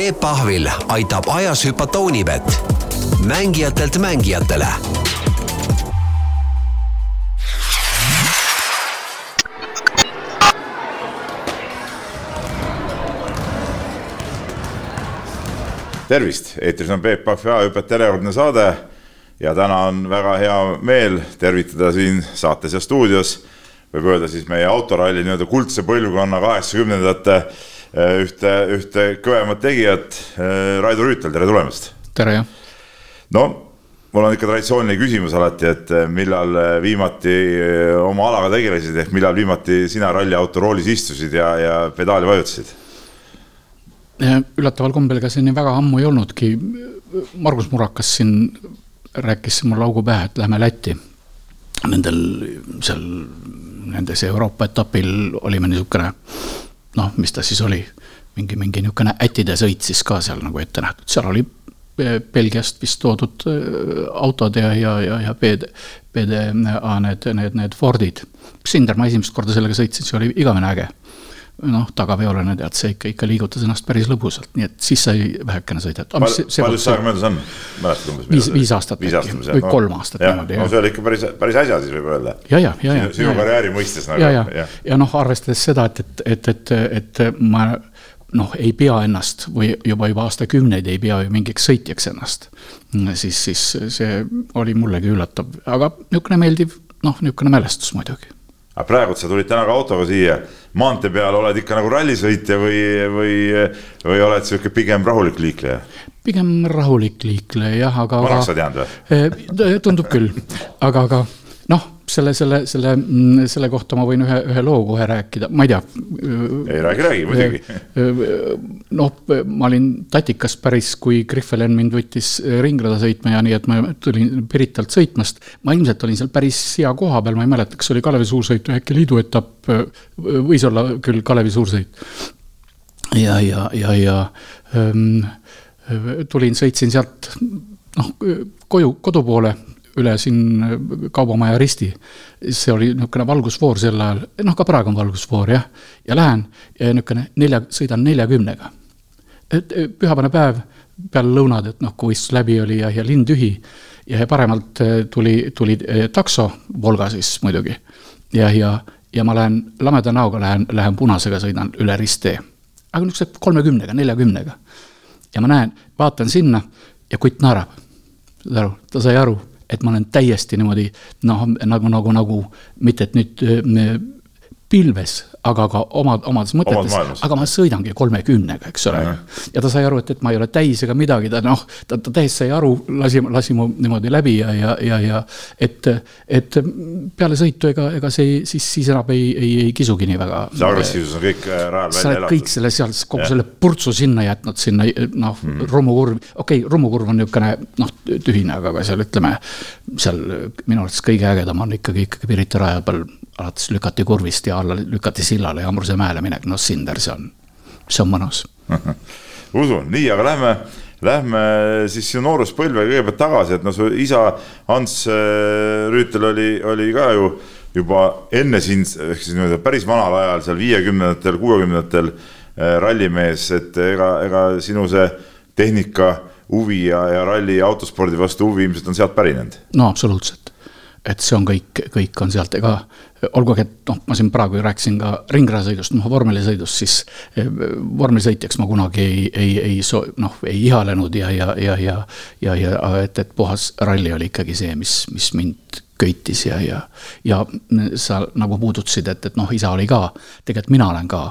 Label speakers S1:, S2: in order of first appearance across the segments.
S1: Peep Pahvil aitab ajas hüpata Unibet, mängijatelt mängijatele.
S2: Tervist, eetris on Peep Pahvi ajahüpet järjekordne saade. Ja täna on väga hea meel tervitada siin saates ja stuudios, võib öelda siis meie autoralli nii-öelda kuldse põlvkonna kaheksakümnendate ühte, ühte kõvemat tegijat, eh, Raido Rüütel, tere tulemast!
S3: tere!
S2: no mul on ikka traditsiooniline küsimus alati, et eh, millal viimati oma alaga tegelesid, ehk millal viimati sina ralliauto roolis istusid ja, ja pedaali vajutasid?
S3: üllataval kombel, ega see nii väga ammu ei olnudki. Margus Murakas siin rääkis mulle augu pähe, et lähme Lätti. Nendel seal, nendes Euroopa etapil olime niisugune noh, mis ta siis oli, mingi, mingi niisugune ätide sõit siis ka seal nagu ette nähtud, seal oli Belgiast vist toodud äh, autod ja, ja, ja, ja PD, PDA need, need, need Fordid. Sinder, ma esimest korda sellega sõitsin, see oli igavene äge noh, tagaveolane tead, see ikka, ikka liigutas ennast päris lõbusalt, nii et siis sai vähekene sõita.
S2: palju see aega möödas on, mäletad umbes?
S3: viis, viis aastat
S2: viis aastat
S3: või no, kolm aastat
S2: niimoodi. no see oli ikka päris, päris äsja siis võib öelda.
S3: ja, ja, ja, ja.
S2: sinu karjääri mõistes nagu.
S3: ja, ja, ja, ja noh, arvestades seda, et, et, et, et, et ma noh, ei pea ennast või juba, juba aastakümneid ei pea ju mingiks sõitjaks ennast. siis, siis see oli mullegi üllatav, aga niisugune meeldiv, noh, niisugune mälestus muidugi
S2: aga praegu sa tulid täna ka autoga siia, maantee peal oled ikka nagu rallisõitja või, või, või oled sihuke pigem rahulik liikleja?
S3: pigem rahulik liikleja jah, aga.
S2: vanaks sa teadnud
S3: või? Eh, tundub küll, aga, aga selle, selle, selle, mm, selle kohta ma võin ühe, ühe loo kohe rääkida, ma ei tea.
S2: ei räägi, räägi muidugi.
S3: noh, ma olin tatikas päris, kui Grihvelen mind võttis ringrada sõitma ja nii, et ma tulin Piritalt sõitmast. ma ilmselt olin seal päris hea koha peal, ma ei mäleta, kas oli Kalevi suursõit või äkki liidu etapp, võis olla küll Kalevi suursõit. ja, ja, ja, ja ähm, tulin, sõitsin sealt noh, koju, kodu poole üle siin Kaubamaja risti. see oli niisugune valgusfoor sel ajal, noh, ka praegu on valgusfoor jah, ja lähen ja niisugune nelja, sõidan neljakümnega. et pühapäevane päev peale lõunad, et noh, kui võistlus läbi oli ja, ja linn tühi ja paremalt eh, tuli, tuli takso, Volga siis muidugi. ja, ja, ja ma lähen lameda näoga, lähen, lähen punasega, sõidan üle risttee. aga niisuguse kolmekümnega, neljakümnega. ja ma näen, vaatan sinna ja kutt naerab. saad aru, ta sai aru et ma olen täiesti niimoodi noh, nagu, nagu, nagu mitte, et nüüd äh, pilves aga ka omad, omades mõtetes, aga ma sõidangi kolmekümnega, eks ole. ja ta sai aru, et, et ma ei ole täis ega midagi, ta noh, ta, ta täiesti sai aru, lasi, lasi mu niimoodi läbi ja, ja, ja, ja et, et peale sõitu ega, ega see siis, siis enam ei, ei, ei kisugi nii väga.
S2: see agressiivsus on kõik äh, rajal
S3: välja elatud. kõik selle seal, kogu ja. selle purtsu sinna jätnud, sinna noh mm -hmm., Rummukurv, okei okay,, Rummukurv on niisugune noh, tühine, aga, aga seal ütleme, seal minu arvates kõige ägedam on ikkagi, ikkagi Pirita raja peal alates lükati kurvist ja alla lükati sillale ja Ambruse mäele minek, noh, Sinder, see on, see on mõnus.
S2: Usun, nii, aga lähme, lähme siis sinu nooruspõlve kõigepealt tagasi, et no su isa Hans äh, Rüütel oli, oli ka ju juba enne sind, ehk siis nii-öelda päris vanal ajal seal viiekümnendatel, kuuekümnendatel äh, rallimees, et ega, ega sinu see tehnika huvi ja, ja ralli autospordi vastu huvi ilmselt on sealt pärinenud?
S3: no absoluutselt. Et see on kõik, kõik on sealt, ega olgugi, et noh, ma siin praegu rääkisin ka ringrajasõidust, noh vormelisõidust, siis eh, vormelisõitjaks ma kunagi ei, ei, ei so-, noh, ei ihalenud ja, ja, ja, ja, ja, ja et, et puhas ralli oli ikkagi see, mis, mis mind köitis ja, ja, ja sa nagu puudutasid, et, et noh, isa oli ka, tegelikult mina olen ka,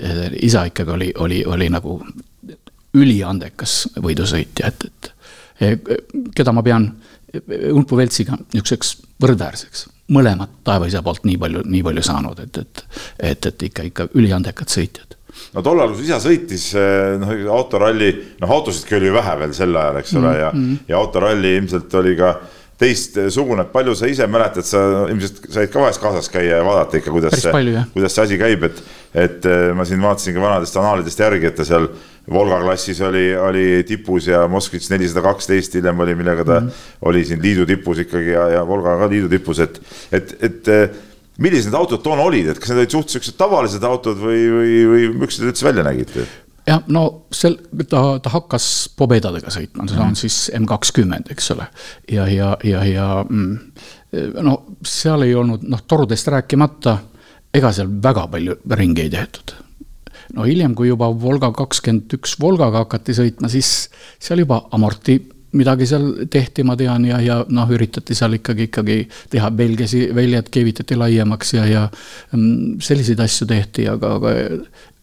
S3: eh, isa ikkagi oli, oli, oli nagu üliandekas võidusõitja, et, et eh, keda ma pean Unpu Veltsiga niisuguseks võrdväärseks. Mõlemad taevaisa poolt nii palju, nii palju saanud, et, et, et, et ikka, ikka üliandekad sõitjad
S2: no tollal, kui isa sõitis, eh, noh, autoralli, noh, autosidki oli vähe veel sel ajal, eks ole mm, -hmm. ja, mm. ja autoralli ilmselt oli ka teistsugune, palju sa ise mäletad, sa ilmselt said ka vahest kaasas käia ja vaadata ikka, kuidas
S3: see,
S2: kuidas see asi käib, et, et eh, ma siin vaatasin ka vanadest annaalidest järgi, et ta seal Volga klassis oli, oli tipus ja Moskvitš nelisada kaksteist hiljem oli, millega ta mm -hmm. oli siin liidu tipus ikkagi ja, ja Volga ka liidu tipus, et, et, et eh, millised need autod toona olid, et kas need olid suht siuksed tavalised autod või, või, või millised need üldse välja nägid?
S3: Jah, no sel, ta, ta hakkas Pobedadega sõitma, see on -hmm. siis M kakskümmend, eks ole. ja, ja, ja, ja mm, no seal ei olnud, noh, torudest rääkimata, ega seal väga palju ringi ei tehtud no hiljem, kui juba Volga kakskümmend üks Volgaga hakati sõitma, siis seal juba amorti midagi seal tehti, ma tean, ja, ja noh, üritati seal ikkagi, ikkagi teha velgesi, väljad keevitati laiemaks ja, ja mm, selliseid asju tehti, aga, aga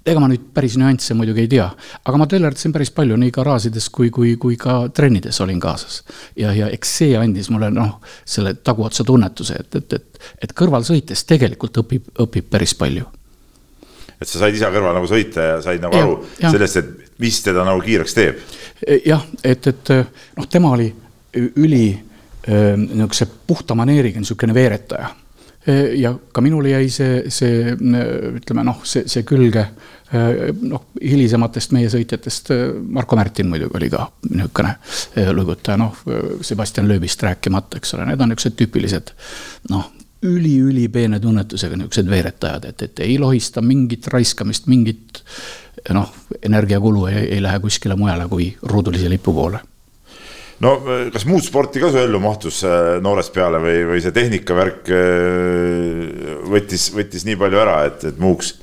S3: ega ma nüüd päris nüansse muidugi ei tea, aga ma tellerdasin päris palju nii garaažides kui, kui, kui ka trennides olin kaasas. ja, ja eks see andis mulle noh, selle taguotsa tunnetuse, et, et, et, et kõrval sõites tegelikult õpib, õpib päris palju.
S2: et sa said isa kõrval nagu sõita ja said nagu ja, aru ja. sellest, et mis teda nagu kiireks teeb
S3: Eh, jah, et, et noh, tema oli üli eh, niisuguse puhta maneeriga niisugune veeretaja. Ja ka minule jäi see, see ütleme noh, see, see külge noh, hilisematest meie sõitjatest, Marko Märtin muidugi oli ka niisugune lõigutaja, noh, Sebastian Loebist rääkimata, eks ole, need on niisugused tüüpilised noh, üli-ülipeene tunnetusega niisugused veeretajad, et, et ei lohista mingit raiskamist, mingit noh, energiakulu ei, ei lähe kuskile mujale kui ruudulise lipu poole
S2: no kas muud sporti ka su ellu mahtus noorest peale või, või see tehnikavärk äh, võttis, võttis nii palju ära, et, et muuks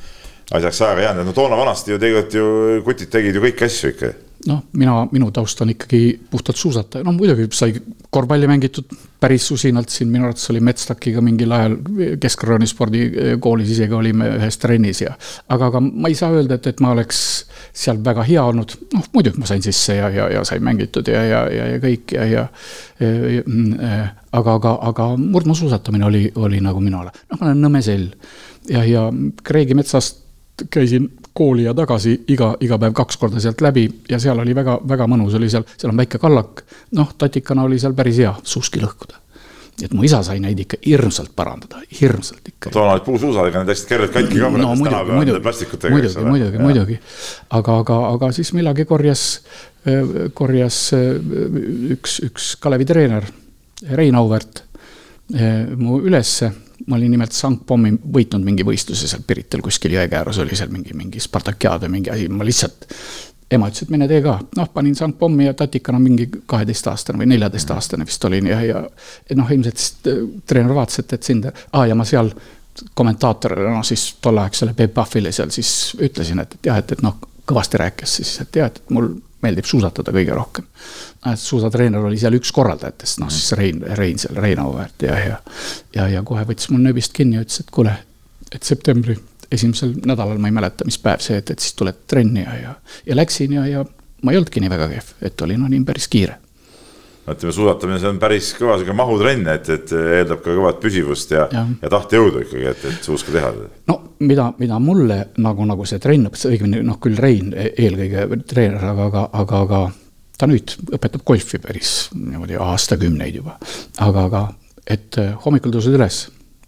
S2: asjaks aega jäänud, no toona vanasti ju tegelikult ju kutid tegid ju kõiki asju ikka
S3: noh, mina, minu taust on ikkagi puhtalt suusataja, no muidugi sai korvpalli mängitud päris usinalt siin, minu arvates oli Metstakiga mingil ajal Kesk-Rõõni spordikoolis isegi olime ühes trennis ja. aga, aga ma ei saa öelda, et, et ma oleks seal väga hea olnud, noh muidugi ma sain sisse ja, ja, ja sai mängitud ja, ja, ja, ja kõik ja, ja, ja. Mm, aga, aga, aga murdmaasuusatamine oli, oli nagu minu ala, noh, ma olen Nõmme sell ja, ja Kreegi metsast käisin kooli ja tagasi iga, iga päev kaks korda sealt läbi ja seal oli väga, väga mõnus oli seal, seal on väike kallak. noh, tatikana oli seal päris hea suuski lõhkuda. et mu isa sai neid ikka hirmsalt parandada, hirmsalt ikka.
S2: toona olid puusuusadega, need läksid kergelt katki ka.
S3: no muidugi, muidugi, muidugi, muidugi, muidugi. aga, aga, aga siis millalgi korjas, korjas üks, üks Kalevi treener, Rein Auväärt mu ülesse ma olin nimelt sangpommi võitnud mingi võistluse seal Pirital kuskil jõekäärus oli seal mingi, mingi Spartakiaad või mingi asi, ma lihtsalt. ema ütles, et mine tee ka, noh, panin sangpommi ja tatikana mingi kaheteistaastane või neljateistaastane vist olin ja, ja. noh, ilmselt siis äh, treener vaatas, et, et sind, aa ja ma seal kommentaatorile, noh siis tolleaegsele Peep Pahvile seal siis ütlesin, et, et jah, et, et noh, kõvasti rääkis siis, et jah, et mul meeldib suusatada kõige rohkem. suusatreener oli seal üks korraldajatest, noh siis Rein, Rein seal, Rein Auväärt ja, ja. ja, ja kohe võttis mul nööbist kinni ja ütles, et kuule, et septembri esimesel nädalal, ma ei mäleta, mis päev see, et, et siis tuled trenni ja, ja, ja läksin ja, ja ma ei olnudki nii väga kehv, et olin, olin päris kiire
S2: ütleme, suusatamine, see on päris kõva sihuke mahutrenn, et, et eeldab ka kõvat püsivust ja, ja., ja tahtejõudu ikkagi, et, et suuska teha.
S3: no mida, mida mulle nagu, nagu see trenn, õigemini noh, küll Rein eelkõige treener, aga, aga, aga, aga ta nüüd õpetab golfi päris niimoodi aastakümneid juba. aga, aga et äh, hommikul tõused üles,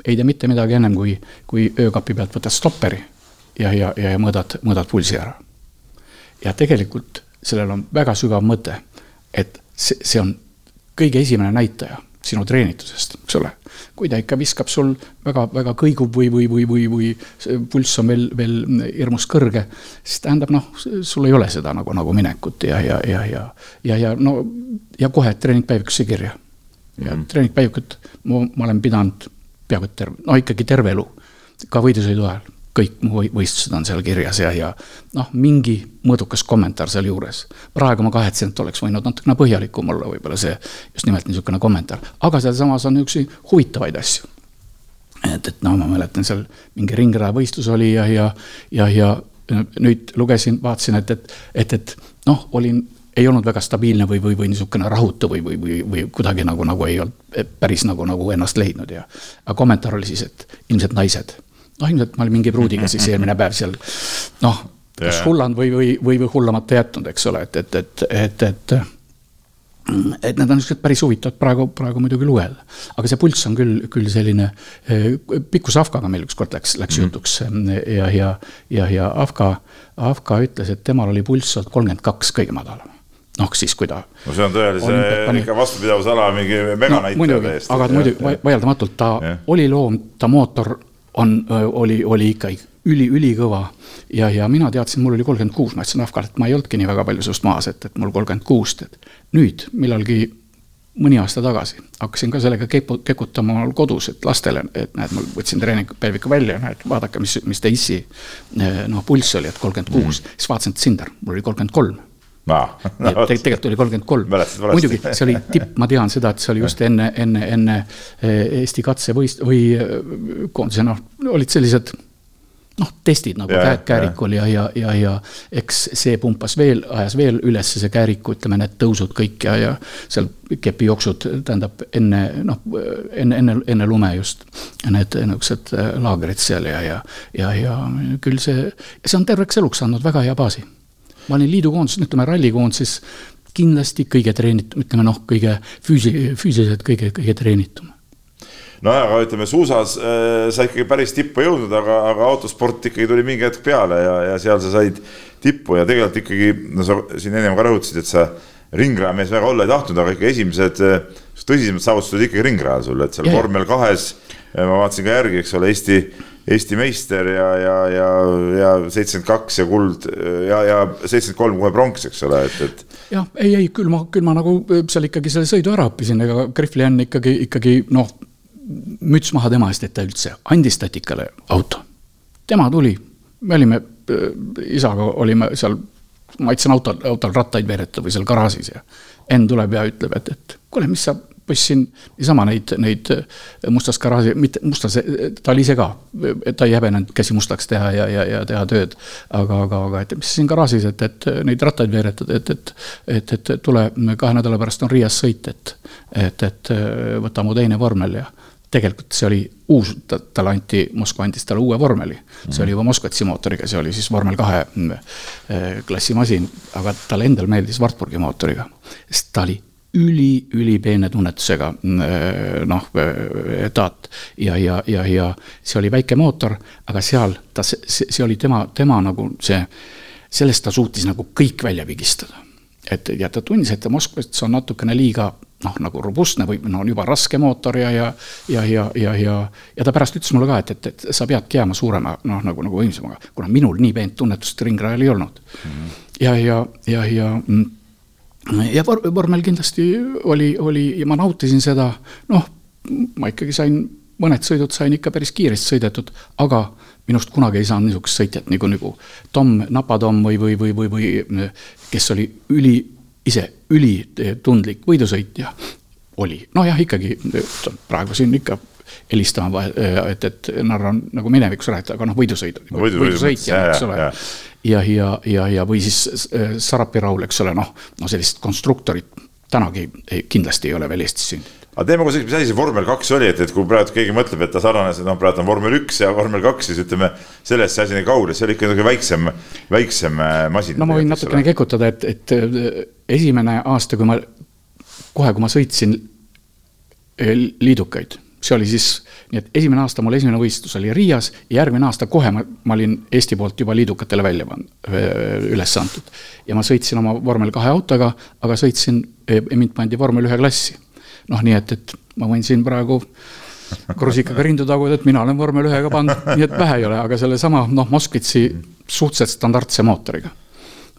S3: ei tee mitte midagi ennem kui, kui öökapi pealt võtad stopperi ja, ja, ja mõõdad, mõõdad pulsi ära. ja tegelikult sellel on väga sügav mõte, et see, see on kõige esimene näitaja sinu treenitusest, eks ole. kui ta ikka viskab sul väga, väga kõigub või, või, või, või, või pulss on veel, veel hirmus kõrge, siis tähendab noh, sul ei ole seda nagu, nagu minekut ja, ja, ja, ja, ja, ja no ja kohe treeningpäevikusse kirja. ja mm -hmm. treeningpäevikut ma, ma olen pidanud peaaegu terve, no ikkagi terve elu, ka võidusõidu ajal kõik võistlused on seal kirjas ja, ja noh, mingi mõõdukas kommentaar sealjuures. praegu ma kahetsen, et oleks võinud natukene põhjalikum olla võib-olla see, just nimelt niisugune kommentaar, aga sealsamas on niisuguseid huvitavaid asju. et, et noh, ma mäletan seal mingi ringrajavõistlus oli ja, ja, ja, ja nüüd lugesin, vaatasin, et, et, et, et noh, olin ei olnud väga stabiilne või, või, või niisugune rahutu või, või, või, või kuidagi nagu, nagu ei olnud päris nagu, nagu ennast leidnud ja. aga kommentaar oli siis, et ilmselt naised noh, ilmselt ma olin mingi pruudiga siis eelmine päev seal noh, kas hullanud või, või, või, või hullamata jätnud, eks ole, et, et, et, et, et et need on niisugused päris huvitavad praegu, praegu muidugi lugeda. aga see pulss on küll, küll selline, eh, Pikkus Afkaga meil ükskord läks, läks mm jutuks eh, ja, ja, ja, ja Afka, Afka ütles, et temal oli pulss olnud kolmkümmend kaks kõige madalam noh, siis kui ta.
S2: no see on tõelise ikka vastupidavusala mingi meganäitaja
S3: no, täiesti. aga muidugi vaieldamatult ta ja. oli loom, ta mootor on, oli, oli ikka üli, ülikõva. ja, ja mina teadsin, mul oli kolmkümmend kuus, ma ütlesin Afgale, et ma ei olnudki nii väga palju sinust maas, et, et mul kolmkümmend kuus, et nüüd millalgi mõni aasta tagasi hakkasin ka sellega kepu, kekutama kodus, et lastele, et näed, ma võtsin treeningpäeviku välja, näed, vaadake, mis, mis ta issi noh, pulss oli, et kolmkümmend kuus, mhm. siis vaatasin, et Sinder, mul oli kolmkümmend kolm no, no, tegelikult oli kolmkümmend kolm. muidugi, see oli tipp, ma tean seda, et see oli just enne, enne, enne eh, Eesti katsevõist- või eh, koondise, noh, olid sellised noh, testid nagu ja, käärikul ja, ja, ja, ja eks see pumpas veel, ajas veel üles see kääriku, ütleme, need tõusud kõik ja, ja seal kepijooksud, tähendab enne, noh, enne, enne, enne lume just. Need niisugused äh, laagrid seal ja, ja, ja, ja küll see, see on terveks eluks andnud väga hea baasi. Ma olin liidukoondises, ütleme rallikoondises kindlasti kõige treenitum, ütleme noh, kõige füüsi-, füüsiliselt kõige, kõige treenitum
S2: nojah, aga ütleme suusas äh, sa ikkagi päris tippu jõudnud, aga, aga autosport ikkagi tuli mingi hetk peale ja, ja seal sa said tippu ja tegelikult ikkagi, no sa siin ennem ka rõhutasid, et sa ringrajamees väga olla ei tahtnud, aga ikka esimesed äh, tõsisemad saavutused ikkagi ringrajal sul, et seal yeah. vormel kahes äh, ma vaatasin ka järgi, eks ole, Eesti, Eesti meister ja, ja, ja, ja seitsekümmend kaks ja kuld ja, ja seitsekümmend kolm kohe pronks, eks ole, et, et.
S3: jah, ei, ei küll ma, küll ma nagu seal ikkagi selle sõidu ära õppisin, ega Grifli on ikkagi, ikkagi noh müts maha tema eest, et ta üldse andis tatikale auto. tema tuli, me olime äh, isaga olime seal, ma aitasin autol, autol rattaid veeretada või seal garaažis ja Enn tuleb ja ütleb, et, et kuule, mis sa poiss siin niisama neid, neid äh, mustas garaaži, mitte mustas, ta oli ise ka, ta ei häbenenud käsi mustaks teha ja, ja, ja teha tööd. aga, aga, aga et mis siin garaažis, et, et neid rattaid veeretada, et, et, et, et tule kahe nädala pärast on Riias sõit, et, et, et võta mu teine vormel ja tegelikult see oli uus, talle anti, Moskva andis talle uue vormeli see oli juba Moskvatsi mootoriga, see oli siis vormel kahe eh, klassi masin, aga talle endale meeldis Wartburgi mootoriga. sest ta oli üli, ülipeene tunnetusega mm, eh, noh, eh, taat ja, ja, ja, ja see oli väike mootor, aga seal ta, see, oli tema, tema nagu see, sellest ta suutis nagu kõik välja pigistada. et ja ta tundis, et Moskvas on natukene liiga noh, nagu robustne või no on juba raske mootor ja, ja, ja, ja, ja, ja, ja ta pärast ütles mulle ka, et, et, et sa peadki jääma suurema, noh, nagu, nagu võimsamaga, kuna minul nii peent tunnetust ringrajal ei olnud mm. -hmm. ja, ja, ja, ja mm, ja vor-, vormel kindlasti oli, oli ja ma nautisin seda, noh, ma ikkagi sain, mõned sõidud sain ikka päris kiiresti sõidetud, aga minust kunagi ei saanud niisugust sõitjat nagu, nagu Tom, Napa Tom või, või, või, või, või kes oli üli ise ülitundlik võidusõitja oli, nojah, ikkagi praegu siin ikka helistama, et, et Narva on nagu minevikus rääkida, aga noh, võidusõidu.
S2: No,, võidusõitja,
S3: eks ole. Ja, ja, ja, ja või siis äh, Sarapi Raul, eks ole, noh, no sellist konstruktorit tänagi ei, kindlasti ei ole veel Eestis sündinud
S2: aga teeme kohe, mis asi see vormel kaks oli, et, et kui praegu keegi mõtleb, et ta sarnanes, noh, praegu on vormel üks ja vormel kaks, siis ütleme, sellest see asi nii kaugel, see oli ikka niisugune väiksem, väiksem äh, masin.
S3: no ma võin natukene kekutada, et, et äh, esimene aasta, kui ma, kohe, kui ma sõitsin liidukaid, see oli siis, nii et esimene aasta mul esimene võistlus oli Riias ja järgmine aasta kohe ma, ma olin Eesti poolt juba liidukatele välja pannud, üles antud. ja ma sõitsin oma vormel kahe autoga, aga sõitsin, mind pandi vormel ühe klassi noh, nii et, et ma võin siin praegu krusikaga rindu taguda, et mina olen vormel ühega pandud, nii et vähe ei ole, aga sellesama noh, Moskvitsi suhteliselt standardse mootoriga.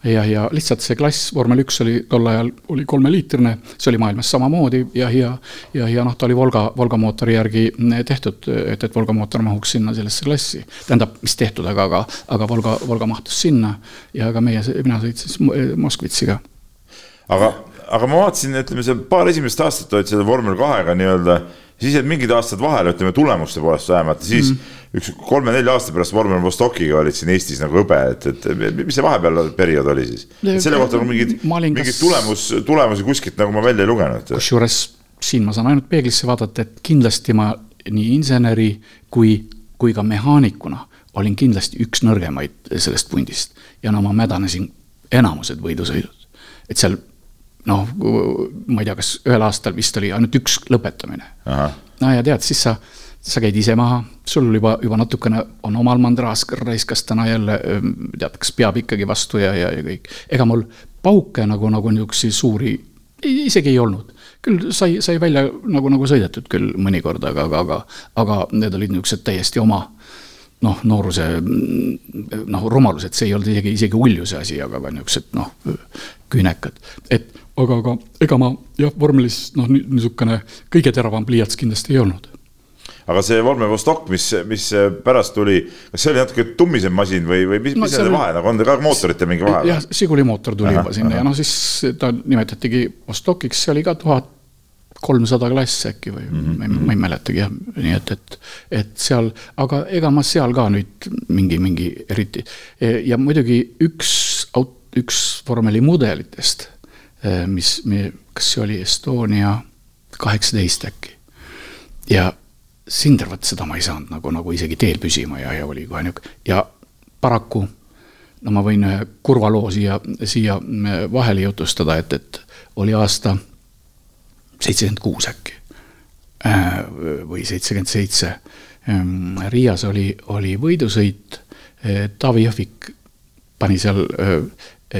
S3: Ja, ja lihtsalt see klass, vormel üks oli tol ajal, oli kolmeliitrine, see oli maailmas samamoodi ja, ja, ja, ja noh, ta oli Volga, Volga mootori järgi tehtud, et, et Volga mootor mahuks sinna sellesse klassi. tähendab, mis tehtud, aga, aga, aga Volga, Volga mahtus sinna ja ka meie, mina sõitsin Moskvitsiga.
S2: aga aga ma vaatasin, ütleme see paar esimest aastat olid selle vormel kahega nii-öelda, siis jäid mingid aastad vahele, ütleme tulemuste poolest vähemalt, siis mm. üks kolme-nelja aasta pärast vormel Vostokiga olid siin Eestis nagu hõbe, et, et mis see vahepeal periood oli siis? selle kohta on mingid, mingid kas... tulemus, tulemusi kuskilt nagu ma välja ei lugenud.
S3: kusjuures siin ma saan ainult peeglisse vaadata, et kindlasti ma nii inseneri kui, kui ka mehaanikuna olin kindlasti üks nõrgemaid sellest pundist ja no ma mädanesin enamused võidusõidud. et seal noh, ma ei tea, kas ühel aastal vist oli ainult üks lõpetamine. no ja tead, siis sa, sa käid ise maha, sul juba, juba natukene on omal mandraas raiskas täna jälle, tead, kas peab ikkagi vastu ja, ja, ja kõik. ega mul pauke nagu, nagu niisuguseid suuri isegi ei olnud. küll sai, sai välja nagu, nagu sõidetud küll mõnikord, aga, aga, aga, aga need olid niisugused täiesti oma noh, nooruse noh, rumalus, et see ei olnud isegi, isegi uljuse asi, aga ka niisugused noh, küünekad. et aga, aga ega ma jah, vormelis noh, niisugune kõige teravam pliiats kindlasti ei olnud
S2: aga see vormel Vostok, mis, mis pärast tuli, kas see oli natuke tummisem masin või, või mis, no, mis selle vahe nagu on, ka mootorite mingi vahe?
S3: jah, Žiguli mootor tuli juba sinna aha. ja noh, siis ta nimetatigi Vostokiks, see oli ka tuhat kolmsada klass äkki või mm -hmm. ma, ei, ma ei mäletagi jah, nii et, et, et seal, aga ega ma seal ka nüüd mingi, mingi eriti ja muidugi üks aut-, üks vormeli mudelitest, mis, kas see oli Estonia kaheksateist äkki? Ja Sinder, vot seda ma ei saanud nagu, nagu isegi teel püsima ja, ja oli kohe nihuke ja paraku no ma võin ühe kurva loo siia, siia vahele jutustada, et, et oli aasta seitsekümmend kuus äkki. Äh, või seitsekümmend seitse. Ähm, Riias oli, oli võidusõit, äh, Taavi Jõhvik pani seal äh,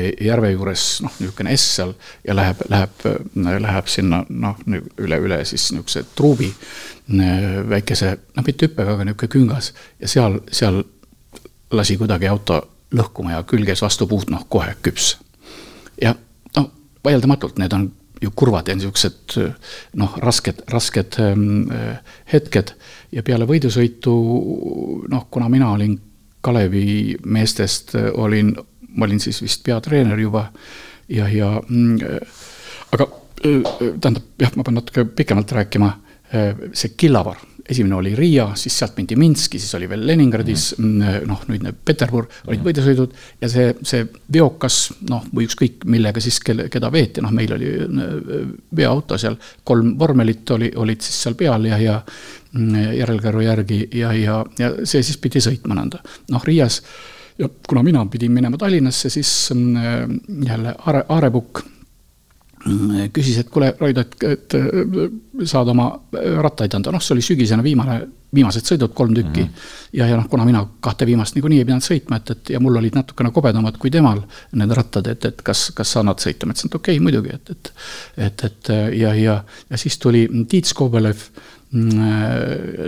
S3: järve juures noh, niisugune S seal ja läheb, läheb, läheb sinna noh, üle, üle siis niisuguse truubi väikese, noh, mitte hüppega, aga niisugune küngas ja seal, seal lasi kuidagi auto lõhkuma ja külg käis vastu puud, noh, kohe küps. ja noh, vaieldamatult need on ju kurvad ja niisugused noh, rasked, rasked ähm, hetked ja peale võidusõitu noh, kuna mina olin Kalevi meestest, olin, ma olin siis vist peatreener juba ja, ja mm, aga tähendab, jah, ma pean natuke pikemalt rääkima, see Killavar esimene oli Riia, siis sealt mindi Minski, siis oli veel Leningradis mm -hmm., noh, nüüd need Peterbur olid mm -hmm. võidusõidud ja see, see veokas, noh, või ükskõik millega siis, kelle, keda veeti, noh, meil oli äh, veoauto seal, kolm vormelit oli, olid siis seal peal ja, ja mm, järelkäru järgi ja, ja, ja see siis pidi sõitma nõnda. noh, Riias ja kuna mina pidin minema Tallinnasse, siis mm, jälle Aare, Aarepukk küsis, et kuule, Raid, et, et saad oma rattaid anda, noh, see oli sügisene viimane, viimased sõidud, kolm tükki mm. -hmm. ja, ja noh, kuna mina kahte viimast niikuinii ei pidanud sõitma, et, et ja mul olid natukene kobedamad kui temal need rattad, et, et kas, kas sa annad sõita, ma ütlesin, et okei okay,, muidugi, et, et. et, et ja, ja, ja siis tuli Tiit Skobelev Mm,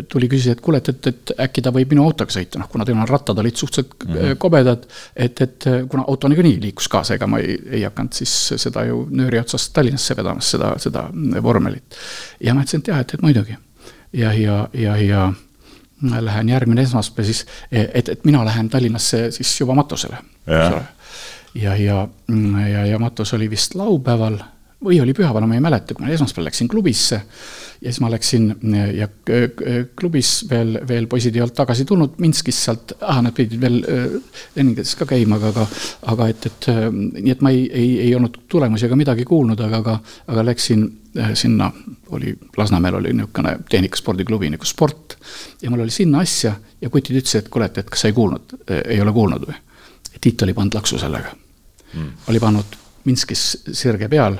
S3: tuli, küsis, et kuule, et, et, et äkki ta võib minu autoga sõita, noh, kuna tema rattad olid suhteliselt mm -hmm. kobedad. et, et kuna auto niikuinii liikus kaasa, ega ma ei, ei hakanud siis seda ju nööri otsast Tallinnasse vedamas, seda, seda vormelit. ja ma ütlesin, et jah, et, et muidugi. ja, ja, ja, ja lähen järgmine esmaspäev siis, et, et mina lähen Tallinnasse siis juba matusele, ole. ja, ja, ja, ja matus oli vist laupäeval või oli pühapäeval, ma ei mäleta, kui ma esmaspäeval läksin klubisse ja siis ma läksin ja klubis veel, veel poisid ei olnud tagasi tulnud Minskist sealt, ah, nad pidid veel Leningradis ka käima, aga, aga, aga et, et nii et ma ei, ei, ei olnud tulemusi ega midagi kuulnud, aga, aga, aga läksin sinna, oli, Lasnamäel oli niisugune tehnikaspordiklubi nagu Sport ja mul oli sinna asja ja kutid ütlesid, et kuule, et, et kas sa ei kuulnud, ei ole kuulnud või? Tiit oli pannud laksu sellega mm., oli pannud Minskis sirge peal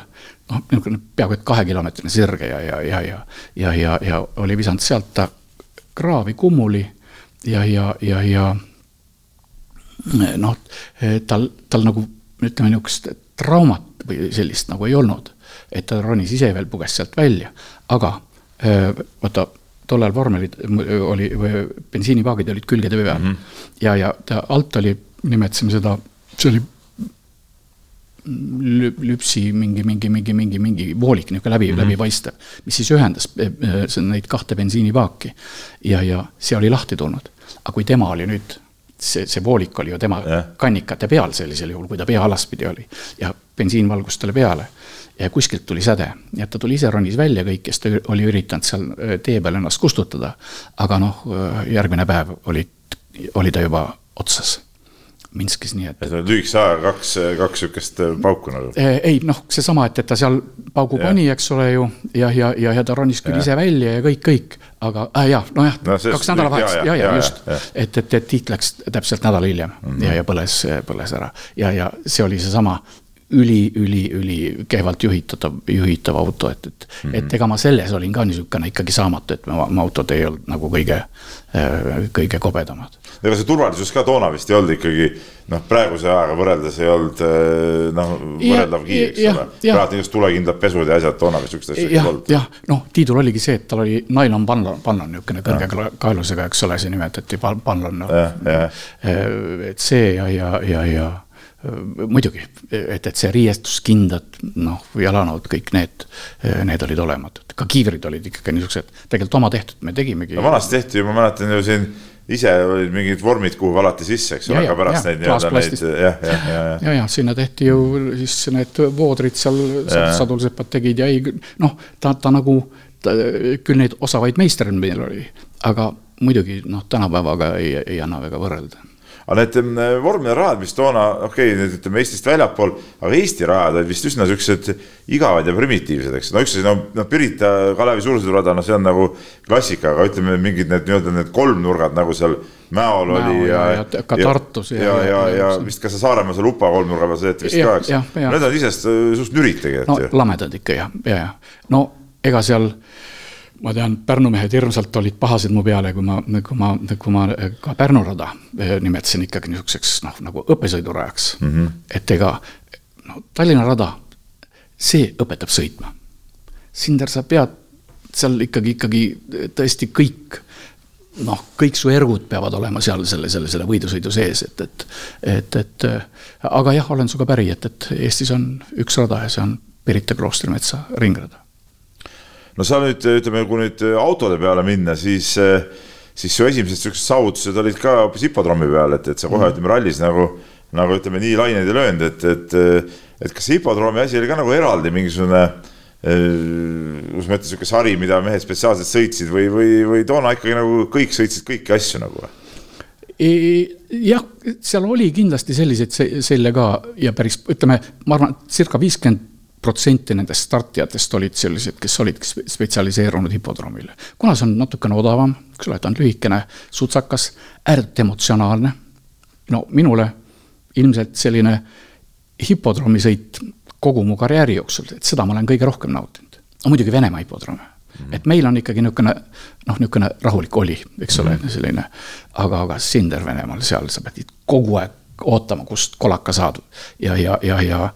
S3: noh, niisugune peaaegu et kahekilomeetrine sirge ja, ja, ja, ja, ja, ja, ja oli visanud sealt ta kraavi kummuli ja, ja, ja, ja noh, tal, tal nagu ütleme, niisugust traumat või sellist nagu ei olnud. et ta ronis ise veel, puges sealt välja, aga vaata, tollal vormelid oli, bensiinipaagid olid külgede peal mm -hmm. ja, ja ta alt oli, nimetasime seda, see oli lüpsi mingi, mingi, mingi, mingi, mingi voolik niisugune läbi mm, -hmm. läbipaistev, mis siis ühendas eh, eh, neid kahte bensiinipaaki. ja, ja see oli lahti tulnud. aga kui tema oli nüüd, see, see voolik oli ju tema yeah. kannikate peal sellisel juhul, kui ta pea alaspidi oli ja bensiin valgus talle peale ja kuskilt tuli säde, nii et ta tuli ise, ronis välja kõik, kes ta oli üritanud seal eh, tee peal ennast kustutada. aga noh, järgmine päev oli, oli ta juba otsas Minskis, nii et.
S2: lühikese ajaga kaks, kaks sihukest äh, pauku nagu.
S3: Äh, ei noh, seesama, et, et ta seal paugu pani, eks ole ju, ja, ja, ja, ja ta ronis küll ja. ise välja ja kõik, kõik, aga äh, jah, nojah no, kaks nädalavahetust, ja, ja, ja, ja just, et, et, et Tiit läks täpselt nädal hiljem mm -hmm. ja, ja põles, põles ära ja, ja see oli seesama üli, üli, üli kehvalt juhitav, auto, et, et mm, -hmm. et ega ma selles olin ka niisugune ikkagi saamatu, et mu autod ei olnud nagu kõige, kõige kobedamad
S2: ega see turvalisus ka toona vist ei olnud ikkagi noh, praeguse ajaga võrreldes ei olnud noh, võrreldav kiir, eks ole. praegu just tulekindlad pesud ja asjad, toona vist sihukest asja
S3: ei olnud. jah, noh, Tiidul oligi see, et tal oli nailon pannon, pannon niisugune kõrge kaelusega, eks ole, see nimetati pannon no.. et see ja, ja, ja, ja muidugi, et, et see riiestuskindad, noh, jalanõud, kõik need, need olid olematud, ka kiivrid olid ikkagi niisugused, tegelikult oma tehtud, me tegimegi.
S2: no vanasti tehti ju, ma mäletan ju siin ise olid mingid vormid, kuhu valati sisse, eks ole, aga pärast neid nii-öelda neid jah, jah,
S3: jah, jah. ja, ja sinna tehti ju siis need voodrid seal sadulsepad tegid ja ei noh, ta, ta nagu, küll neid osavaid meistreid meil oli, aga muidugi noh, tänapäevaga ei, ei anna väga võrrelda
S2: aga need mm, vormelirajad, mis toona, okei okay,, ütleme Eestist väljapool, aga Eesti rajad olid vist üsna siuksed igavad ja primitiivsed, eks. no üks asi, no, no Pirita Kalevi suursõidurada, no see on nagu klassika, aga ütleme, mingid need nii-öelda need kolmnurgad nagu seal Mäol
S3: Mäo
S2: oli
S3: ja, ja, ja ka Tartus
S2: ja, ja, ja, ja, ja vist ka see Saaremaa seal Upa kolmnurga peal sõideti vist ka, eks. Need on iseenesest suht nürid tegelikult
S3: no, lamedad ikka ja, ja, ja no ega seal ma tean, Pärnu mehed hirmsalt olid pahased mu peale, kui ma, kui ma, kui ma ka Pärnu rada eh, nimetasin ikkagi niisuguseks noh, nagu õppesõidurajaks mm. -hmm. et ega no Tallinna rada, see õpetab sõitma. Sinder, sa pead seal ikkagi, ikkagi tõesti kõik noh, kõik su ergud peavad olema seal selle, selle, selle võidusõidu sees, et, et, et, et aga jah, olen sinuga päri, et, et Eestis on üks rada ja see on Pirita kloostri metsa ringrada
S2: no sa nüüd ütleme, kui nüüd autode peale minna, siis, siis su esimesed siuksed saavutused olid ka hoopis hipodroomi peal, et, et sa kohe mm. ütleme rallis nagu, nagu ütleme nii laineid ei löönud, et, et, et kas hipodroomi asi oli ka nagu eraldi mingisugune kus ma ütlen, sihuke sari, mida mehed spetsiaalselt sõitsid või, või, või toona ikkagi nagu kõik sõitsid kõiki asju nagu?
S3: jah, seal oli kindlasti selliseid selle ka ja päris ütleme, ma arvan, circa viiskümmend protsenti nendest startijatest olid sellised, kes olid spetsialiseerunud hipodroomile. kuna see on natukene odavam, eks ole, ta on lühikene, sutsakas, ääretult emotsionaalne. no minule ilmselt selline hipodroomisõit kogu mu karjääri jooksul, et seda ma olen kõige rohkem nautinud. no muidugi Venemaa hipodroom Mm -hmm. et meil on ikkagi niisugune noh, niisugune rahulik oli, eks ole mm, -hmm. selline, aga, aga Sinder Venemaal, seal sa pidid kogu aeg ootama, kust kolaka saad. ja, ja, ja, ja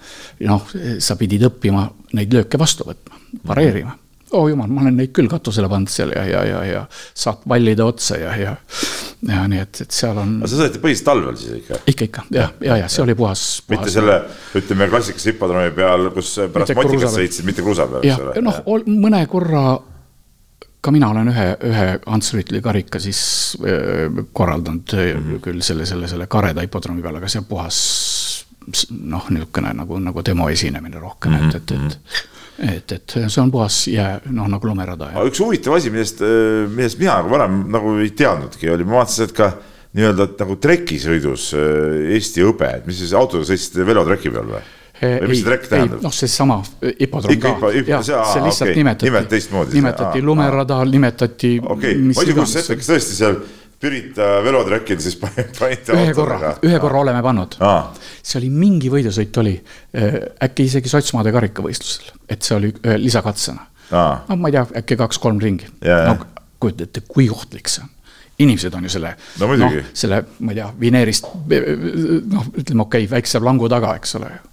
S3: noh, sa pidid õppima neid lööke vastu võtma, pareerima. oh jumal, ma olen neid küll katusele pannud seal ja, ja, ja, ja saad pallide otsa ja, ja. ja nii et, et seal on.
S2: aga sa sõidad põhiliselt talvel siis ikka?
S3: ikka, ikka ja, ja, ja see oli puhas,
S2: puhas. mitte selle, ütleme klassikalise hipodroomi peal, kus pärast motikat sõitsid, mitte kruusa peal, eks
S3: ole. noh, mõne korra ka mina olen ühe, ühe Ants Rüütli karika siis korraldanud mm -hmm. küll selle, selle, selle kareda hipodroomi peal, aga see on puhas noh, niisugune nagu, nagu demo esinemine rohkem mm, -hmm. et, et, et et, et see on puhas jää, noh nagu lumerada.
S2: aga üks huvitav asi, millest, millest mina nagu varem nagu ei teadnudki, oli, ma vaatasin, et ka nii-öelda nagu trekisõidus Eesti hõbe, et mis siis autoga sõitsite velotreki peal või? Või mis see trekk tähendab?
S3: noh, seesama hipodroom ka.
S2: jah, see lihtsalt okay. nimetati. nimetati teistmoodi.
S3: nimetati lumerada, nimetati.
S2: okei okay., ma ei kujuta ette, kas tõesti seal Pirita velotrekil siis panite
S3: ühe korra, ühe korra oleme pannud. see oli mingi võidusõit oli, äh, äkki isegi sotsmaade karikavõistlusel, et see oli äh, lisakatsena. no ma ei tea, äkki kaks-kolm ringi. no kujuta ette, kui ohtlik see on inimesed on ju selle
S2: no,, noh,
S3: selle, ma ei tea, vineerist, noh, ütleme okei okay,, väikse langu taga, eks ole ju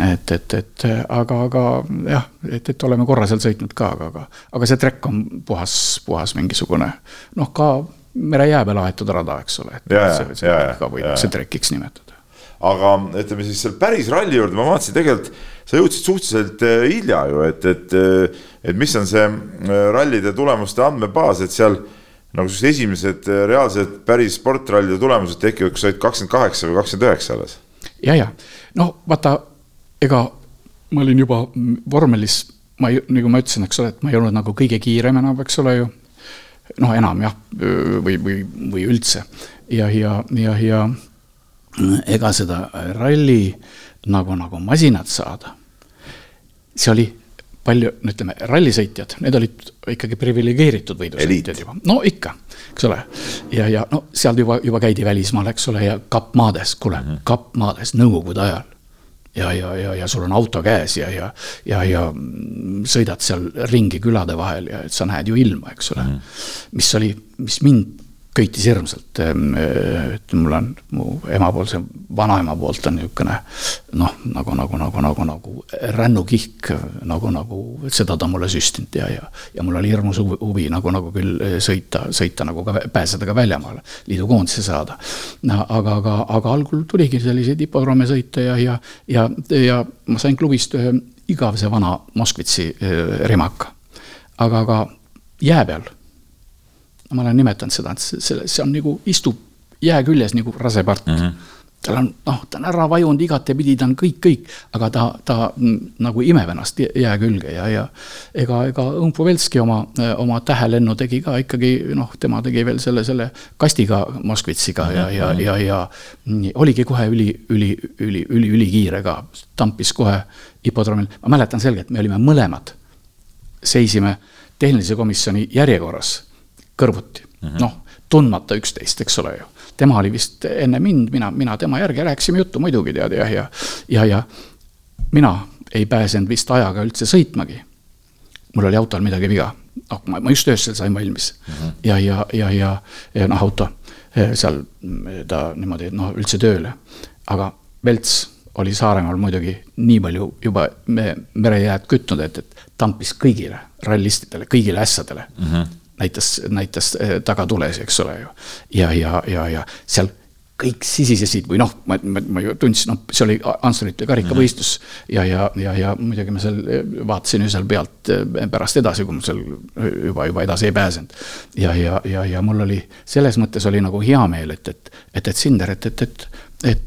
S3: et, et, et aga, aga jah, et, et oleme korra seal sõitnud ka, aga, aga, aga see trekk on puhas, puhas mingisugune noh, ka merejää peal aetud rada, eks ole.
S2: see,
S3: see ka võidakse trekiks nimetada.
S2: aga ütleme siis seal päris ralli juurde ma vaatasin tegelikult, sa jõudsid suhteliselt äh, hilja ju, et, et, äh, et mis on see äh, rallide tulemuste andmebaas, et seal nagu sellised esimesed reaalsed päris sportrallide tulemused tekivad, kui sa olid kakskümmend kaheksa või kakskümmend üheksa alles.
S3: ja, ja no vaata ega ma olin juba vormelis, ma ei, nagu ma ütlesin, eks ole, et ma ei olnud nagu kõige kiirem enam, eks ole ju. noh, enam jah, või, või, või üldse ja, ja, ja, ja ega seda ralli nagu, nagu masinat saada. see oli palju, no ütleme, rallisõitjad, need olid ikkagi priviligeeritud võidusõitjad juba, no ikka, eks ole. ja, ja no seal juba, juba käidi välismaal, eks ole, ja kappmaades, kuule mm -hmm., kappmaades nõukogude ajal ja, ja, ja, ja sul on auto käes ja, ja, ja, ja sõidad seal ringi külade vahel ja et sa näed ju ilma, eks ole mm. mis oli, mis mind köitis hirmsalt, et mul on mu emapoolse, vanaema poolt on niisugune noh, nagu, nagu, nagu, nagu, nagu rännukihk, nagu, nagu seda ta mulle süstinud ja, ja ja mul oli hirmus huvi, huvi nagu, nagu küll sõita, sõita nagu ka, pääseda ka väljamaale, liidukoondise saada. aga, aga, aga algul tuligi selliseid hipodroome sõita ja, ja, ja, ja ma sain klubist ühe igavese vana Moskvitsi remaka. aga, aga jää peal ma olen nimetanud seda, et selle, see on nagu, istub jää küljes nagu rasepart mm. -hmm tal on, noh, ta on ära vajunud igatepidi, ta on kõik, kõik, aga ta, ta nagu imeb ennast jää külge ja, ja ega, ega Õmpu Velski oma, oma tähelennu tegi ka ikkagi, noh, tema tegi veel selle, selle kastiga Moskvitsiga ja, ja, ja, ja oligi kohe üli, üli, üli, üli, ülikiire ka, tampis kohe hipodroomil, ma mäletan selgelt, me olime mõlemad, seisime tehnilise komisjoni järjekorras kõrvuti mm -hmm., noh, tundmata üksteist, eks ole ju. tema oli vist enne mind, mina, mina tema järgi, rääkisime juttu muidugi tead jah, ja, ja, ja mina ei pääsenud vist ajaga üldse sõitmagi. mul oli autol midagi viga, noh, ma, ma just öösel sain valmis mm -hmm. ja, ja, ja, ja, ja noh, auto eh, seal ta niimoodi noh, üldse tööle, aga Velts oli Saaremaal muidugi nii palju juba me merejääd kütnud, et, et tampis kõigile rallistidele, kõigile ässadele mm. -hmm näitas, näitas eh, tagatules, eks ole ju. ja, ja, ja, ja seal kõik sisisesid või noh, ma, ma, ma ju tundsin, noh, see oli Ansurite karikavõistlus ja, ja, ja, ja muidugi ma seal eh, vaatasin ju seal pealt eh, pärast edasi, kui ma seal juba, juba edasi ei pääsenud. ja, ja, ja, ja mul oli selles mõttes oli nagu hea meel, et, et, et, et Sinder, et, et, et et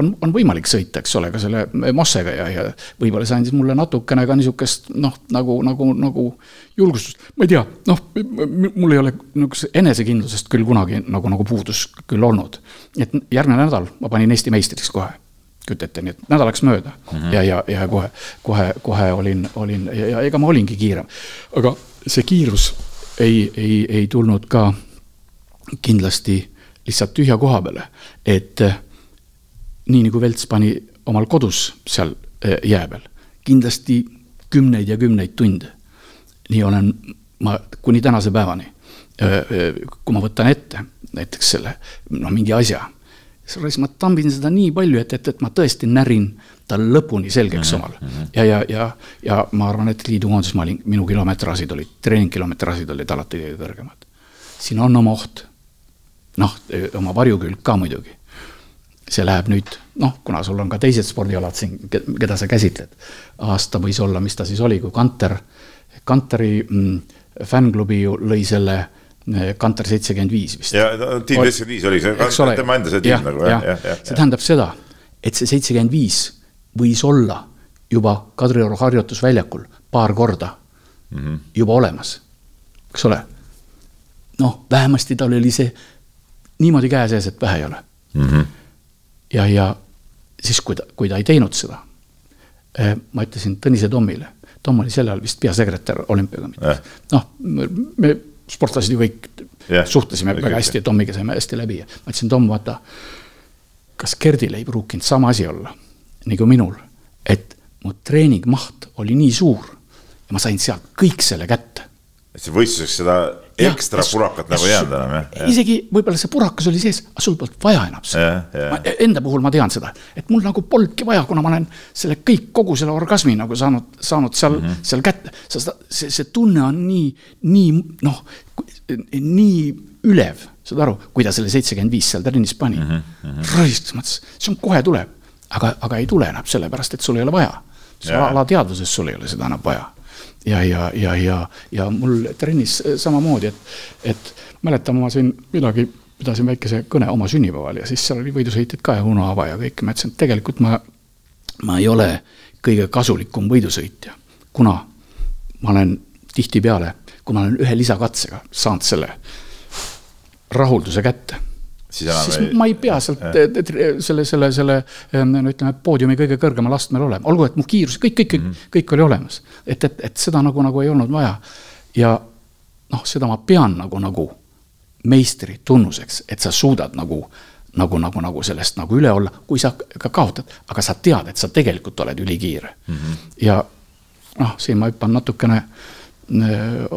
S3: on, on võimalik sõita, eks ole, ka selle Mossega ja, ja võib-olla see andis mulle natukene ka niisugust noh, nagu, nagu, nagu julgustust. ma ei tea, noh, mul ei ole niisugust enesekindlusest küll kunagi nagu, nagu puudus küll olnud. et järgmine nädal ma panin Eesti meistriks kohe kujuta ette, nii et nädal läks mööda mm -hmm. ja, ja, ja kohe, kohe, kohe olin, olin ja, ja ega ma olingi kiirem. aga see kiirus ei, ei, ei tulnud ka kindlasti lihtsalt tühja koha peale, et nii nagu Velts pani omal kodus seal eh, jää peal, kindlasti kümneid ja kümneid tunde. nii olen ma kuni tänase päevani, eh, kui ma võtan ette näiteks selle, noh, mingi asja, siis ma tambin seda nii palju, et, et, et ma tõesti närin tal lõpuni selgeks mm -hmm. omal. ja, ja, ja, ja ma arvan, et liidukoondises ma olin, minu kilometraažid olid, treeningkilometraažid olid alati kõige kõrgemad. siin on oma oht noh, oma varjukülg ka muidugi. See läheb nüüd, noh, kuna sul on ka teised spordialad siin, keda sa käsitled, aasta võis olla, mis ta siis oli, kui Kanter, Kanteri mm, fännklubi ju lõi selle eh, Kanter seitsekümmend viis vist.
S2: ja tiim seitsekümmend viis oli see, tema enda see tiim nagu jah, jah, jah.
S3: see tähendab seda, et see seitsekümmend viis võis olla juba Kadrioru harjutusväljakul paar korda mm -hmm. juba olemas, eks ole. noh, vähemasti tal oli see niimoodi käe sees, et vähe ei ole mm. -hmm. Ja, ja siis, kui ta, kui ta ei teinud seda, eh, ma ütlesin Tõnise Tommile, Tom oli sel ajal vist peasekretär olümpiakomitees eh., noh, me sportlased ju kõik yeah. suhtlesime väga hästi ja Tommiga saime hästi läbi ja ma ütlesin, Tom, vaata, kas Gerdil ei pruukinud sama asi olla nagu minul, et mu treeningmaht oli nii suur ja ma sain sealt kõik selle kätte.
S2: et see võistluseks seda ekstra purakat nagu ei jäänud enam, jah?
S3: isegi võib-olla see purakas oli sees, aga sul polnud vaja enam seda. Enda puhul ma tean seda, et mul nagu polnudki vaja, kuna ma olen selle kõik, kogu selle orgasmi nagu saanud, saanud seal mm, -hmm. seal kätte. sest see, see tunne on nii, nii noh, nii ülev, saad aru, kui ta selle seitsekümmend viis seal trennis pani mm. -hmm. raisk, mõtles, see on kohe tuleb, aga, aga ei tule enam sellepärast, et sul ei ole vaja. alateadvuses sul ei ole seda enam vaja ja, ja, ja, ja, ja mul trennis samamoodi, et, et mäletan, ma siin midagi, pidasin väikese kõne oma sünnipäeval ja siis seal oli võidusõitjaid ka ja Uno Ava ja kõik, ma ütlesin, et tegelikult ma, ma ei ole kõige kasulikum võidusõitja, kuna ma olen tihtipeale, kui ma olen ühe lisakatsega saanud selle rahulduse kätte siis, siis või... ma ei pea sealt selle, selle, selle no ütleme, poodiumi kõige kõrgemal astmel olema, olgu, et mu kiirus, kõik, kõik, kõik mm, -hmm. kõik oli olemas. et, et, et seda nagu, nagu ei olnud vaja. ja noh, seda ma pean nagu, nagu meistri tunnuseks, et sa suudad nagu nagu, nagu, nagu sellest nagu üle olla, kui sa ka kaotad, aga sa tead, et sa tegelikult oled ülikiire mm. -hmm. ja noh, siin ma hüppan natukene äh,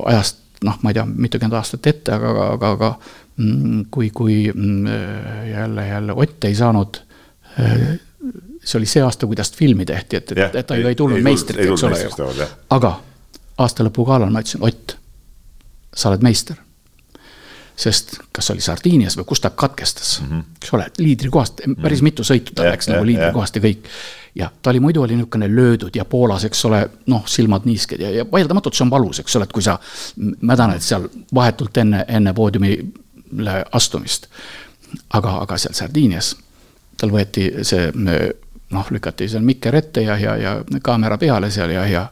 S3: ajast, noh, ma ei tea, mitukümmend aastat ette, aga, aga, aga, aga mm, kui, kui mm, jälle, jälle Ott ei saanud äh, see oli see aasta, kuidas filmi tehti, et, et, et ta ju ei tulnud meistriks, eks ole ju. aga aasta lõpu galal ma ütlesin, Ott, sa oled meister. Sest kas oli Sardiinias või kus ta katkestas mm, -hmm. eks ole, liidrikohast, päris mhm. mitu sõitu ta läks nagu liidrikohast ja kõik. ja ta oli muidu oli niisugune löödud ja Poolas, eks ole, noh, silmad niisked ja, ja vaieldamatult see on valus, eks ole, et kui sa mädaned seal vahetult enne, enne poodiumile astumist. aga, aga seal Sardiinias tal võeti see noh, lükati seal mikker ette ja, ja, ja kaamera peale seal ja, ja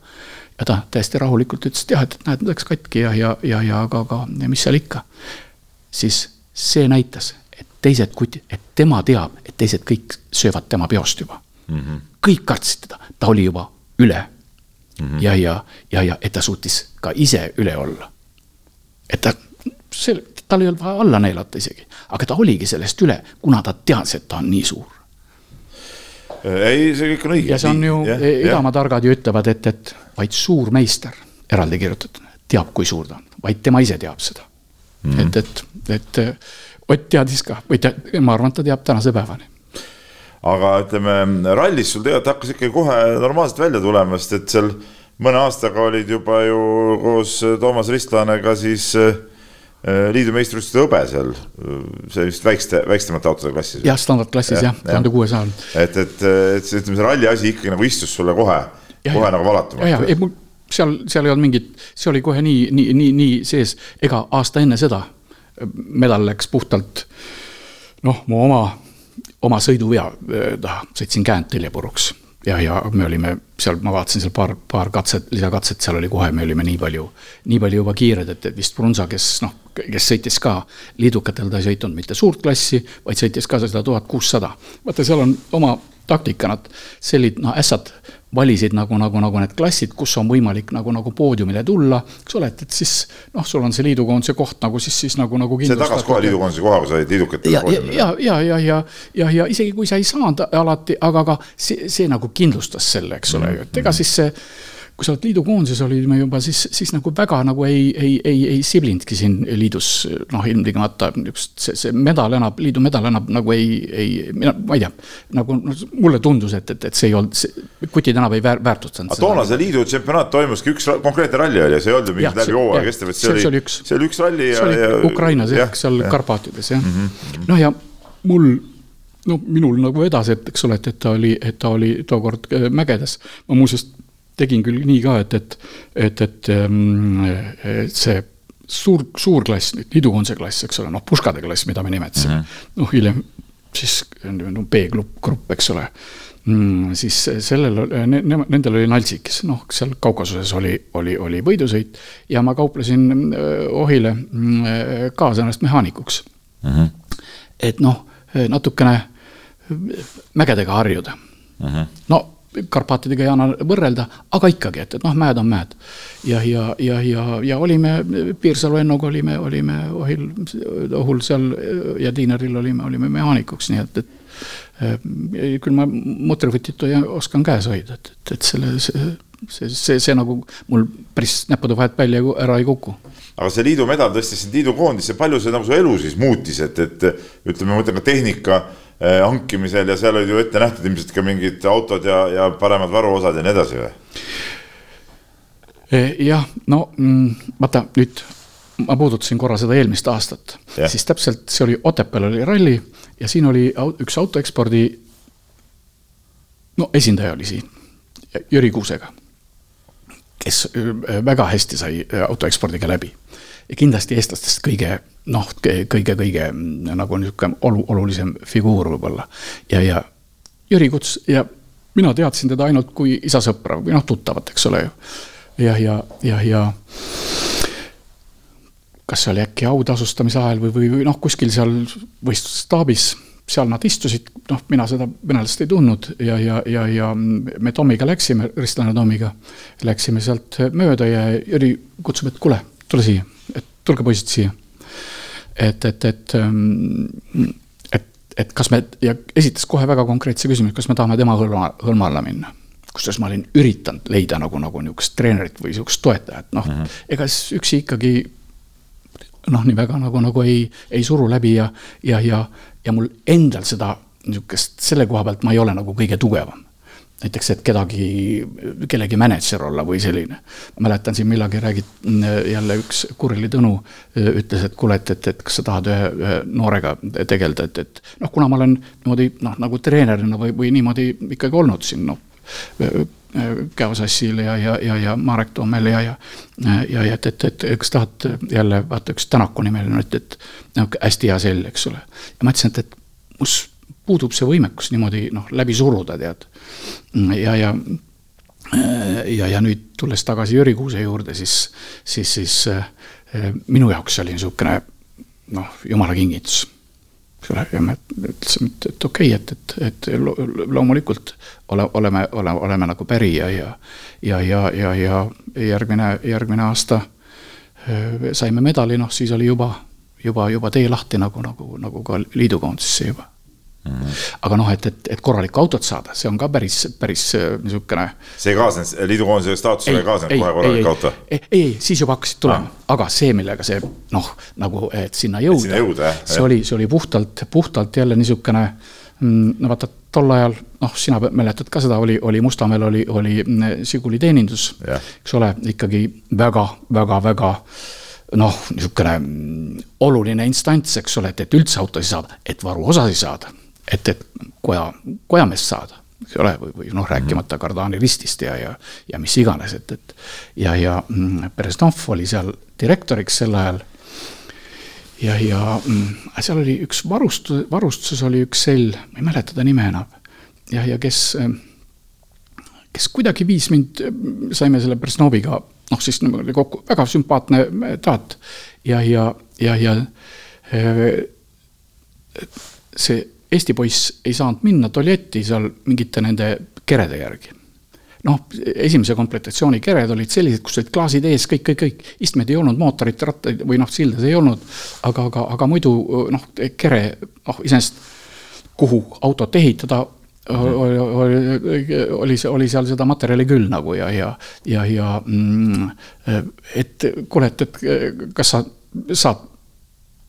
S3: ja ta täiesti rahulikult ütles, et jah, et näed, läks katki ja, ja, ja, ja aga, aga ja mis seal ikka. Siis see näitas, et teised kutid, et tema teab, et teised kõik söövad tema peost juba mm. -hmm. kõik kartsid teda, ta oli juba üle mm. -hmm. ja, ja, ja, ja et ta suutis ka ise üle olla. et ta, see, tal ei olnud vaja alla neelata isegi, aga ta oligi sellest üle, kuna ta teadis, et ta on nii suur
S2: ei, see kõik on õige.
S3: ja see on ju, Idamaa targad ju ütlevad, et, et vaid suur meister, eraldi kirjutatud, teab, kui suur ta on, vaid tema ise teab seda mm. et, et, et Ott teadis ka või te, ma arvan, et ta teab tänase päevani
S2: aga ütleme, rallis sul tegelikult hakkas ikkagi kohe normaalselt välja tulema, sest et seal mõne aastaga olid juba ju koos Toomas Ristlanega siis äh, Äh, liidu meistrivõistluste hõbe seal, see vist väikeste, väiksemate autode klassis.
S3: jah, standardklassis jah, tuhande kuuesajal.
S2: et, et, et see, ütleme, see ralli asi ikkagi nagu istus sulle kohe, kohe nagu valatumalt.
S3: ja, ja, ei mul seal, seal ei olnud mingit, see oli kohe nii, nii, nii, nii sees, ega aasta enne seda medal läks puhtalt noh, mu oma, oma sõiduvea taha, sõitsin käänd telje puruks ja, ja me olime seal, ma vaatasin seal paar, paar katset, lisakatset, seal oli kohe, me olime nii palju, nii palju juba kiired, et vist Brunsa, kes noh, kes sõitis ka liidukatel, ta ei sõitnud mitte suurt klassi, vaid sõitis ka seda tuhat kuussada. vaata, seal on oma taktika, nad sellid, noh, ässad valisid nagu, nagu, nagu need klassid, kus on võimalik nagu, nagu poodiumile tulla, eks ole, et, et siis noh, sul on see liidukoondise koht nagu siis, siis nagu, nagu
S2: see tagas kohe liidukoondise koha, kui sa olid liidukatele
S3: ja, ja, ja, ja, ja, ja, ja, ja isegi kui sa ei saanud alati, aga, aga see, see nagu kindlustas selle, eks ole ju, et ega siis see kui sa oled liidukoondises, olime juba siis, siis nagu väga nagu ei, ei, ei, ei siblinudki siin liidus noh, ilmtingimata just see, see medal enam, liidu medal enam nagu ei, ei, mina, ma ei tea, nagu mulle tundus, et, et, et see ei olnud, kutid enam ei väär, väärtustanud.
S2: toona see liidu tsempionaat toimuski üks konkreetne ralli oli ja see ei olnud ju mingi läbi hooaja kestev, et see, see oli, see oli üks ralli.
S3: see oli ja, Ukrainas jah, seal ja. Karpaatides jah mm -hmm., noh ja mul no minul nagu vedas, et eks ole, et, et ta oli, et ta oli tookord äh, mägedes. ma muuseas tegin küll nii ka, et, et, et, et, et see suur, suur klass, liidukoondise klass, eks ole, noh, puškade klass, mida me nimetasime mm -hmm., noh, hiljem siis no, B-grupp, grupp, eks ole mm,. siis sellel ne,, nendel oli naltsikis, noh, seal Kaukasuses oli, oli, oli võidusõit ja ma kauplesin äh, Ohile mm, kaasa ennast mehaanikuks mm. -hmm. et noh, natukene mägedega harjuda mm. -hmm. no Karpaatidega ei anna võrrelda, aga ikkagi, et, et noh, mäed on mäed. ja, ja, ja, ja, ja olime, Piirsalu Ennuga olime, olime ohil, ohul seal ja Tiineril olime, olime mehaanikuks, nii et, et küll ma mutrivõtit oskan käes hoida, et, et, et selle, see, see, see, see nagu mul päris näppude vahelt välja ära ei kuku
S2: aga see liidu medal tõstis sind liidu koondisse, palju see nagu su elu siis muutis, et, et ütleme, ma mõtlen ka tehnika Eh, hankimisel ja seal olid ju ette nähtud ilmselt ka mingid autod ja, ja paremad varuosad ja nii edasi või?
S3: Eh, jah, no mm, vaata nüüd ma puudutasin korra seda eelmist aastat, siis täpselt see oli Otepääl oli ralli ja siin oli üks autoekspordi. no esindaja oli siin, Jüri Kuusega, kes eh, väga hästi sai autoekspordiga läbi kindlasti eestlastest kõige noh, kõige-kõige mm, nagu niisugune olu-, olulisem figuur võib-olla. ja, ja Jüri Kuts ja mina teadsin teda ainult kui isa sõpra või noh, tuttavat, eks ole ju. ja, ja, ja, ja kas see oli äkki autasustamise ajal või, või noh, kuskil seal võistlusstaabis, seal nad istusid, noh, mina seda venelast ei tundnud ja, ja, ja, ja me Tomiga läksime, Ristlane Tomiga, läksime sealt mööda ja Jüri kutsub, et kuule, tule siia, tulge poisid siia et, et, et, ähm, et et kas me ja esitas kohe väga konkreetse küsimuse, kas me tahame tema hõlma, hõlma alla minna kusjuures ma olin üritanud leida nagu, nagu niisugust treenerit või niisugust toetajat, noh mm -hmm., ega siis üksi ikkagi noh, nii väga nagu, nagu ei, ei suru läbi ja, ja, ja, ja mul endal seda niisugust, selle koha pealt ma ei ole nagu kõige tugevam. Näiteks, et kedagi, kellegi mänedžer olla või selline. mäletan siin millalgi räägid, jälle üks Kurli Tõnu ütles, et kuule, et, et, et kas sa tahad ühe, ühe noorega tegeleda, et, et noh, kuna ma olen niimoodi noh, nagu treenerina või, või niimoodi ikkagi olnud siin noh Käo Sassil ja, ja, ja, ja Marek Toomel ja, ja, ja, ja et, et, et kas tahad jälle vaata üks Tänaku nimeline, et, et noh, hästi hea sell, eks ole. ja ma ütlesin, et, et mus puudub see võimekus niimoodi noh, läbi suruda, tead. ja, ja, ja, ja nüüd tulles tagasi Jüri Kuuse juurde, siis, siis, siis minu jaoks oli niisugune noh, jumala kingitus ja me ütlesime, et, et okei okay,, et, et, et loomulikult ole, oleme, oleme, oleme nagu pärija ja, ja, ja, ja, ja järgmine, järgmine aasta saime medali, noh siis oli juba, juba, juba tee lahti nagu, nagu, nagu ka liidukoondisesse juba Mm -hmm. aga noh, et, et, et korralikku autot saada, see on ka päris, päris äh, niisugune.
S2: see ei kaasnenud, liidukoondise staatusele ei kaasnenud kohe korralik auto?
S3: ei, ei, siis juba hakkasid tulema ah., aga see, millega see noh, nagu, et sinna jõuda, sinna jõuda, see oli, see oli puhtalt, puhtalt jälle niisugune mm, no vaata, tol ajal, noh, sina mäletad ka seda, oli, oli Mustamäel oli, oli mm, Žiguli teenindus, eks ole, ikkagi väga, väga, väga noh, niisugune mm, oluline instants, eks ole, et, et üldse autosid saada, et varuosasid saada et, et koja, kojameest saada, eks ole, või, või noh, rääkimata Kardani ristist ja, ja, ja mis iganes, et, et. ja, ja mm, Bereznov oli seal direktoriks sel ajal. ja, ja mm, seal oli üks varustus, varustuses oli üks sell, ma ei mäleta ta nime enam. ja, ja kes, kes kuidagi viis mind, saime selle Berznoviga noh, siis niimoodi kokku, väga sümpaatne taat ja, ja, ja, ja see Eesti poiss ei saanud minna tualetti seal mingite nende kerede järgi. noh, esimese komplektatsiooni kered olid sellised, kus olid klaasid ees, kõik, kõik, kõik, istmed ei olnud, mootorit, rattaid või noh, sildas ei olnud, aga, aga, aga muidu noh, kere, noh, iseenesest kuhu autot ehitada, oli, oli, oli, seal seda materjali küll nagu ja, ja, ja, ja mm, et kuule, et, et kas sa saad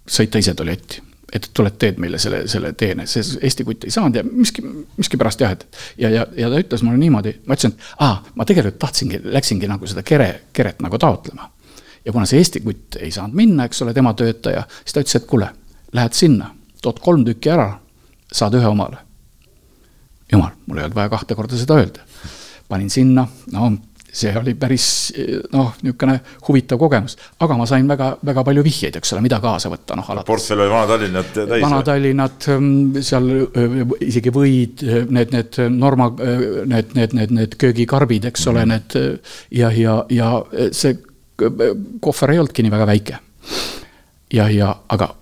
S3: sõita ise tualetti et tuled, teed meile selle, selle teene, see Eesti kutt ei saanud ja miski, miskipärast jah, et. ja, ja, ja ta ütles mulle niimoodi, ma ütlesin, et aa, ma tegelikult tahtsingi, läksingi nagu seda kere, keret nagu taotlema. ja kuna see Eesti kutt ei saanud minna, eks ole, tema töötaja, siis ta ütles, et kuule, lähed sinna, tood kolm tükki ära, saad ühe omale. jumal, mul ei olnud vaja kahte korda seda öelda. panin sinna, no see oli päris noh, niisugune huvitav kogemus, aga ma sain väga, väga palju vihjeid, eks ole, mida kaasa võtta, noh alates.
S2: portfell oli Vana-Tallinnat täis?
S3: Vana-Tallinnat, mm, seal isegi võid, need, need norma, need, need, need, need köögikarbid, eks ole mm, -hmm. need ja, ja, ja see kohver ei olnudki nii väga väike. ja, ja aga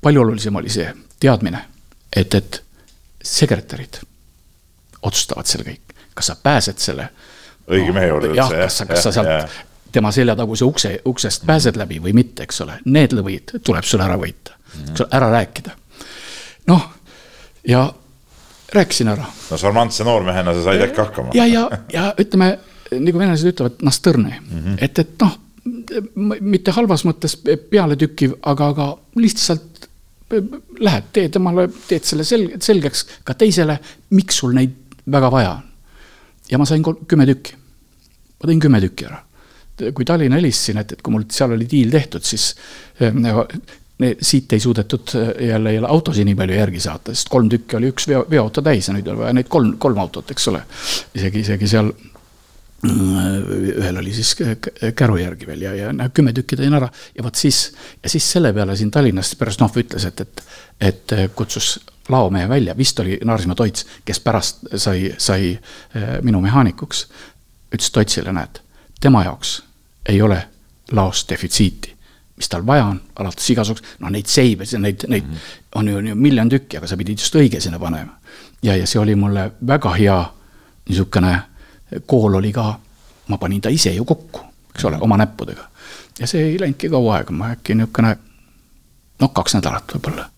S3: palju olulisem oli see teadmine, et, et sekretärid otsustavad selle kõik, kas sa pääsed selle
S2: õige mehe juurde.
S3: jah, kas sa, kas sa sealt tema seljataguse ukse, uksest pääsed läbi või mitte, eks ole, need lõvid tuleb sul ära võita mm, -hmm. ära rääkida. noh, ja rääkisin ära.
S2: no šarmantse noormehena sa said äkki hakkama.
S3: ja, ja, ja ütleme, nagu venelased ütlevad, nastõrne mm, -hmm. et, et noh, mitte halvas mõttes pealetükkiv, aga, aga lihtsalt lähed, tee temale, teed selle selg-, selgeks ka teisele, miks sul neid väga vaja on ja ma sain kümme tükki. ma tõin kümme tükki ära. kui Tallinna helistasin, et, et kui mul seal oli diil tehtud, siis äh, siit ei suudetud äh, jälle, jälle autosid nii palju järgi saata, sest kolm tükki oli üks veo, veoauto täis ja nüüd oli vaja neid kolm, kolm autot, eks ole. isegi, isegi seal äh, ühel oli siis käru järgi veel ja, ja kümme tükki tõin ära ja vot siis, ja siis selle peale siin Tallinnas Beresnov ütles, et, et, et kutsus laomehe välja, vist oli Naarismaa Toits, kes pärast sai, sai eh, minu mehaanikuks. ütles Toitsile, näed, tema jaoks ei ole laos defitsiiti. mis tal vaja on, alates igasugust, noh neid seibe, neid, neid mm -hmm. on ju, ju miljon tükki, aga sa pidid just õige sinna panema. ja, ja see oli mulle väga hea niisugune kool oli ka, ma panin ta ise ju kokku, eks ole, oma näppudega. ja see ei läinudki kaua aega, ma äkki niisugune noh, kaks nädalat võib-olla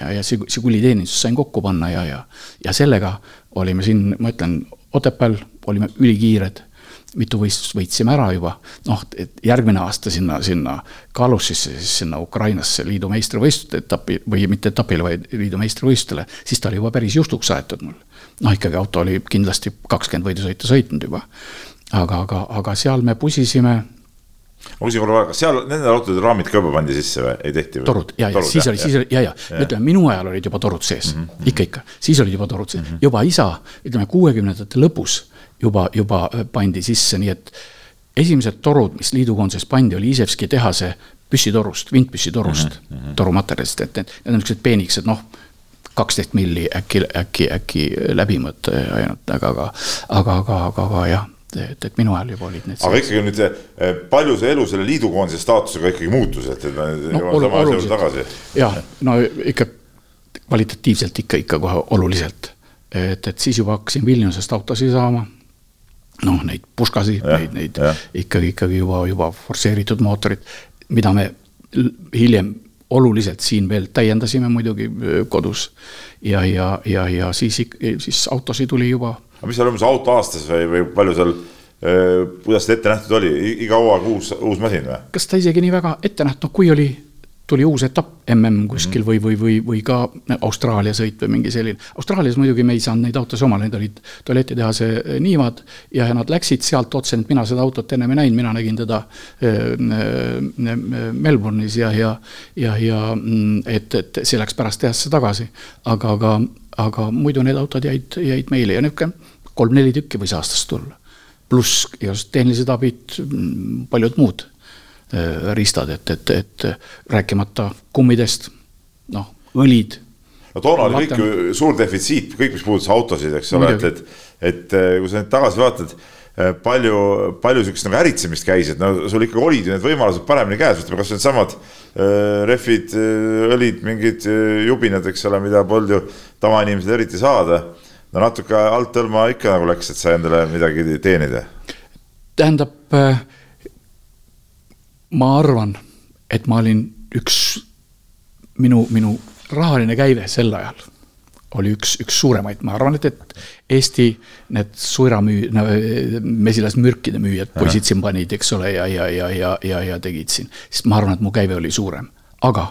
S3: ja, ja see kuliteenistus sain kokku panna ja, ja, ja sellega olime siin, ma ütlen, Otepääl olime ülikiired mitu võistlust võitsime ära juba, noh, et järgmine aasta sinna, sinna Kalussisse, siis sinna Ukrainasse liidu meistrivõistluste etapi või mitte etapile, vaid liidu meistrivõistlustele, siis ta oli juba päris juhtuks aetud mul. noh, ikkagi auto oli kindlasti kakskümmend võidusõitu sõitnud juba. aga, aga, aga seal me pusisime
S2: ma küsin korra, kas seal nendel autodel raamid ka juba pandi sisse või ei tehti või?
S3: torud ja, ja siis oli, siis oli ja, ja, ja. ütleme minu ajal olid juba torud sees mm, -hmm. ikka, ikka, siis olid juba torud sees mm, -hmm. juba isa, ütleme kuuekümnendate lõpus juba, juba äh, pandi sisse, nii et esimesed torud, mis liidukoondises pandi, oli Isevski tehase püssitorust, vintpüssitorust mm, -hmm. torumaterjalist, et need, need on niisugused peenikesed, noh, kaksteist milli äkki, äkki, äkki läbimõõt ainult, aga, aga, aga, aga, aga, aga jah et, et minu ajal juba olid need.
S2: aga ikkagi nüüd eh, palju see elu selle liidukoondise staatusega ikkagi muutus, et, et me no, jõuame sama asja juurde tagasi?
S3: jah, no ikka kvalitatiivselt ikka, ikka kohe oluliselt. et, et siis juba hakkasin Vilniusest autosid saama noh, neid puškasi, neid, neid ja. ikkagi, ikkagi juba, juba forsseeritud mootorid, mida me hiljem oluliselt siin veel täiendasime muidugi kodus. ja, ja, ja, ja siis, siis autosid tuli juba.
S2: Aga mis seal umbes auto aastas või, või palju seal kuidas see ette nähtud oli, iga hooaeg uus, uus masin või?
S3: kas ta isegi nii väga ette nähtud, kui oli tuli uus etapp mm kuskil mm -hmm. või, või, või, või ka Austraalia sõit või mingi selline. Austraalias muidugi me ei saanud neid autosid omale, need olid tualetitehase eh, niivad ja nad läksid sealt otse, et mina seda autot ennem ei näinud, mina nägin teda äh, Melbourne'is ja, ja, ja, ja mm, et, et see läks pärast tehasse tagasi. aga, aga, aga muidu need autod jäid, jäid meile ja niisugune kolm-neli tükki võis aastas tulla. pluss igasugused tehnilised abid, paljud muud Äh, riistad, et, et, et rääkimata kummidest, noh, õlid.
S2: no toona oli kõik ju suur defitsiit, kõik, mis puudutas autosid, eks ole, et, et, et äh, kui sa nüüd tagasi vaatad äh, palju, palju sihukest nagu äritsemist käis, et no sul ikkagi olid ju need võimalused paremini käes, ütleme kasvõi needsamad rehvid õlid, mingid jubinad, eks ole, mida polnud ju tavainimesed eriti saada. No natuke alt hõlma ikka nagu läks, et sai endale midagi teenida.
S3: tähendab äh, ma arvan, et ma olin üks, minu, minu rahaline käive sel ajal oli üks, üks suuremaid, ma arvan, et, et Eesti need suiramüü-, no mesilasmürkide müüjad, poisid siin panid, eks ole, ja, ja, ja, ja, ja, ja tegid siin. siis ma arvan, et mu käive oli suurem, aga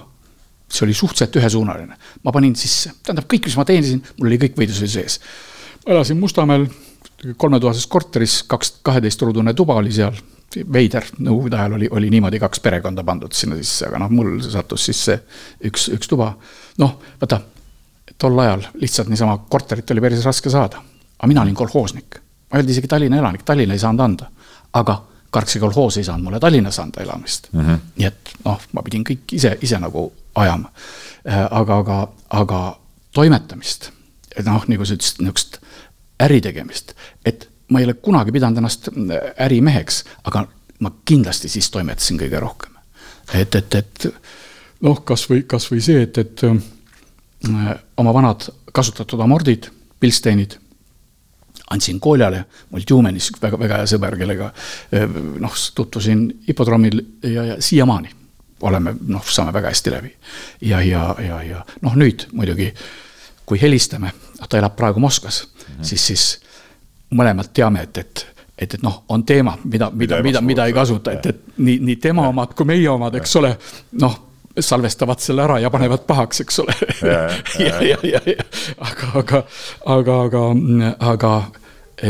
S3: see oli suhteliselt ühesuunaline. ma panin sisse, tähendab kõik, mis ma teenisin, mul oli kõik võidusõidu sees. ma elasin Mustamäel kolmetoases korteris, kaks, kaheteistruudune tuba oli seal veider, nõukogude ajal oli, oli niimoodi kaks perekonda pandud sinna sisse, aga noh, mul sattus sisse üks, üks tuba. noh, vaata, tol ajal lihtsalt niisama korterit oli päris raske saada. aga mina olin kolhoosnik, ma ei olnud isegi Tallinna elanik, Tallinna ei saanud anda. aga Karksi kolhoos ei saanud mulle Tallinnas anda elamist mm. -hmm. nii et noh, ma pidin kõik ise, ise nagu ajama. Äh, aga, aga, aga toimetamist, noh, nagu sa ütlesid, niisugust äritegemist, et ma ei ole kunagi pidanud ennast ärimeheks, aga ma kindlasti siis toimetasin kõige rohkem. et, et, et noh, kasvõi, kasvõi see, et, et äh, oma vanad kasutatud amordid, Bilsteinid andsin Koljale, mul Tjumenis väga, väga hea sõber, kellega äh, noh, tutvusin hipodroomil ja, ja siiamaani oleme, noh, saame väga hästi läbi. ja, ja, ja, ja noh, nüüd muidugi, kui helistame, noh, ta elab praegu Moskvas mm, -hmm. siis, siis mõlemad teame, et, et et, et noh, on teema, mida, mida, mida, mida ei kasuta, et, et nii, nii tema omad kui meie omad, eks ole, noh, salvestavad selle ära ja panevad pahaks, eks ole. ja, ja, ja, ja, ja, aga, aga, aga, aga, aga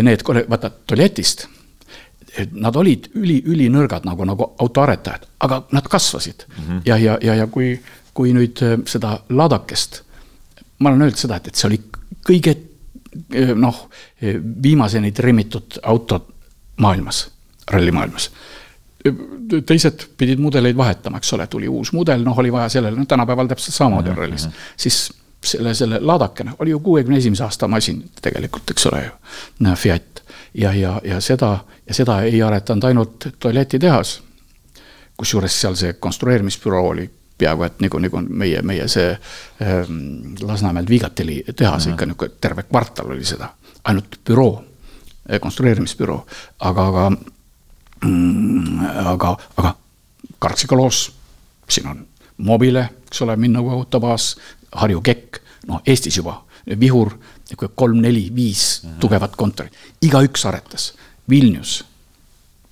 S3: need, vaata tualetist, nad olid üli, ülinõrgad nagu, nagu autoaretajad, aga nad kasvasid mm. -hmm. ja, ja, ja, ja kui, kui nüüd seda laadakest, ma olen öelnud seda, et, et see oli kõige Eh, noh, eh, viimaseni trimmitud autod maailmas, rallimaailmas teised pidid mudeleid vahetama, eks ole, tuli uus mudel, noh, oli vaja sellele, no tänapäeval täpselt samamoodi on rallis. siis selle, selle laadakene oli ju kuuekümne esimese aasta masin tegelikult, eks ole ju, Fiat. ja, ja, ja seda, ja seda ei aretanud ainult tualetitehas. kusjuures seal see konstrueerimisbüroo oli peaaegu et nagu, nagu meie, meie see ähm, Lasnamäel Viigateli tehas mm -hmm. ikka niisugune terve kvartal oli seda, ainult büroo, eh, konstrueerimisbüroo, aga, aga mm,, aga, aga Karksiga loos, siin on Mobile, eks ole, Minnagu autobaas, Harju Kekk, noh, Eestis juba, Vihur, niisugune kolm-neli, viis tugevat kontorit, igaüks aretas, Vilnius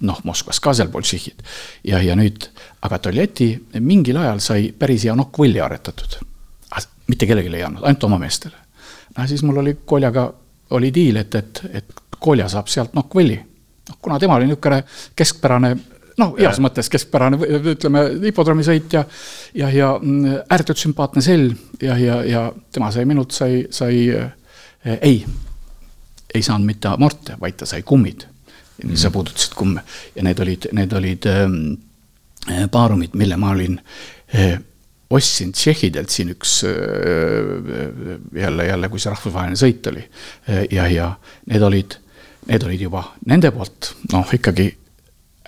S3: noh, Moskvas ka seal bolšihhid. ja, ja nüüd, aga Toljeti mingil ajal sai päris hea nokkvõlli aretatud. mitte kellelegi ei andnud, ainult oma meestele. no siis mul oli Koljaga, oli diil, et, et, et Kolja saab sealt nokkvõlli. noh, kuna tema oli niisugune keskpärane noh, heas mõttes keskpärane, ütleme, hipodroomisõit ja, ja, ja mm, ääretult sümpaatne sell ja, ja, ja tema sai minult, sai, sai äh, ei, ei saanud mitte amorte, vaid ta sai kummid. Mm. sa puudutasid kumme. Ja need olid, need olid äh, paarumid, mille ma olin äh, ostsin tšehhidelt. Siin üks äh, jälle, jälle, kui see rahvusvaheline sõit oli. ja, ja need olid, need olid juba nende poolt. Noh, ikkagi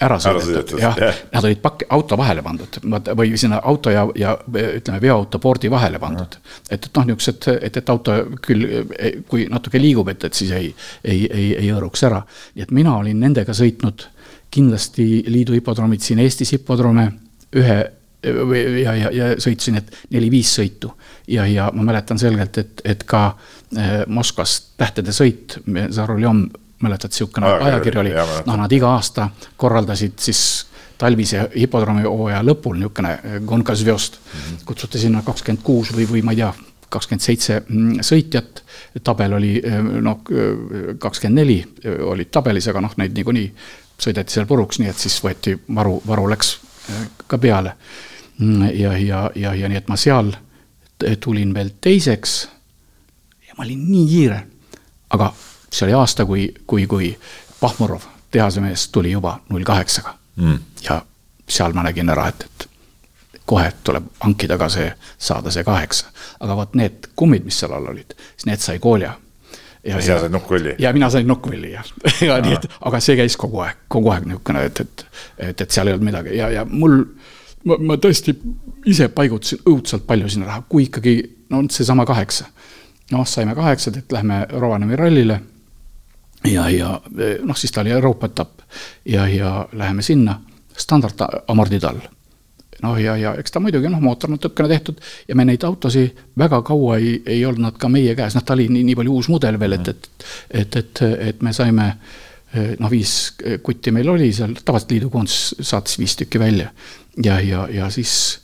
S3: ära sõidetud, jah yeah., nad olid pakk, auto vahele pandud, või sinna auto ja, ja ütleme, veoauto pordi vahele pandud. et, et noh, niisugused, et, et auto küll, kui natuke liigub, et, et siis ei, ei, ei, ei hõõruks ära. nii et mina olin nendega sõitnud kindlasti liidu hipodroomid siin Eestis hipodroome ühe ja, ja, ja sõitsin, et neli-viis sõitu. ja, ja ma mäletan selgelt, et, et ka eh, Moskvas tähtede sõit, Zaruljom mäletad, niisugune ajakiri oli, noh, nad iga aasta korraldasid siis talvise hipodroomi hooaja lõpul niisugune Gonka Zvjost mm. -hmm. kutsuti sinna kakskümmend kuus või, või ma ei tea, kakskümmend seitse mm, sõitjat. tabel oli noh, kakskümmend neli olid tabelis, aga noh, neid niikuinii sõideti seal puruks, nii et siis võeti varu, varu läks ka peale. Mm, ja, ja, ja, ja nii, et ma seal tulin veel teiseks. ja ma olin nii kiire, aga see oli aasta, kui, kui, kui Pahmurov, tehasemees, tuli juba null kaheksaga mm.. ja seal ma nägin ära, et, et kohe tuleb hankida ka see, saada see kaheksa. aga vot need kummid, mis seal all olid, siis need sai koolja.
S2: ja sina said nukkvõlli?
S3: ja mina sain nukkvõlli jah ja nii, et aga see käis kogu aeg, kogu aeg niisugune, et, et, et, et seal ei olnud midagi ja, ja mul, ma, ma tõesti ise paigutasin õudselt palju sinna raha, kui ikkagi, no seesama kaheksa. noh, saime kaheksat, et lähme Rovaniemi rallile ja, ja noh, siis ta oli Euroopa etapp. Ja, ja läheme sinna. Standardamordid all. noh, ja, ja eks ta muidugi noh, mootor natukene tehtud. Ja me neid autosid väga kaua ei, ei olnud nad ka meie käes, noh, ta oli nii, nii palju uus mudel veel, et, et, et, et, et me saime noh, viis kutti meil oli seal, tavaliselt liidukoondis saatis viis tükki välja. ja, ja, ja siis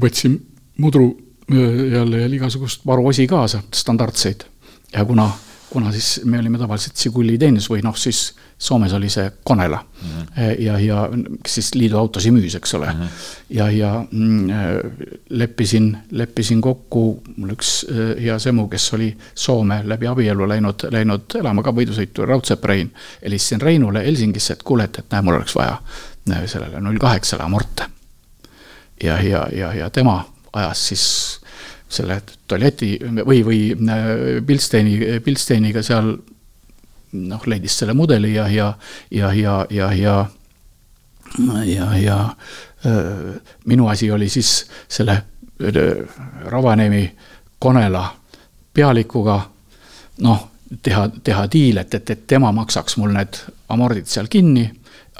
S3: võtsin mudru jälle jälle igasugust varuosi kaasa, standardseid. Ja kuna kuna siis me olime tavaliselt Žiguli teenus või noh, siis Soomes oli see Konela mm. -hmm. ja, ja siis liidu autosid müüs, eks ole mm. -hmm. ja, ja mm, äh, leppisin, leppisin kokku, mul üks äh, hea semu, kes oli Soome läbi abielu läinud, läinud elama ka võidusõitu, Raudsepp Rein. helistasin Reinule Helsingisse, et kuule, et, et näe, mul oleks vaja sellele null kaheksale amorte. ja, ja, ja, ja tema ajas siis selle tualeti või, või äh, Pilsteiniga seal noh, leidis selle mudeli ja, ja, ja, ja, ja, ja, ja, ja äh, minu asi oli siis selle äh, Ravaniemi Konela pealikuga noh, teha, teha diil, et, et, et tema maksaks mul need amordid seal kinni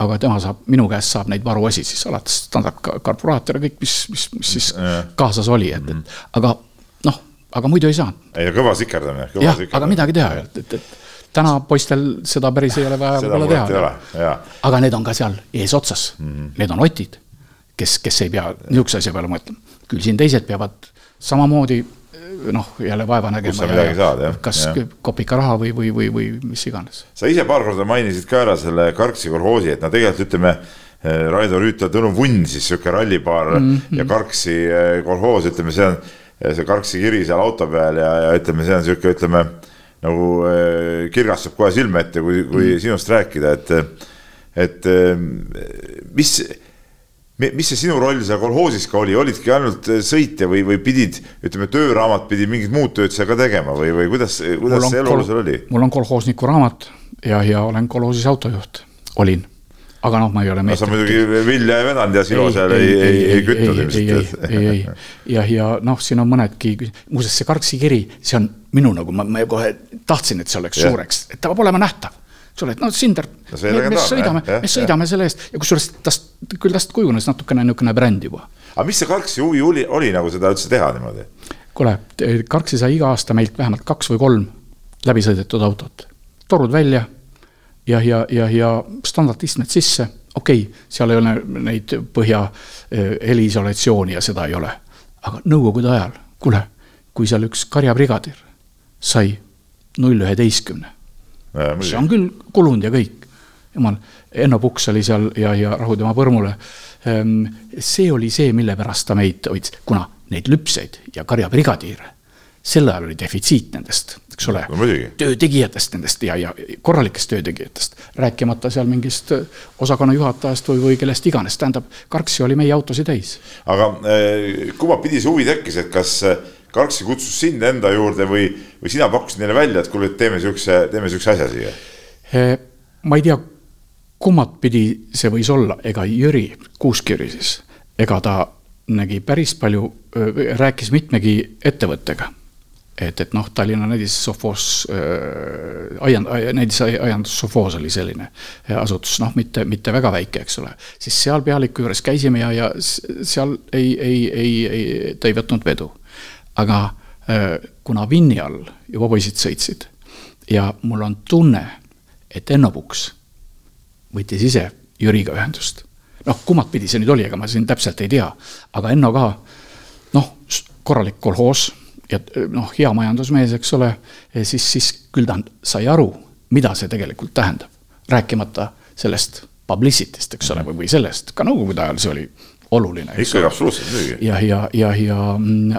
S3: aga tema saab, minu käest saab neid varuosi siis alates standardkarburaator ja kõik, mis, mis, mis siis kaasas oli, et, et aga noh, aga muidu ei saanud.
S2: ei, kõva sikerdamine.
S3: jah, aga midagi teha ei olnud, et, et täna poistel seda päris ei ole vaja võib-olla teha. aga need on ka seal eesotsas mm, -hmm. need on otid, kes, kes ei pea niisuguse asja peale mõtlema. küll siin teised peavad samamoodi noh, jälle vaeva nägema. kas ja. kopika raha või, või, või, või mis iganes.
S2: sa ise paar korda mainisid ka ära selle Karksi kolhoosi, et no tegelikult ütleme. Eh, Raido Rüütel, Tõnu Vunn siis sihuke rallipaar mm -hmm. ja Karksi eh, kolhoos, ütleme, see on see Karksi kiri seal auto peal ja, ja ütleme, see on sihuke, ütleme nagu eh, kirgastab kohe silme ette, kui, kui mm. sinust rääkida, et, et mis mis see sinu roll seal kolhoosis ka oli, olidki ainult äh, sõitja või, või pidid, ütleme, tööraamat pidi mingit muud tööd seal ka tegema või, või kuidas, kuidas see elu seal oli?
S3: mul on kolhoosniku raamat ja, ja olen kolhoosis autojuht, olin. aga noh, ma ei ole
S2: no, sa muidugi vilja ei vedanud ja silo seal ei, ei, ei, ei kütnud
S3: ilmselt. ei, ei, ja, ja noh, siin on mõnedki, muuseas see Karksi kiri, see on minu nagu, ma, ma kohe tahtsin, et see oleks ja. suureks, et ta peab olema nähtav eks ole, et noh, Sinder no, me, me sõidame, me sõidame selle eest ja kusjuures tast küll tast kujunes natukene niisugune bränd juba.
S2: aga mis see Karksi huvi oli, oli nagu seda üldse teha niimoodi?
S3: kuule, Karksi sai iga aasta meilt vähemalt kaks või kolm läbisõidetud autot. torud välja ja, ja, ja, ja standardistmed sisse, okei okay,, seal ei ole neid põhja eh, heliisolatsiooni ja seda ei ole. aga nõukogude ajal, kuule, kui seal üks karjabrigadir sai null üheteistkümne, see on küll kulunud ja kõik, jumal, Enno Puks oli seal ja, ja rahu tema põrmule. Ehm, see oli see, mille pärast ta meid hoidis, kuna neid lüpseid ja karjabrigadiire, sel ajal oli defitsiit nendest eks ole
S2: no,,
S3: töötegijatest nendest ja, ja korralikest töötegijatest, rääkimata seal mingist äh, osakonna juhatajast või, või kellest iganes, tähendab, Karksi oli meie autosid täis.
S2: aga eh, kumma pidi see huvi tekkis, et kas äh, Karksi kutsus sind enda juurde või, või sina pakkusid neile välja, et kuule, teeme siukse, teeme siukse asja siia?
S3: ma ei tea, kummat pidi see võis olla, ega Jüri Kuusküri siis, ega ta nägi päris palju, rääkis mitmegi ettevõttega et, et noh, Tallinna näidis Sofoos äh,, aiand-, näidisaiandus Sofoos oli selline asutus, noh, mitte, mitte väga väike, eks ole. siis seal pealiku juures käisime ja, ja seal ei, ei, ei, ei, ta ei võtnud vedu. Aga äh, kuna Vinni all juba poisid sõitsid ja mul on tunne, et Enno Puks võttis ise Jüriga ühendust. noh, kummat pidi see nüüd oli, ega ma siin täpselt ei tea, aga Enno ka, noh, korralik kolhoos ja noh, hea majandusmees, eks ole, siis, siis küll ta sai aru, mida see tegelikult tähendab. rääkimata sellest publicity'st, eks ole, või, või sellest, ka nõukogude ajal see oli oluline.
S2: ikkagi absoluutselt muidugi.
S3: ja, ja, ja, ja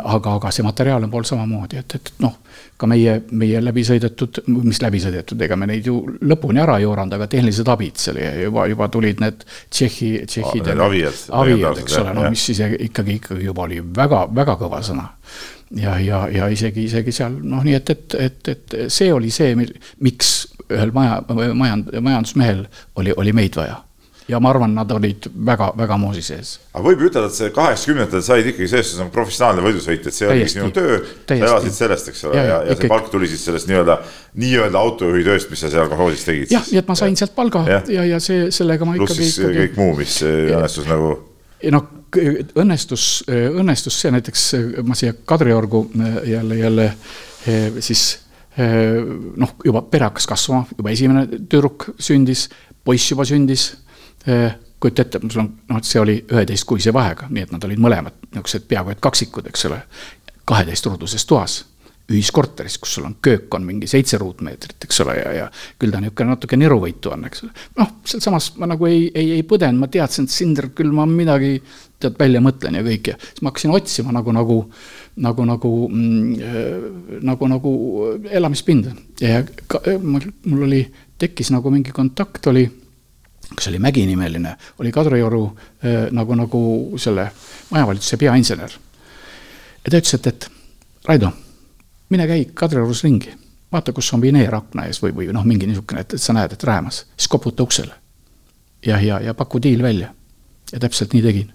S3: aga, aga see materiaalne pool samamoodi, et, et noh, ka meie, meie läbi sõidetud, mis läbi sõidetud, ega me neid ju lõpuni ära ei jooranud, aga tehnilised abid, see oli juba, juba tulid need Tšehhi, Tšehhid.
S2: avijad.
S3: avijad, eks ole, no mis ise ikkagi, ikkagi juba oli väga, väga kõva sõna ja, ja, ja isegi, isegi seal noh, nii et, et, et, et see oli see, miks ühel maja, majand-, majandusmehel oli, oli meid vaja ja ma arvan, nad olid väga-väga moosi sees.
S2: aga võib ju ütelda, et see kaheksakümnendatel said ikkagi sellest, et see on professionaalne võidusõit, et see oli sinu töö, sa elasid sellest, eks ole, ja, ja, ja, ja see palk tuli siis sellest nii-öelda, nii-öelda autojuhi tööst, mis sa seal kolhoosis tegid.
S3: jah, nii et ma sain sealt palga ja, ja, ja see, sellega ma
S2: ikkagi. pluss siis ikkagi... kõik muu, mis õnnestus nagu.
S3: noh õnnestus, õnnestus see näiteks, ma siia Kadriorgu äh, jälle, jälle äh, siis äh, noh, juba pere hakkas kasvama, juba esimene tüdruk sündis, poiss juba sündis. Kujuta ette, sul on, noh, et see oli üheteistkuise vahega, nii et nad olid mõlemad niisugused peaaegu et kaksikud, eks ole. kaheteistruuduses toas ühiskorteris, kus sul on köök on mingi seitse ruutmeetrit, eks ole, ja, ja küll ta niisugune natuke niruvõitu on, eks ole. noh, sealsamas ma nagu ei, ei, ei põdenud, ma teadsin, et Sinder, küll ma midagi tead välja mõtlen ja kõik ja siis ma hakkasin otsima nagu, nagu, nagu, nagu mm,, nagu, nagu elamispinda ja ka, mul, mul oli, tekkis nagu mingi kontakt oli kas oli Mägi nimeline, oli Kadrioru äh, nagu, nagu selle majavalitsuse peainsener. ja ta ütles, et, et Raido mine käi Kadriorus ringi, vaata, kus on vineer akna ees või, või noh, mingi niisugune, et, et sa näed, et räämas, siis koputa uksele. ja, ja, ja paku diil välja. ja täpselt nii tegin.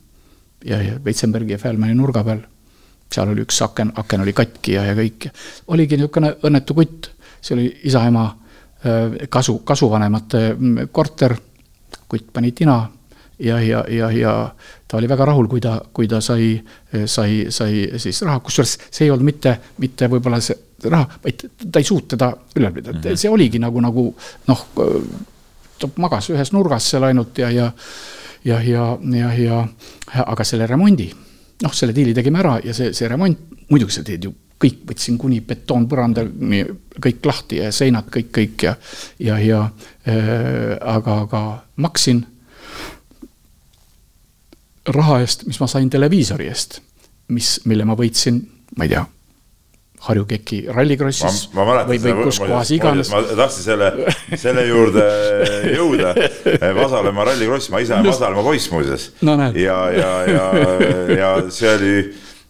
S3: ja, ja Weitsenbergi ja Fählmanni nurga peal, seal oli üks aken, aken oli katki ja, ja kõik. oligi niisugune õnnetu kutt, see oli isa-ema äh, kasu, kasuvanemate mm, korter, kutt pani tina ja, ja, ja, ja ta oli väga rahul, kui ta, kui ta sai, sai, sai siis raha, kusjuures see ei olnud mitte, mitte võib-olla see raha, vaid ta ei suutnud teda ülal pidada mm, -hmm. see oligi nagu, nagu noh, ta magas ühes nurgas seal ainult ja, ja ja, ja, ja, ja aga selle remondi, noh, selle diili tegime ära ja see, see remont, muidugi sa teed ju kõik, võtsin kuni betoonpõrandani kõik lahti ja seinad kõik, kõik ja, ja, ja äh, aga, aga maksin raha eest, mis ma sain televiisori eest, mis, mille ma võitsin, ma ei tea, Harju Keki rallikrossis või, või kus kohas iganes.
S2: ma tahtsin selle, selle juurde jõuda. Vasalemma rallikross, ma ise olen Vasalemma poiss muuseas
S3: no,.
S2: ja, ja, ja, ja see oli,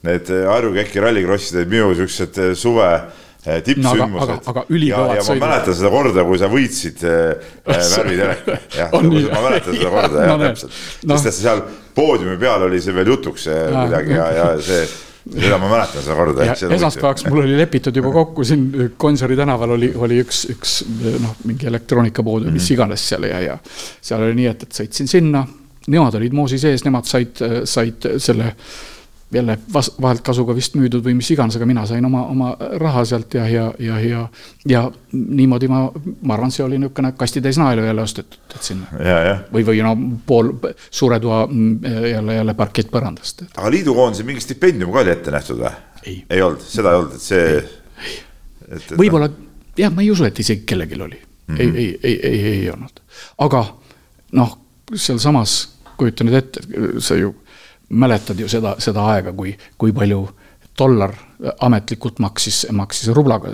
S2: need Harju Keki rallikrossid olid minu siuksed suve Eh, tippsündmused
S3: no,. aga, aga ülikõvad
S2: sõidud. ma mäletan seda korda, kui sa võitsid äh, värviteleka. jah, ma mäletan seda korda jah no,, täpselt no.. sest et seal poodiumi peal oli see veel jutuks midagi ja, ja see seda ma mäletan seda korda.
S3: esmaspäevaks mul oli lepitud juba kokku siin Gonsiori tänaval oli, oli üks, üks noh, mingi elektroonikapood või mm -hmm. mis iganes seal ja, ja seal oli nii, et, et sõitsin sinna nemad olid moosi sees, nemad said, said selle jälle vahelt kasuga vist müüdud või mis iganes, aga mina sain oma, oma raha sealt ja, ja, ja, ja, ja niimoodi ma, ma arvan, see oli niisugune kastitäis naelu jälle ostetud, et sinna. või, või no pool suure toa mm, jälle, jälle parkettpõrandast.
S2: aga liidukoondise mingi stipendium ka oli ette nähtud või? ei olnud, seda ei olnud, et see.
S3: võib-olla jah, ma ei usu, et isegi kellelgi oli mm, -hmm. ei, ei, ei, ei, ei olnud, aga noh, sealsamas kujuta nüüd ette, sa ju mäletad ju seda, seda aega, kui, kui palju dollar ametlikult maksis, maksis rublaga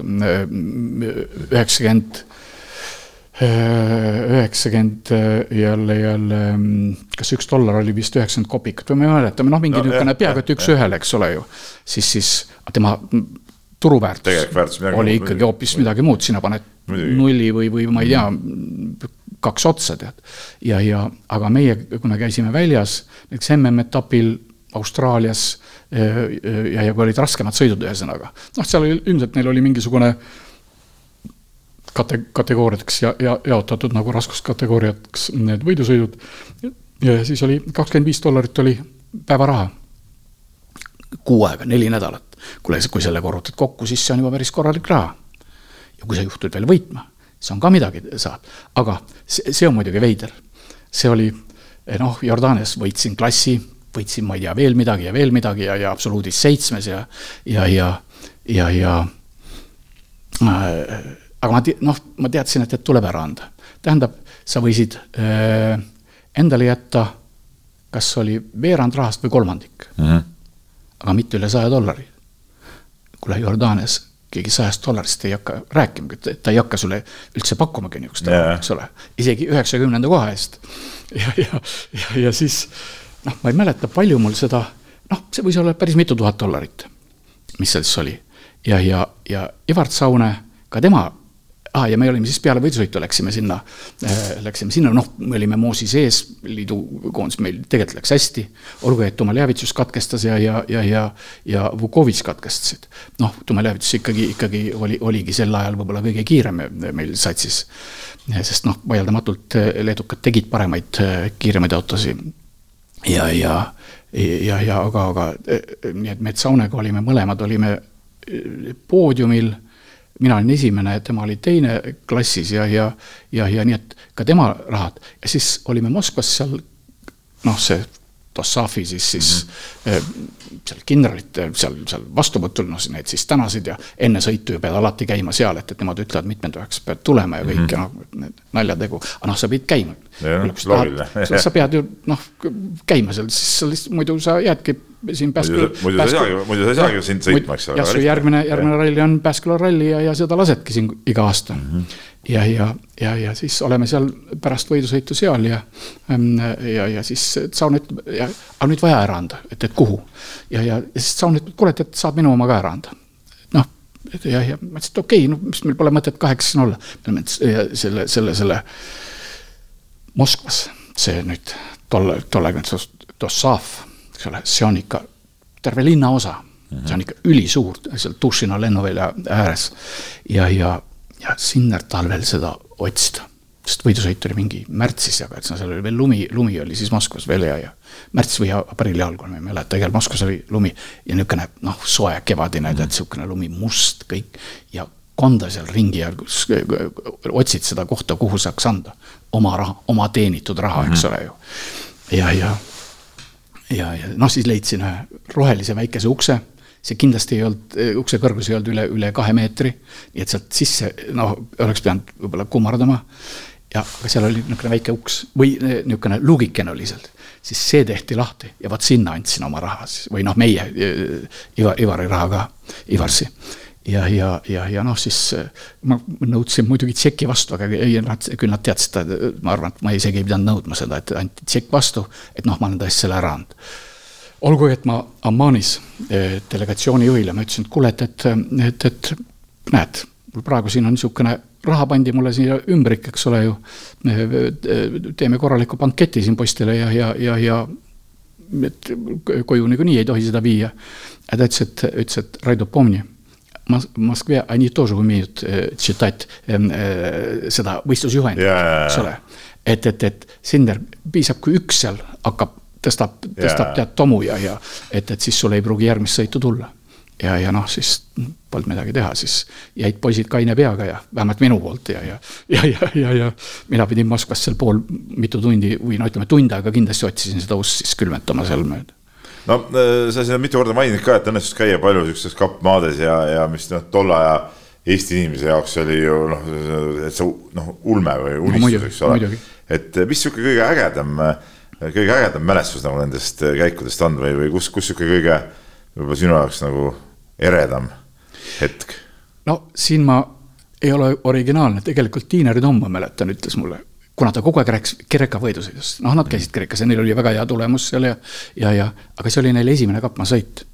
S3: üheksakümmend, üheksakümmend jälle, jälle, kas üks dollar oli vist üheksakümmend kopikat või ma ei mäleta, noh, mingi niisugune no, peaaegu et üks-ühele, eks ole ju. siis, siis tema turuväärtus oli ikkagi hoopis midagi muud, sina paned nulli või, või ma ei tea, kaks otsa, tead. ja, ja aga meie, me käisime väljas, näiteks MM-etapil Austraalias ja, ja kui olid raskemad sõidud, ühesõnaga. noh, seal oli ilmselt neil oli mingisugune kate-, kategooriateks ja, ja jaotatud nagu raskuskategooriateks need võidusõidud. ja siis oli kakskümmend viis dollarit oli päevaraha. Kuu aega, neli nädalat. Kuule, kui selle korrutad kokku, siis see on juba päris korralik raha. ja kui sa juhtud veel võitma see on ka midagi, saab, aga see, see on muidugi veider. see oli noh, Jordaanias võitsin klassi, võitsin, ma ei tea, veel midagi ja veel midagi ja, ja absoluudis seitsmes ja, ja, ja, ja, ja äh, aga ma te-, noh, ma teadsin, et, et tuleb ära anda. tähendab, sa võisid äh, endale jätta, kas oli veerand rahast või kolmandik mm. -hmm. aga mitte üle saja dollari. Kuule, Jordaanias keegi sajast dollarist ei hakka rääkimagi, ta ei hakka sulle üldse pakkumagi niisugust raha, eks ole. isegi üheksakümnenda koha eest. ja, ja, ja, ja siis noh, ma ei mäleta, palju mul seda, noh, see võis olla päris mitu tuhat dollarit, mis seal siis oli. ja, ja, ja Evart Saune, ka tema ah,, ja me olime siis peale võidusõitu läksime sinna äh,, läksime sinna, noh, me olime moosi sees, liidu koondis meil tegelikult läks hästi. olgu, et Tomaljevitsus katkestas ja, ja, ja, ja, ja Vukovitš katkestasid. noh, Tomaljevitsus ikkagi, ikkagi oli, oligi sel ajal võib-olla kõige kiirem meil satsis. sest noh, vaieldamatult äh, leedukad tegid paremaid, äh, kiiremaid autosid. ja, ja, ja, ja aga, aga äh, nii et me Saunega olime mõlemad, olime poodiumil mina olin esimene, tema oli teine klassis ja, ja, ja, ja nii, et ka tema rahad. Ja siis olime Moskvas seal noh, see Dossafi siis, siis mm -hmm. seal kindralid seal, seal vastuvõtul, noh, need siis tänasid ja enne sõitu ju pead alati käima seal, et, et nemad ütlevad, mitmendaks pead tulema ja kõik mm -hmm. ja noh, naljategu. aga noh, sa pidid käima. sa pead ju noh, käima seal, siis sa lihtsalt muidu sa jäädki siin
S2: Pääsküla. muidu sa ei saagi, muidu sa ei saagi sind sõitma, eks
S3: ole. jah, su järgmine, järgmine ralli on Pääsküla ralli ja, ja seda lasedki siin iga aasta mm. -hmm. Ja, ja, ja, ja siis oleme seal pärast võidusõitu seal ja, ähm, ja, ja siis Saun ütleb, aga nüüd vaja ära anda, et, et kuhu. ja, ja, siis Saun ütleb, kuule, et saad minu oma ka ära anda. noh, ja, ja ma ütlesin, et okei okay,, no mis meil pole mõtet kaheksa siin olla. me oleme selle, selle, selle Moskvas, see nüüd tolle, tollega, Dossav eks ole, see on ikka terve linnaosa see on ikka ülisuur, seal Tušina lennuvälja ääres. ja, ja, ja sinna talvel seda otsida, sest võidusõit oli mingi märtsis, aga et seal oli veel lumi, lumi oli siis Moskvas veel ja, ja märts või aprilli algul, ma ei mäleta, igal Moskvas oli lumi ja niisugune noh, soe kevadine mm, tead, niisugune lumi, must kõik ja konda seal ringi ja otsid seda kohta, kuhu saaks anda oma raha, oma teenitud raha mm, -hmm. eks ole ju. ja, ja ja, ja noh, siis leidsin ühe rohelise väikese ukse, see kindlasti ei olnud, ukse kõrgus ei olnud üle, üle kahe meetri, nii et sealt sisse, noh, oleks pidanud võib-olla kummardama. ja, aga seal oli niisugune väike uks või niisugune luugikene oli seal, siis see tehti lahti ja vot sinna andsin oma raha siis või noh, meie Ivar, Ivari raha ka, Ivarsi ja, ja, ja, ja noh, siis ma nõudsin muidugi tšeki vastu, aga ei, nad, küll nad teadsid, ma arvan, et ma isegi ei pidanud nõudma seda, et anti tšekk vastu, et noh, ma olen tõesti selle ära andnud olgu, et ma Ammanis äh, delegatsiooni juhile, ma ütlesin, et kuule, et, et, et, et näed, mul praegu siin on niisugune raha pandi mulle siia ümbrik, eks ole ju. teeme korraliku banketi siin poistele ja, ja, ja, ja et koju niikuinii ei tohi seda viia. ja ta ütles, et, ütles, et Raido Pomni Moskvе, они тоже умеют читать seda võistlusjuhendit yeah., eks ole. et, et, et Sinder, piisab, kui üks seal hakkab, tõstab, tõstab
S2: Jaa.
S3: tead tomu ja, ja et, et siis sul ei pruugi järgmist sõitu tulla. ja, ja noh, siis polnud midagi teha, siis jäid poisid kaine peaga ja vähemalt minu poolt ja, ja, ja, ja, ja, ja mina pidin Moskvas seal pool, mitu tundi või no ütleme, tund aega kindlasti otsisin seda ust siis külmetama seal mööda
S2: no äh, sa siin mitu korda mainisid ka, et õnnestus käia palju siukses kappmaades ja, ja mis noh, tolle aja Eesti inimese jaoks oli ju noh, et see noh, ulme või unistus no,, eks ole et mis sihuke kõige ägedam, kõige ägedam mälestus nagu nendest käikudest on või, või kus, kus sihuke kõige võib-olla sinu jaoks nagu eredam hetk?
S3: no siin ma ei ole originaalne, tegelikult Tiina Ridomm, ma mäletan, ütles mulle, kuna ta kogu aeg rääkis Kreeka võidusõidust, noh, nad käisid Kreekas ja neil oli väga hea tulemus seal ja, ja, ja aga see oli neil esimene kapmasõit.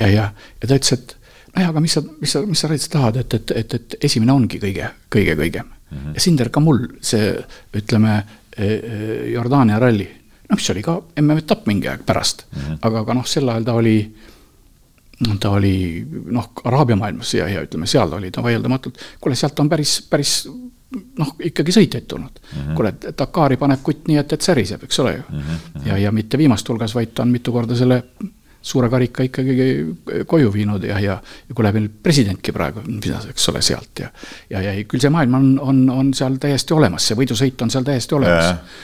S3: ja, ja, ja ta ütles, et nojah, aga mis sa, mis sa, mis sa Reits tahad, et, et, et, et esimene ongi kõige, kõige kõigem mm. -hmm. ja Sinder ka mul see, ütleme eh, Jordaania ralli, noh, mis oli ka MM-etapp mingi aeg pärast mm, -hmm. aga, aga noh, sel ajal ta oli ta oli noh, Araabia maailmas ja, ja ütleme, seal oli ta vaieldamatult, kuule, sealt on päris, päris noh, ikkagi sõitjaid tulnud mm -hmm.. kuule, Dakari paneb kutt nii, et, et säriseb, eks ole ju mm. -hmm. ja, ja mitte viimast hulgas, vaid ta on mitu korda selle suure karika ikkagi koju viinud ja, ja, ja kuule, meil presidentki praegu pidas, eks ole, sealt ja ja, ja küll see maailm on, on, on seal täiesti olemas, see võidusõit on seal täiesti olemas.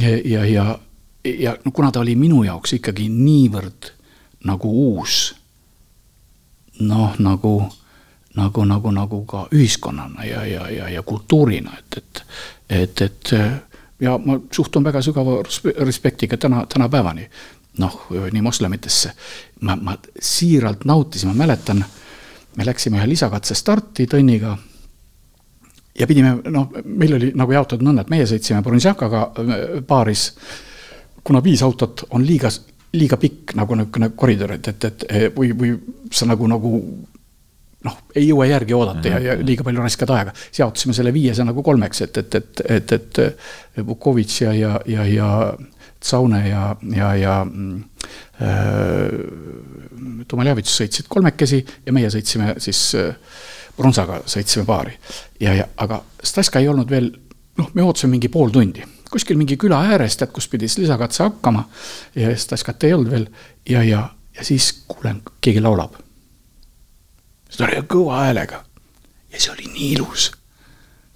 S3: ja, ja, ja, ja no kuna ta oli minu jaoks ikkagi niivõrd nagu uus noh, nagu, nagu, nagu, nagu ka ühiskonnana ja, ja, ja, ja kultuurina, et, et, et, et ja ma suhtun väga sügava respe- respektiga täna, tänapäevani noh, nii moslemitesse. ma, ma siiralt nautisin, ma mäletan, me läksime ühe lisakatse starti Tõnniga ja pidime, noh, meil oli nagu jaotatud nõnda, et meie sõitsime Borusjakaga paaris. Kuna viis autot on liiga, liiga pikk nagu niisugune koridor, et, et, et või, või sa nagu, nagu noh, ei jõua järgi oodata ja, ja liiga palju raiskad aega. jaotasime selle viiese nagu kolmeks, et, et, et, et, et Vukovitš ja, ja, ja, ja Tsaune ja, ja, ja mm, äh, Tomaljevitš sõitsid kolmekesi ja meie sõitsime siis äh, Brunsaga sõitsime paari. ja, ja aga Staska ei olnud veel, noh, me ootasime mingi pool tundi, kuskil mingi küla ääres, tead, kus pidi siis lisakatse hakkama. Ja Staskat ei olnud veel. Ja, ja, ja siis kuulen, keegi laulab. seda oli kõva häälega. Ja see oli nii ilus.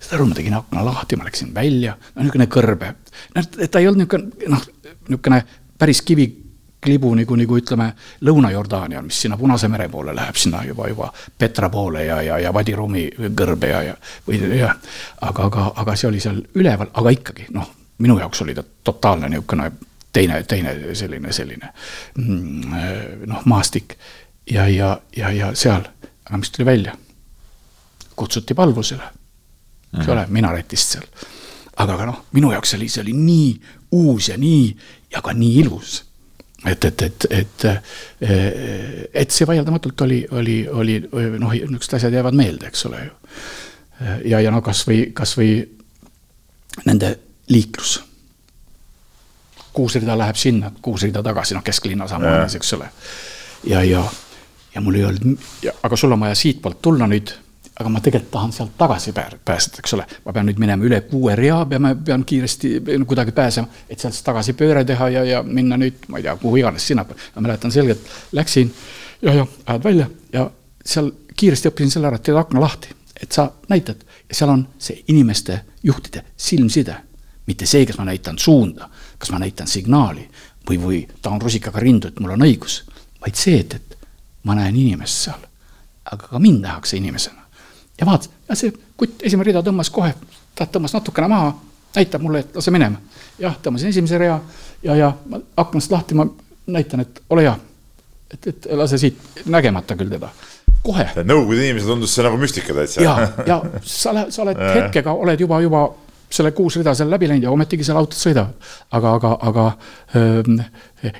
S3: Saad aru, ma tegin akna lahti, ma läksin välja, no niisugune kõrbe, noh, ta ei olnud niisugune noh, niisugune päris kiviklibu nagu, nagu ütleme, Lõuna-Jordaania, mis sinna Punase mere poole läheb, sinna juba, juba Petra poole ja, ja, ja Vadi Rumi kõrbe ja, ja või jah, aga, aga, aga see oli seal üleval, aga ikkagi noh, minu jaoks oli ta totaalne niisugune teine, teine selline, selline mm, noh, maastik ja, ja, ja, ja seal, aga mis tuli välja? kutsuti palvusele eks ole, minaretist seal. aga, aga noh, minu jaoks oli, see oli nii uus ja nii ja ka nii ilus. et, et, et, et, et see vaieldamatult oli, oli, oli noh, niisugused asjad jäävad meelde, eks ole ju. ja, ja no kasvõi, kasvõi nende liiklus. kuusrida läheb sinna, kuusrida tagasi, noh, kesklinna samamoodi, eks ole. ja, ja, ja mul ei olnud, aga sul on vaja siitpoolt tulla nüüd aga ma tegelikult tahan sealt tagasi pääseda, eks ole, ma pean nüüd minema üle kuue rea, peame, pean kiiresti kuidagi pääsema, et sealt siis tagasi pööre teha ja, ja minna nüüd, ma ei tea, kuhu iganes sinnapoole. ma mäletan selgelt, läksin ja, ja ajad välja ja seal kiiresti õppisin selle ära, et teed akna lahti, et sa näitad ja seal on see inimeste juhtide silmside, mitte see, kas ma näitan suunda, kas ma näitan signaali või, või taon rusikaga rindu, et mul on õigus, vaid see, et, et ma näen inimest seal, aga ka mind nähakse inimesena ja vaat, ja see kutt esimene rida tõmbas kohe, ta tõmbas natukene maha, näitab mulle, et lase minema. jah, tõmbasin esimese rea ja, ja aknast lahti ma näitan, et ole hea. et, et lase siit, nägemata küll teda, kohe.
S2: Nõukogude inimesele tundus see nagu müstika täitsa.
S3: ja, ja sa oled, sa oled hetkega, oled juba, juba selle kuus rida seal läbi läinud ja ometigi seal autod sõidavad. aga, aga, aga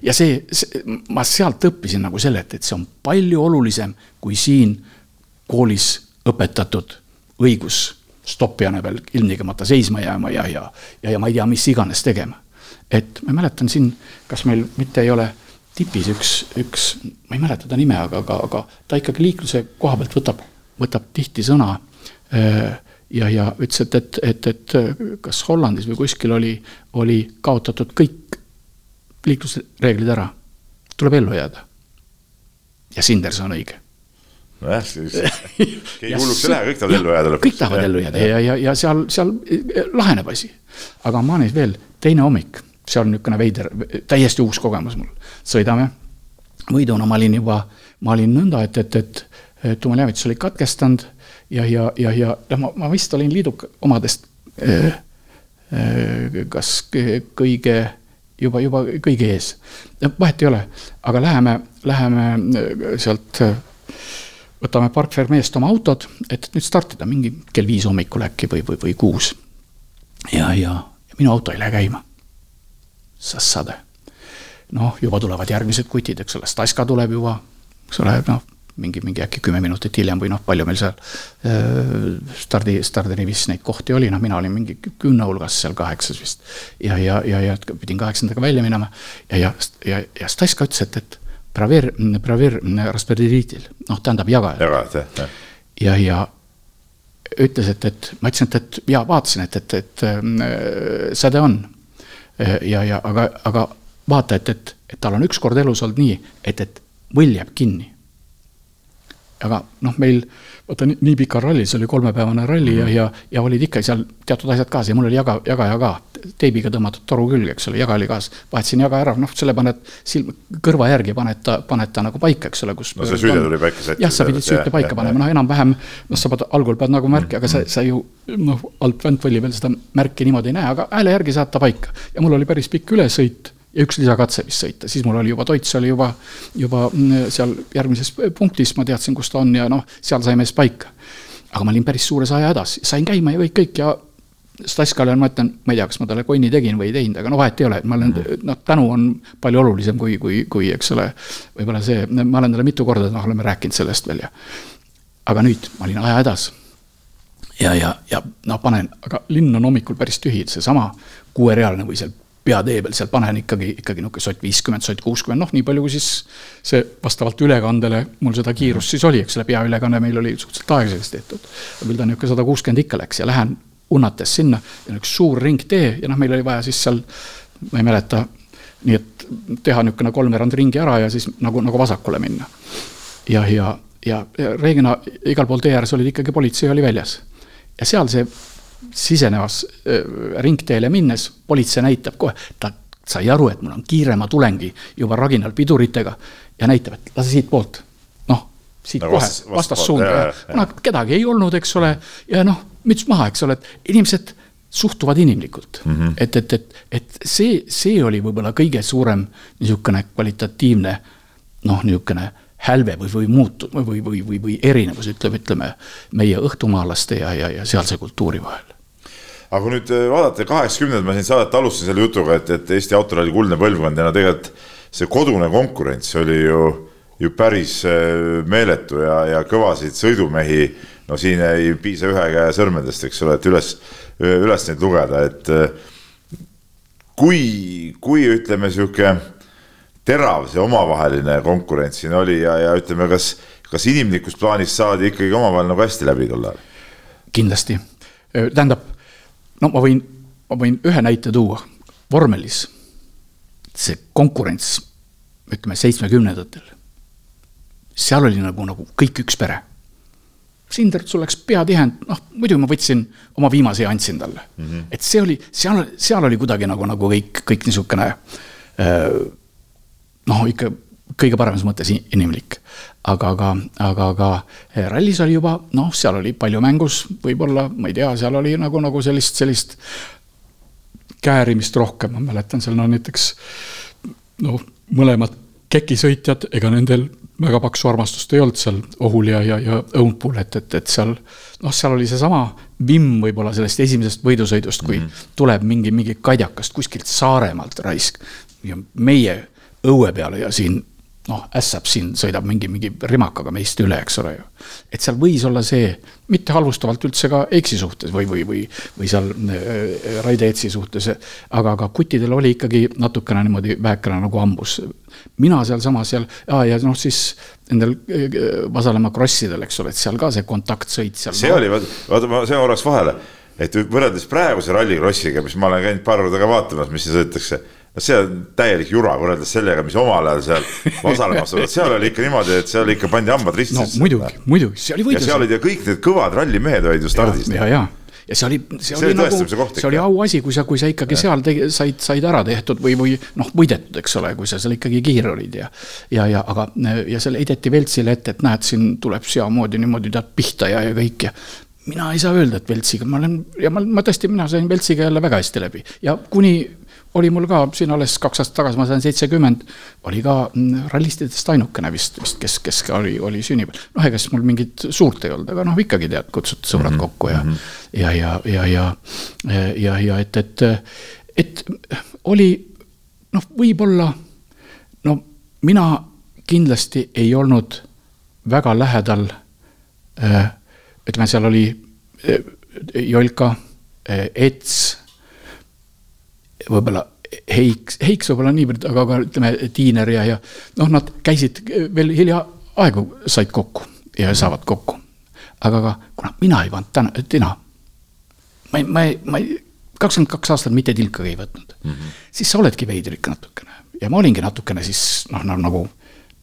S3: ja see, see, ma sealt õppisin nagu selle, et, et see on palju olulisem kui siin koolis õpetatud õigus stoppijana peal ilmtingimata seisma jääma ja, ja, ja, ja ma ei tea, mis iganes tegema. et ma mäletan siin, kas meil mitte ei ole tipis üks, üks, ma ei mäleta ta nime, aga, aga, aga ta ikkagi liikluse koha pealt võtab, võtab tihti sõna. Ja, ja ütles, et, et, et, et kas Hollandis või kuskil oli, oli kaotatud kõik liiklusreeglid ära. tuleb ellu jääda. ja Sinders on õige
S2: nojah, siis keegi hulluks ei lähe, kõik tahavad ellu jääda lõpuks.
S3: kõik tahavad ellu jääda ja, ja, ja seal, seal laheneb asi. aga Maanis veel, teine hommik, see on niisugune veider, täiesti uus kogemus mul. sõidame, võiduna ma olin juba, ma olin nõnda, et, et, et tuumaljäävitus oli katkestanud ja, ja, ja, ja noh, ma, ma vist olin liiduk omadest äh, äh, kas kõige, juba, juba kõige ees. vahet ei ole, aga läheme, läheme sealt võtame Park Fermeest oma autod, et nüüd startida mingi kell viis hommikul äkki või, või, või kuus. ja, ja, ja minu auto ei lähe käima. sassade. noh, juba tulevad järgmised kutid, eks ole, Staska tuleb juba, eks ole, noh, mingi, mingi äkki kümme minutit hiljem või noh, palju meil seal äh, stardi, stardirivis neid kohti oli, noh, mina olin mingi kümne hulgas seal kaheksas vist. ja, ja, ja, ja pidin kaheksandaga välja minema ja, ja, ja, ja Staska ütles, et, et Praver, Praver Rasperdiitil, noh, tähendab jagajad.
S2: jagajad, jah, jah.
S3: ja, ja ütles, et, et ma ütlesin, et, et ja vaatasin, et, et, et äh, säde on. ja, ja aga, aga vaata, et, et, et tal on ükskord elus olnud nii, et, et võll jääb kinni. Aga noh, meil vaata nii, nii pikal ralli, see oli kolmepäevane ralli mm -hmm. ja, ja, ja olid ikka seal teatud asjad kaasa ja mul oli jaga, jagaja ka, teibiga tõmmatud toru külge, eks ole, jaga oli kaas. vahetasin jaga ära, noh, selle paned silm, kõrva järgi paned ta, paned ta nagu paika, eks ole, kus.
S2: no see süüde tuli paika sättida.
S3: jah, sa pidid süüte paika ja, panema, noh, enam-vähem, noh, sa pead, algul pead nagu märki, aga sa, sa ju noh, alt väntvalli peal seda märki niimoodi ei näe, aga hääle järgi saad ta paika. ja mul oli päris pikk ülesõit ja üks lisakatse vist sõita, siis mul oli juba toits oli juba, juba mm, seal järgmises punktis, ma teadsin, kus ta on ja noh, seal saime siis paika aga ma olin päris suures ajahädas, sain käima ja kõik, kõik ja Staskale ma ütlen, ma ei tea, kas ma talle konni tegin või ei teinud, aga no vahet ei ole, et ma olen, noh, tänu on palju olulisem kui, kui, kui eks ole, võib-olla see, ma olen talle mitu korda, noh, oleme rääkinud sellest veel ja. aga nüüd ma olin ajahädas. ja, ja, ja noh, panen, aga linn on hommikul päris tühi, seesama kuuerealine või seal peatee peal, seal panen ikkagi, ikkagi niisugune sott viiskümmend, sott kuuskümmend, noh, nii palju, kui siis see vastavalt ülekandele mul seda kiirust siis oli, eks ole, peaülekanne meil oli suhteliselt aeglaselt tehtud. küll ta niisugune sada kuuskümmend ikka läks ja lähen unnates sinna ja üks suur ringtee ja noh, meil oli vaja siis seal, ma ei mäleta, nii et teha niisugune kolmveerand ringi ära ja siis nagu, nagu vasakule minna. ja, ja, ja reeglina igal pool tee ääres olid ikkagi politsei oli väljas. ja seal see sisenevas ringteele minnes politsei näitab kohe, ta sai aru, et mul on kiire, ma tulengi juba raginal piduritega ja näitab, et lase siitpoolt. noh, siit no, kohe vastas, vastassuunda, kuna kedagi ei olnud, eks ole, ja noh, müts maha, eks ole, et inimesed suhtuvad inimlikult mm. -hmm. et, et, et, et see, see oli võib-olla kõige suurem niisugune kvalitatiivne noh, niisugune hälve või, või muutu- või, või, või, või erinevus, ütleme, ütleme meie õhtumaalaste ja, ja, ja sealse kultuuri vahel.
S2: Aga kui nüüd äh, vaadata kaheksakümnendad, ma siin saadet alustasin selle jutuga, et, et Eesti autoralli kuldne põlvkond ja no tegelikult see kodune konkurents oli ju, ju päris äh, meeletu ja, ja kõvasid sõidumehi, no siin ei piisa ühe käe sõrmedest, eks ole, et üles, üles neid lugeda, et äh, kui, kui ütleme, sihuke terav see omavaheline konkurents siin oli ja, ja ütleme, kas, kas inimlikus plaanis saadi ikkagi omavahel nagu hästi läbi tol ajal?
S3: kindlasti, tähendab no ma võin, ma võin ühe näite tuua, vormelis see konkurents, ütleme seitsmekümnendatel, seal oli nagu, nagu kõik üks pere. Sindert, sul läks pea tihend, noh muidu ma võtsin oma viimase ja andsin talle mm. -hmm. et see oli, seal, seal oli kuidagi nagu, nagu kõik, kõik niisugune äh, noh, ikka kõige paremas mõttes inimlik. aga, aga, aga, aga eh, rallis oli juba, noh, seal oli palju mängus, võib-olla, ma ei tea, seal oli nagu, nagu sellist, sellist käärimist rohkem, ma mäletan seal no näiteks noh, mõlemad kekisõitjad, ega nendel väga paksu armastust ei olnud seal Ohul ja, ja, ja Õunpul, et, et, et seal noh, seal oli seesama vimm võib-olla sellest esimesest võidusõidust, kui mm -hmm. tuleb mingi, mingi kadjakast kuskilt Saaremaalt raisk ja meie õue peale ja siin noh, ässab siin, sõidab mingi, mingi rimakaga meist üle, eks ole ju. et seal võis olla see, mitte halvustavalt üldse ka Eiksi suhtes või, või, või, või seal äh, Raide Eetsi suhtes, aga, aga kuttidel oli ikkagi natukene niimoodi vähekene nagu hambus. mina sealsamas seal, ja, ja noh, siis nendel äh, Vasalemma krossidel, eks ole, et seal ka see kontaktsõit seal.
S2: see no, oli, vaata, ma, see korraks vahele, et võrreldes praeguse rallikrossiga, mis ma olen käinud paar korda ka vaatamas, mis siin sõidetakse no see on täielik jura võrreldes sellega, mis omal ajal seal Vasalemmas oli, seal oli ikka niimoodi, et seal ikka pandi hambad risti.
S3: no muidugi, muidugi, see oli
S2: võitlus. ja seal olid ju kõik need kõvad rallimehed olid ju stardis.
S3: ja, ja, ja see oli, see oli nagu, see oli auasi, kui sa, kui sa ikkagi ja. seal tegi, said, said ära tehtud või, või noh, võidetud, eks ole, kui sa seal ikkagi kiire olid ja. ja, ja aga, ja seal heideti Veltsile ette, et näed, siin tuleb seamoodi niimoodi tead pihta ja, ja kõik ja mina ei saa öelda, et Veltsiga ma olen ja ma, ma tõesti, mina sain Veltsiga jälle väga hästi läbi ja kuni oli mul ka siin alles kaks aastat tagasi, ma sain seitsekümmend, oli ka mm, rallistidest ainukene vist, vist, kes, kes oli, oli sünnipäev. noh, ega siis mul mingit suurt ei olnud, aga noh, ikkagi tead, kutsuti sõbrad mm -hmm. kokku ja -hmm. ja, ja, ja, ja, ja, ja et, et, et oli noh, võib-olla no mina kindlasti ei olnud väga lähedal. ütleme, seal oli Jolka, Ets võib-olla Heiks, Heiks võib-olla niivõrd, aga ka ütleme, Tiiner ja, ja noh, nad käisid veel hiljaaegu said kokku ja saavad kokku. aga ka, kuna mina ei pannud täna, tina, ma ei, ma ei, ma ei, kakskümmend kaks aastat mitte tilkagi ei võtnud mm, -hmm. siis sa oledki veider ikka natukene ja ma olingi natukene siis noh, nagu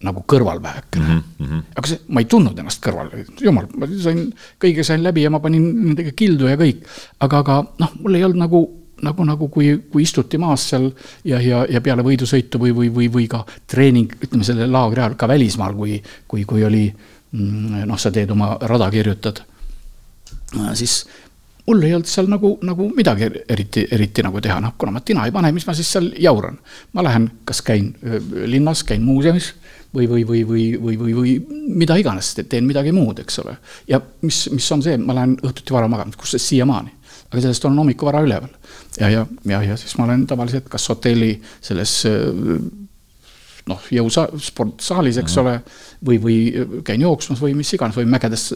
S3: nagu kõrval vähekene mm. -hmm. aga see, ma ei tundnud ennast kõrval, jumal, ma sain, kõige sain läbi ja ma panin nendega kildu ja kõik. aga, aga noh, mul ei olnud nagu nagu, nagu kui, kui istuti maas seal ja, ja, ja peale võidusõitu või, või, või, või ka treening, ütleme selle laagri ajal ka välismaal, kui, kui, kui oli mm, noh, sa teed oma rada, kirjutad, siis mul ei olnud seal nagu, nagu midagi eriti, eriti nagu teha, noh, kuna ma tina ei pane, mis ma siis seal jauran. ma lähen, kas käin linnas, käin muuseumis või, või, või, või, või, või, või mida iganes, teen midagi muud, eks ole. ja mis, mis on see, ma lähen õhtuti vara magama, kus see siiamaani aga sellest olen hommikul vara üleval. ja, ja, ja, ja siis ma olen tavaliselt kas hotelli selles noh, jõusa-, sportsaalis, eks mm -hmm. ole, või, või käin jooksmas või mis iganes või mägedes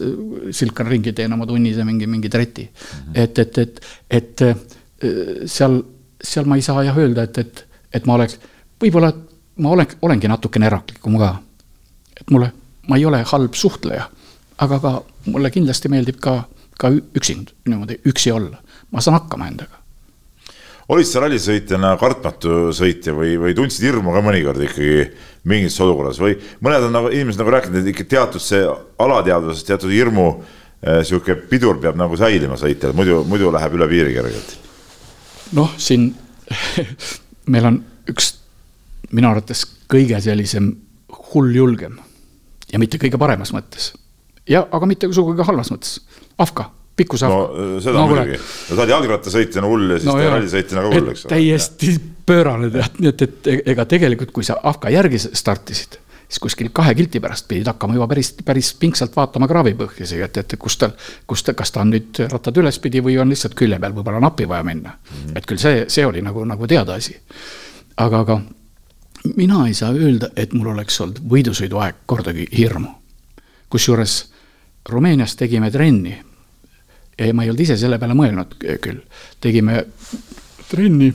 S3: silkan ringi, teen oma tunnise mingi, mingi treti mm. -hmm. et, et, et, et seal, seal ma ei saa jah öelda, et, et, et ma oleks, võib-olla ma olen, olengi natukene eraklikum ka. et mulle, ma ei ole halb suhtleja, aga ka mulle kindlasti meeldib ka, ka üksinda, niimoodi üksi olla ma saan hakkama endaga.
S2: olid sa rallisõitjana kartmatu sõitja või, või tundsid hirmu ka mõnikord ikkagi mingis olukorras või mõned on nagu inimesed nagu rääkinud, et ikka teatud see alateadvuses teatud hirmu äh, sihuke pidur peab nagu säilima sõitjal, muidu, muidu läheb üle piiri kergelt.
S3: noh, siin meil on üks minu arvates kõige sellisem hulljulgem ja mitte kõige paremas mõttes. ja, aga mitte sugugi halvas mõttes, Afka pikkuse
S2: no äh, seda no, muidugi, no sa oled jalgrattasõitjana hull ja siis no, rallisõitjana ka hull, eks
S3: ole. täiesti pöörane tead, nii et, et ega tegelikult, kui sa Afka järgi startisid, siis kuskil kahe kilti pärast pidid hakkama juba päris, päris pingsalt vaatama kraavipõhjasi, et, et kus tal, kus ta, kas ta on nüüd rattad ülespidi või on lihtsalt külje peal võib-olla nappi vaja minna mm. -hmm. et küll see, see oli nagu, nagu teada asi. aga, aga mina ei saa öelda, et mul oleks olnud võidusõiduaeg kordagi hirmu. kusjuures Rumeenias tegime trenni ma ei olnud ise selle peale mõelnud küll. tegime trenni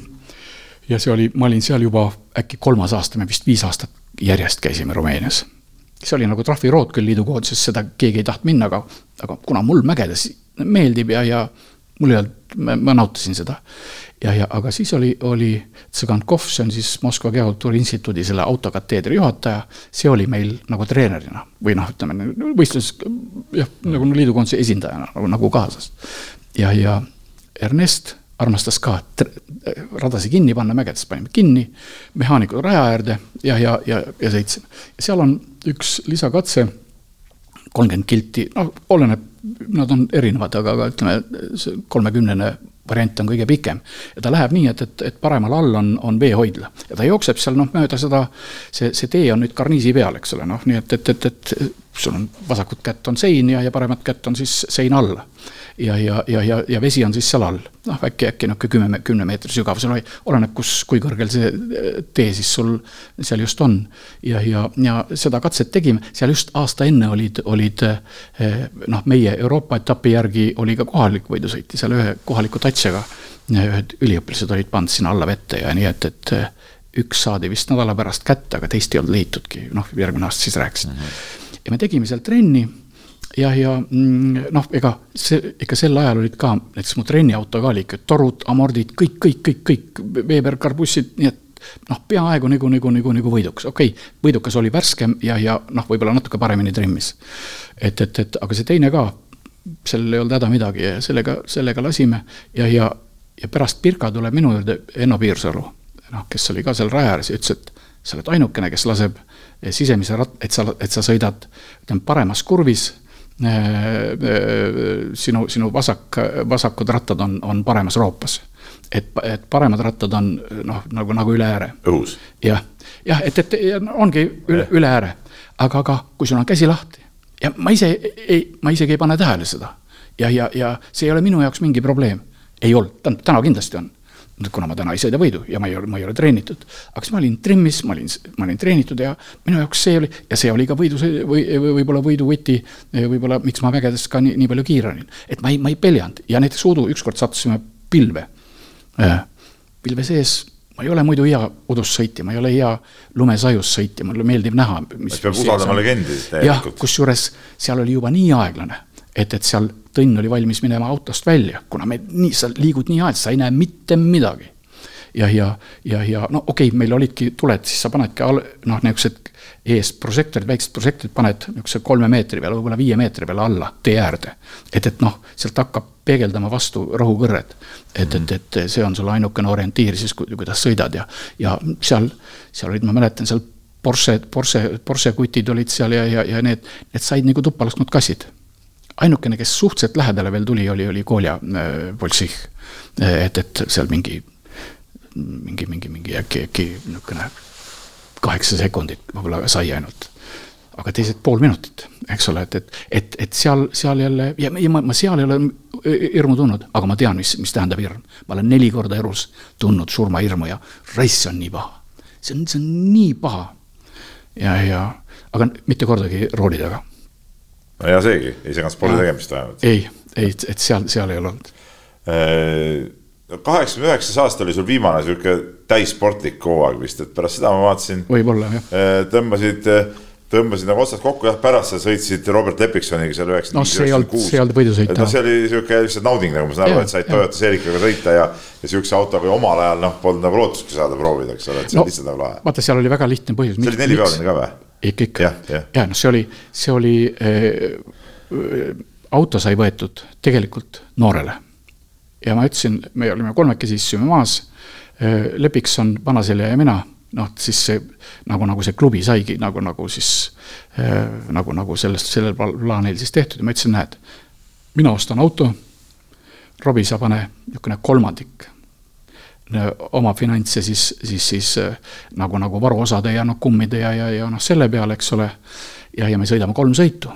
S3: ja see oli, ma olin seal juba äkki kolmas aasta, me vist viis aastat järjest käisime Rumeenias. see oli nagu trahvirood küll liidukoondises, seda keegi ei tahtnud minna, aga, aga kuna mul mägedes meeldib ja, ja mul ei olnud, ma nautisin seda ja, ja aga siis oli, oli Tsõgankov, see on siis Moskva Geokultuuri Instituudi selle autokateedri juhataja, see oli meil nagu treenerina või noh, ütleme võistluses jah, nagu liidukoondise esindajana nagu, nagu kaasas. ja, ja Ernest armastas ka radasi kinni panna, mägedes panime kinni, mehaanikud raja äärde ja, ja, ja, ja sõitsime. seal on üks lisakatse, kolmkümmend kilti, noh, oleneb, nad on erinevad, aga, aga ütleme, see kolmekümnene variant on kõige pikem. ja ta läheb nii, et, et, et paremal all on, on veehoidla ja ta jookseb seal noh, mööda seda, see, see tee on nüüd karniisi peal, eks ole, noh, nii et, et, et, et sul on vasakut kätt on sein ja, ja paremat kätt on siis sein alla. ja, ja, ja, ja, ja vesi on siis seal all, noh äkki, äkki nihuke kümme, kümne meetri sügavusel, oleneb, kus, kui kõrgel see eh, tee siis sul seal just on. ja, ja, ja seda katset tegime, seal just aasta enne olid, olid eh, noh, meie Euroopa etapi järgi oli ka kohalik võidusõit ja seal ühe kohaliku tatsjaga ühed üliõpilased olid pannud sinna alla vette ja nii, et, et üks saadi vist nädala pärast kätte, aga teist ei olnud leitudki, noh, järgmine aasta siis rääkisin mm. -hmm. ja me tegime seal trenni ja, ja mm, noh, ega see, ikka sel ajal olid ka näiteks mu trenniauto ka oli ikka torud, amordid, kõik, kõik, kõik, kõik, Weber karbussid, nii et noh, peaaegu nagu, nagu, nagu, nagu võidukas, okei okay,, võidukas oli värskem ja, ja noh, võib-olla natuke paremini trimmis. et, et, et aga see teine ka, sellel ei olnud häda midagi ja sellega, sellega lasime ja, ja, ja pärast Pirka tuleb minu juurde Enno Piirsalu noh, kes oli ka seal raja ääres ja ütles, et sa oled ainukene, kes laseb sisemise rat-, et sa, et sa sõidad, ütleme, paremas kurvis äh, äh, sinu, sinu vasak, vasakud rattad on, on paremas roopas. et, et paremad rattad on noh, nagu, nagu üle ääre.
S2: õhus.
S3: jah, jah, et, et ongi üle, üle ääre, aga, aga kui sul on käsi lahti ja ma ise ei, ma isegi ei pane tähele seda. ja, ja, ja see ei ole minu jaoks mingi probleem. ei olnud, tähendab täna kindlasti on kuna ma täna ei sõida võidu ja ma ei ole, ma ei ole treenitud. aga siis ma olin trimmis, ma olin, ma olin treenitud ja minu jaoks see oli, ja see oli ka võidu või, või võib-olla võidu võti, võib-olla miks ma mägedes ka nii, nii palju kiire olin. et ma ei, ma ei peljanud ja näiteks Udu ükskord sattusime pilve. pilve sees ma ei ole muidu hea udus sõitja, ma ei ole hea lumesajus sõitja, mulle meeldib näha.
S2: peab usaldama legendi täielikult.
S3: jah, kusjuures seal oli juba nii aeglane, et, et seal Tõnn oli valmis minema autost välja, kuna me nii, sa liigud nii aeglaselt, sa ei näe mitte midagi. ja, ja, ja, ja no okei okay,, meil olidki tuled, siis sa panedki al-, noh, niisugused ees prožektorid, väiksed prožektorid paned niisuguse kolme meetri peale, võib-olla viie meetri peale alla tee äärde. et, et noh, sealt hakkab peegeldama vastu rõhukõrred. et, et, et see on sul ainukene orientiir siis, kuidas sõidad ja, ja seal, seal olid, ma mäletan, seal Porsche, Porsche, Porsche kutid olid seal ja, ja, ja need, need said nagu tuppa lasknud kassid ainukene, kes suhteliselt lähedale veel tuli, oli, oli Kolja äh, Boltših. et, et seal mingi, mingi, mingi, mingi äkki, äkki niisugune kaheksa sekundit võib-olla sai ainult. aga teised pool minutit, eks ole, et, et, et, et seal, seal jälle ja, ja ma, ma seal ei ole hirmu tundnud, aga ma tean, mis, mis tähendab hirm. ma olen neli korda elus tundnud surmahirmu ja raiss on nii paha. see on, see on nii paha. ja, ja aga mitte kordagi rooli taga
S2: no hea seegi, ei seganud spordi tegemist vähemalt.
S3: ei, ei, et seal, seal ei ole olnud.
S2: Äh, kaheksakümne üheksas aasta oli sul viimane sihuke täissportlik hooaeg vist, et pärast seda ma vaatasin.
S3: võib-olla jah.
S2: Äh, tõmbasid, tõmbasid nagu otsad kokku, jah, pärast sa sõitsid Robert Lepiksoniga seal üheksakümmend
S3: viis, üheksakümmend kuus. see ei olnud võidusõit.
S2: no see oli sihuke lihtsalt nauding, nagu ma saan aru, et said Toyota Seericaga sõita ja, ja sihukese autoga omal ajal noh, polnud nagu lootustki saada proovida, eks ole, et see
S3: no,
S2: on lihtsalt nagu lahe.
S3: vaata, seal oli väga lihtne põhjus.
S2: see oli nelipealine ka või?
S3: ikka, ikka. ja, noh, see oli, see oli äh,, auto sai võetud tegelikult noorele. ja ma ütlesin, me olime kolmekesi, istusime maas äh,, Lepikson, Vanaselja ja mina, noh, siis see nagu, nagu see klubi saigi nagu, nagu siis äh, nagu, nagu sellest, sellel plaanil siis tehtud ja ma ütlesin, näed, mina ostan auto, Robbie, sa pane niisugune kolmandik oma finantse siis, siis, siis äh, nagu, nagu varuosade ja noh, kummide ja, ja, ja noh, selle peale, eks ole. ja, ja me sõidame kolm sõitu.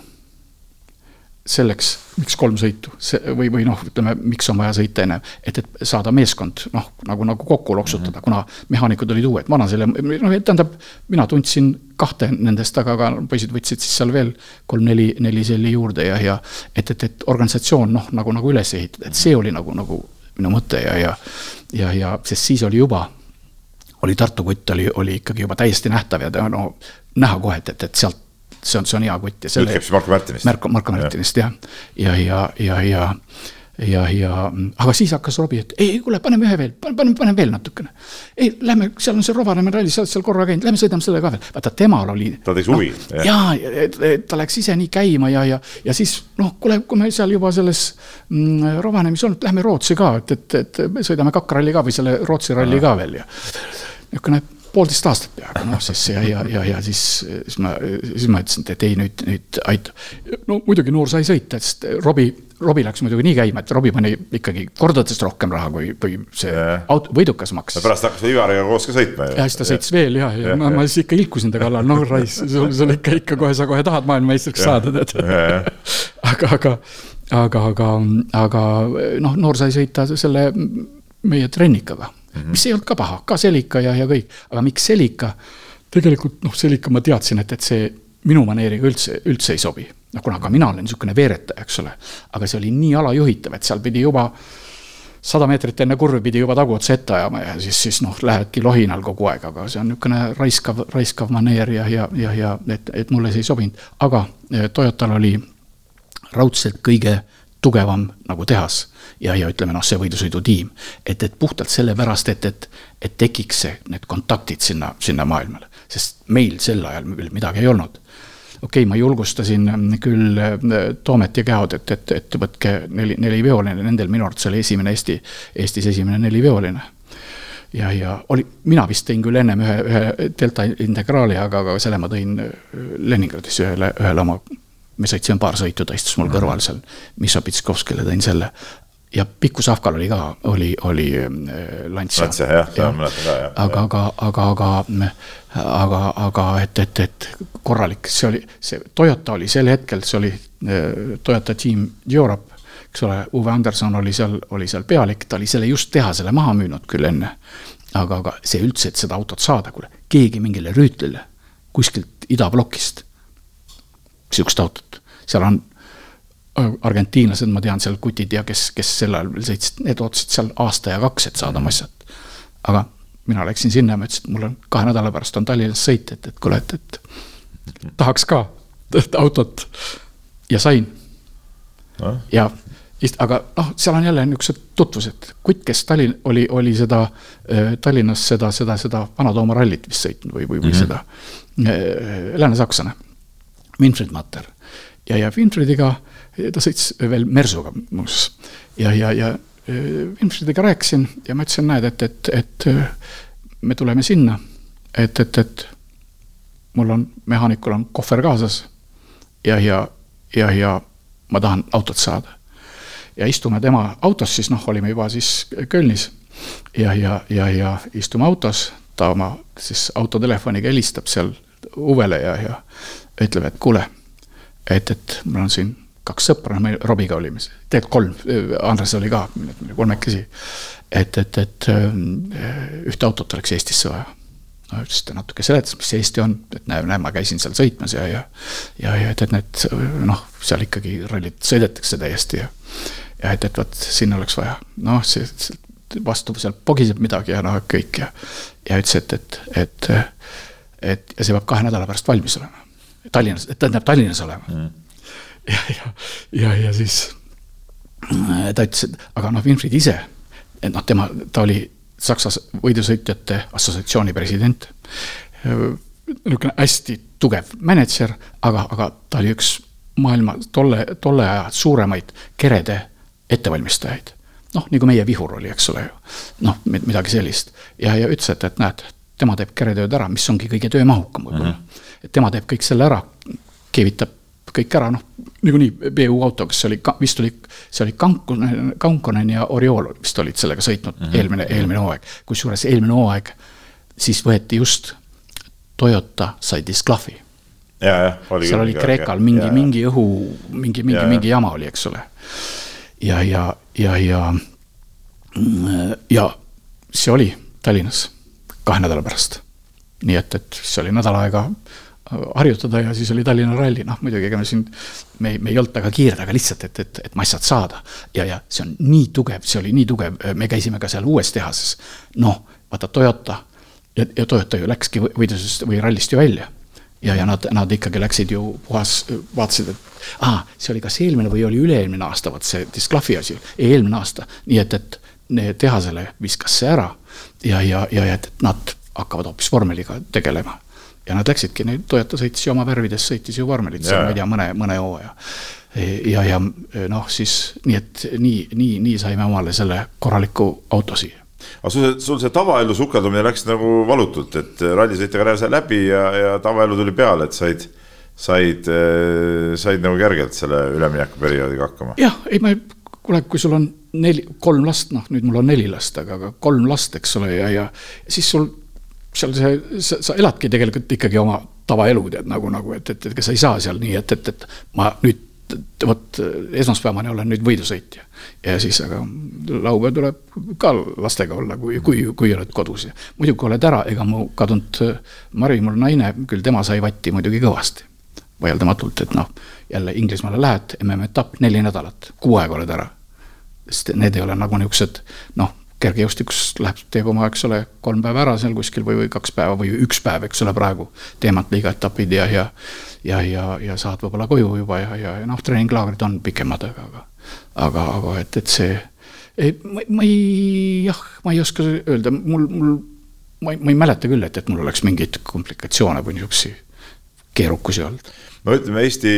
S3: Selleks, miks kolm sõitu, see või, või noh, ütleme, miks on vaja sõita enne, et, et saada meeskond noh, nagu, nagu kokku loksutada mm, -hmm. kuna mehaanikud olid uued, vana selle, noh, tähendab, mina tundsin kahte nendest, aga ka poisid võtsid siis seal veel kolm-neli, neli selli juurde ja, ja et, et, et organisatsioon noh, nagu, nagu üles ehitada, et see oli nagu, nagu minu mõte ja, ja, ja, ja sest siis oli juba, oli Tartu kutt oli, oli ikkagi juba täiesti nähtav ja ta no näha kohe, et, et, et sealt see on, see on hea kutt ja
S2: selle. jutt käib siis Marko Märtinist.
S3: Marko, Marko Märtinist jah, ja, ja, ja, ja, ja ja, ja aga siis hakkas Robbie, et ei, kuule, paneme ühe veel, paneme, paneme veel natukene. ei, lähme, seal on see Rovaniemi ralli, sa oled seal korra käinud, lähme sõidame selle ka veel. vaata, temal oli.
S2: ta tegi huvi
S3: no,. et ta läks ise nii käima ja, ja, ja siis noh, kuule, kui me seal juba selles mm, Rovaniemis olnud, lähme Rootsi ka, et, et, et sõidame Kakk ralli ka või selle Rootsi ralli ka veel ja. niisugune poolteist aastat peaaegu noh, siis ja, ja, ja, ja siis, siis ma, siis ma ütlesin, et ei nüüd, nüüd aitab. no muidugi noor sai sõita, sest Robbie Robbie läks muidugi nii käima, et Robbie pani ikkagi kordades rohkem raha, kui, kui see yeah. auto, võidukas maksis.
S2: pärast hakkas Ivariga koos ka sõitma
S3: ju. ja siis ta sõitis veel ja, ja, ja ma, ma siis ikka ilkusin ta kallal, noh Rais, sul, sul ikka, ikka kohe, sa kohe tahad maailmameistriks saada, tead. aga, aga, aga, aga, aga noh, noor sai sõita selle meie trennikaga mm, -hmm. mis ei olnud ka paha, ka Selika ja, ja kõik, aga miks Selika? tegelikult noh, Selika ma teadsin, et, et see minu maneeriga üldse, üldse ei sobi noh, kuna ka mina olen niisugune veeretaja, eks ole, aga see oli nii alajuhitav, et seal pidi juba sada meetrit enne kurvi pidi juba taguotsa ette ajama ja siis, siis noh, lähedki lohinal kogu aeg, aga see on niisugune raiskav, raiskav maneer ja, ja, ja, ja et, et mulle see ei sobinud. aga eh, Toyotal oli raudselt kõige tugevam nagu tehas ja, ja ütleme noh, see võidusõidutiim. et, et puhtalt sellepärast, et, et, et tekiks see, need kontaktid sinna, sinna maailmale, sest meil sel ajal küll midagi ei olnud. Okei okay,, ma julgustasin mm, küll äh, Toomet ja Käod, et, et, et võtke neli, neliveoline, nendel minu arvates oli esimene Eesti, Eestis esimene neliveoline ja, ja oli, mina vist tõin küll ennem ühe, ühe delta integraali, aga, aga selle ma tõin äh, Leningradis ühele, ühele oma, me sõitsime paar sõitu, ta istus mul kõrval seal, Misso Pitskovskile tõin selle ja Pikku Sahkal oli ka, oli, oli äh, Lancia.
S2: Lancia jah, seda ma mäletan ka jah.
S3: aga, aga, aga, aga, aga, aga et, et, et korralik, see oli, see Toyota oli sel hetkel, see oli äh, Toyota Team Europe, eks ole, Uwe Anderson oli seal, oli seal pealik, ta oli selle just tehasele maha müünud küll enne. aga, aga see üldse, et seda autot saada, kuule, keegi mingile rüütlile kuskilt idablokist sihukest autot, seal on argentiinlased, ma tean seal kutid ja kes, kes sel ajal veel sõitsid, need ootasid seal aasta ja kaks, et saada massat. aga mina läksin sinna ja ma ütlesin, et mul on kahe nädala pärast on Tallinnas sõit, et, et kuule, et, et tahaks ka autot. Ja sain. No.. ja, aga noh, seal on jälle niisugused tutvused, kutt, kes Tallinn oli, oli seda äh, Tallinnas seda, seda, seda Vana-Tooma rallit vist sõitnud või, või, või mm -hmm. seda äh, lääne-sakslane, Winfried Matter. Ja, ja Winfriediga äh, ta sõits veel Mersuga muuseas. Ja, ja, ja Wilmsfriediga äh, rääkisin ja ma ütlesin, näed, et, et, et äh, me tuleme sinna, et, et, et mul on, mehaanikul on kohver kaasas. Ja, ja, ja, ja ma tahan autot saada. ja istume tema autos, siis noh, olime juba siis Kölnis. Ja, ja, ja, ja istume autos, ta oma siis autotelefoniga helistab seal Uvele ja, ja ütleb, et kuule, et, et mul on siin kaks sõpra, me Robiga olime, tegelikult kolm, Andres oli ka, kolmekesi. et, et, et äh, ühte autot oleks Eestisse vaja. no siis ta natuke seletas, mis Eesti on, et näe, näe, ma käisin seal sõitmas ja, ja. ja, ja et, et need noh, seal ikkagi rallid sõidetakse täiesti ja. ja et, et vot sinna oleks vaja, noh, see, vastu seal pogiseb midagi ja noh, kõik ja. ja ütles, et, et, et, et ja see peab kahe nädala pärast valmis olema. Tallinnas, tähendab Tallinnas olema mm ja, ja, ja, ja siis äh, ta ütles, et aga noh, Winfried ise, et noh, tema, ta oli Saksa võidusõitjate assotsiatsiooni president. Äh, niisugune hästi tugev mänedžer, aga, aga ta oli üks maailma tolle, tolle aja suuremaid kerede ettevalmistajaid. noh, nagu meie Vihur oli, eks ole ju. noh, midagi sellist ja, ja ütles, et, et näed, tema teeb keretööd ära, mis ongi kõige töömahukam võib-olla mm. -hmm. et tema teeb kõik selle ära, keevitab kõik ära, noh, niikuinii BU auto, kas see oli, vist oli, see oli Kankonen, Kankonen ja Oriol vist olid sellega sõitnud mm -hmm. eelmine, eelmine hooaeg. kusjuures eelmine hooaeg, siis võeti just, Toyota sai disklahvi. seal oli Kreekal mingi, mingi õhu, mingi, mingi, mingi jama oli, eks ole. ja, ja, ja, ja, ja see oli Tallinnas kahe nädala pärast. nii et, et see oli nädal aega harjutada ja siis oli Tallinna ralli, noh muidugi ega me siin, me me ei olnud väga kiired, aga lihtsalt, et, et, et massad saada. ja, ja see on nii tugev, see oli nii tugev, me käisime ka seal uues tehases. noh, vaata Toyota ja, ja Toyota ju läkski võidusest või rallist ju välja. ja, ja nad, nad ikkagi läksid ju puhas, vaatasid, et aa, see oli kas eelmine või oli üle-eelmine aasta, vot see disklahvi asi, eelmine aasta. nii et, et tehasele viskas see ära ja, ja, ja, et nad hakkavad hoopis vormeliga tegelema ja nad läksidki, neid Toyota sõitis ju oma värvides, sõitis ju vormelit seal, ma ei tea, mõne, mõne hooaja. ja, ja noh, siis nii, et nii, nii, nii saime omale selle korraliku auto siia.
S2: aga sul, sul see tavaellu sukeldumine läks nagu valutult, et rallisõite karjäär sai läbi ja, ja tavaellu tuli peale, et said, said, said nagu kergelt selle üleminekuperioodiga hakkama.
S3: jah, ei ma, kuule, kui sul on neli, kolm last, noh nüüd mul on neli last, aga, aga kolm last, eks ole, ja, ja siis sul seal see, sa, sa eladki tegelikult ikkagi oma tavaelu tead nagu, nagu, et, et, et sa ei saa seal nii, et, et, et ma nüüd vot esmaspäevani olen nüüd võidusõitja. ja siis, aga laupäev tuleb ka lastega olla, kui, kui, kui oled kodus ja muidugi oled ära, ega mu kadunud Mari, mul naine, küll tema sai vatti muidugi kõvasti. vaieldamatult, et noh, jälle Inglismaale lähed, MM-etapp neli nädalat, kuu aega oled ära. sest need ei ole nagu niisugused noh kergejõustikus läheb, teeb oma, eks ole, kolm päeva ära seal kuskil või, või kaks päeva või üks päev, eks ole, praegu. teemad, liigaetapid ja, ja, ja, ja, ja saad võib-olla koju juba ja, ja, ja noh, treeninglaagrid on pikemad, aga, aga, aga, aga et, et see. ei, ma, ei, jah, ma ei oska öelda, mul, mul, ma ei, ma ei mäleta küll, et, et mul oleks mingeid komplikatsioone või niisuguseid keerukusi olnud
S2: no ütleme Eesti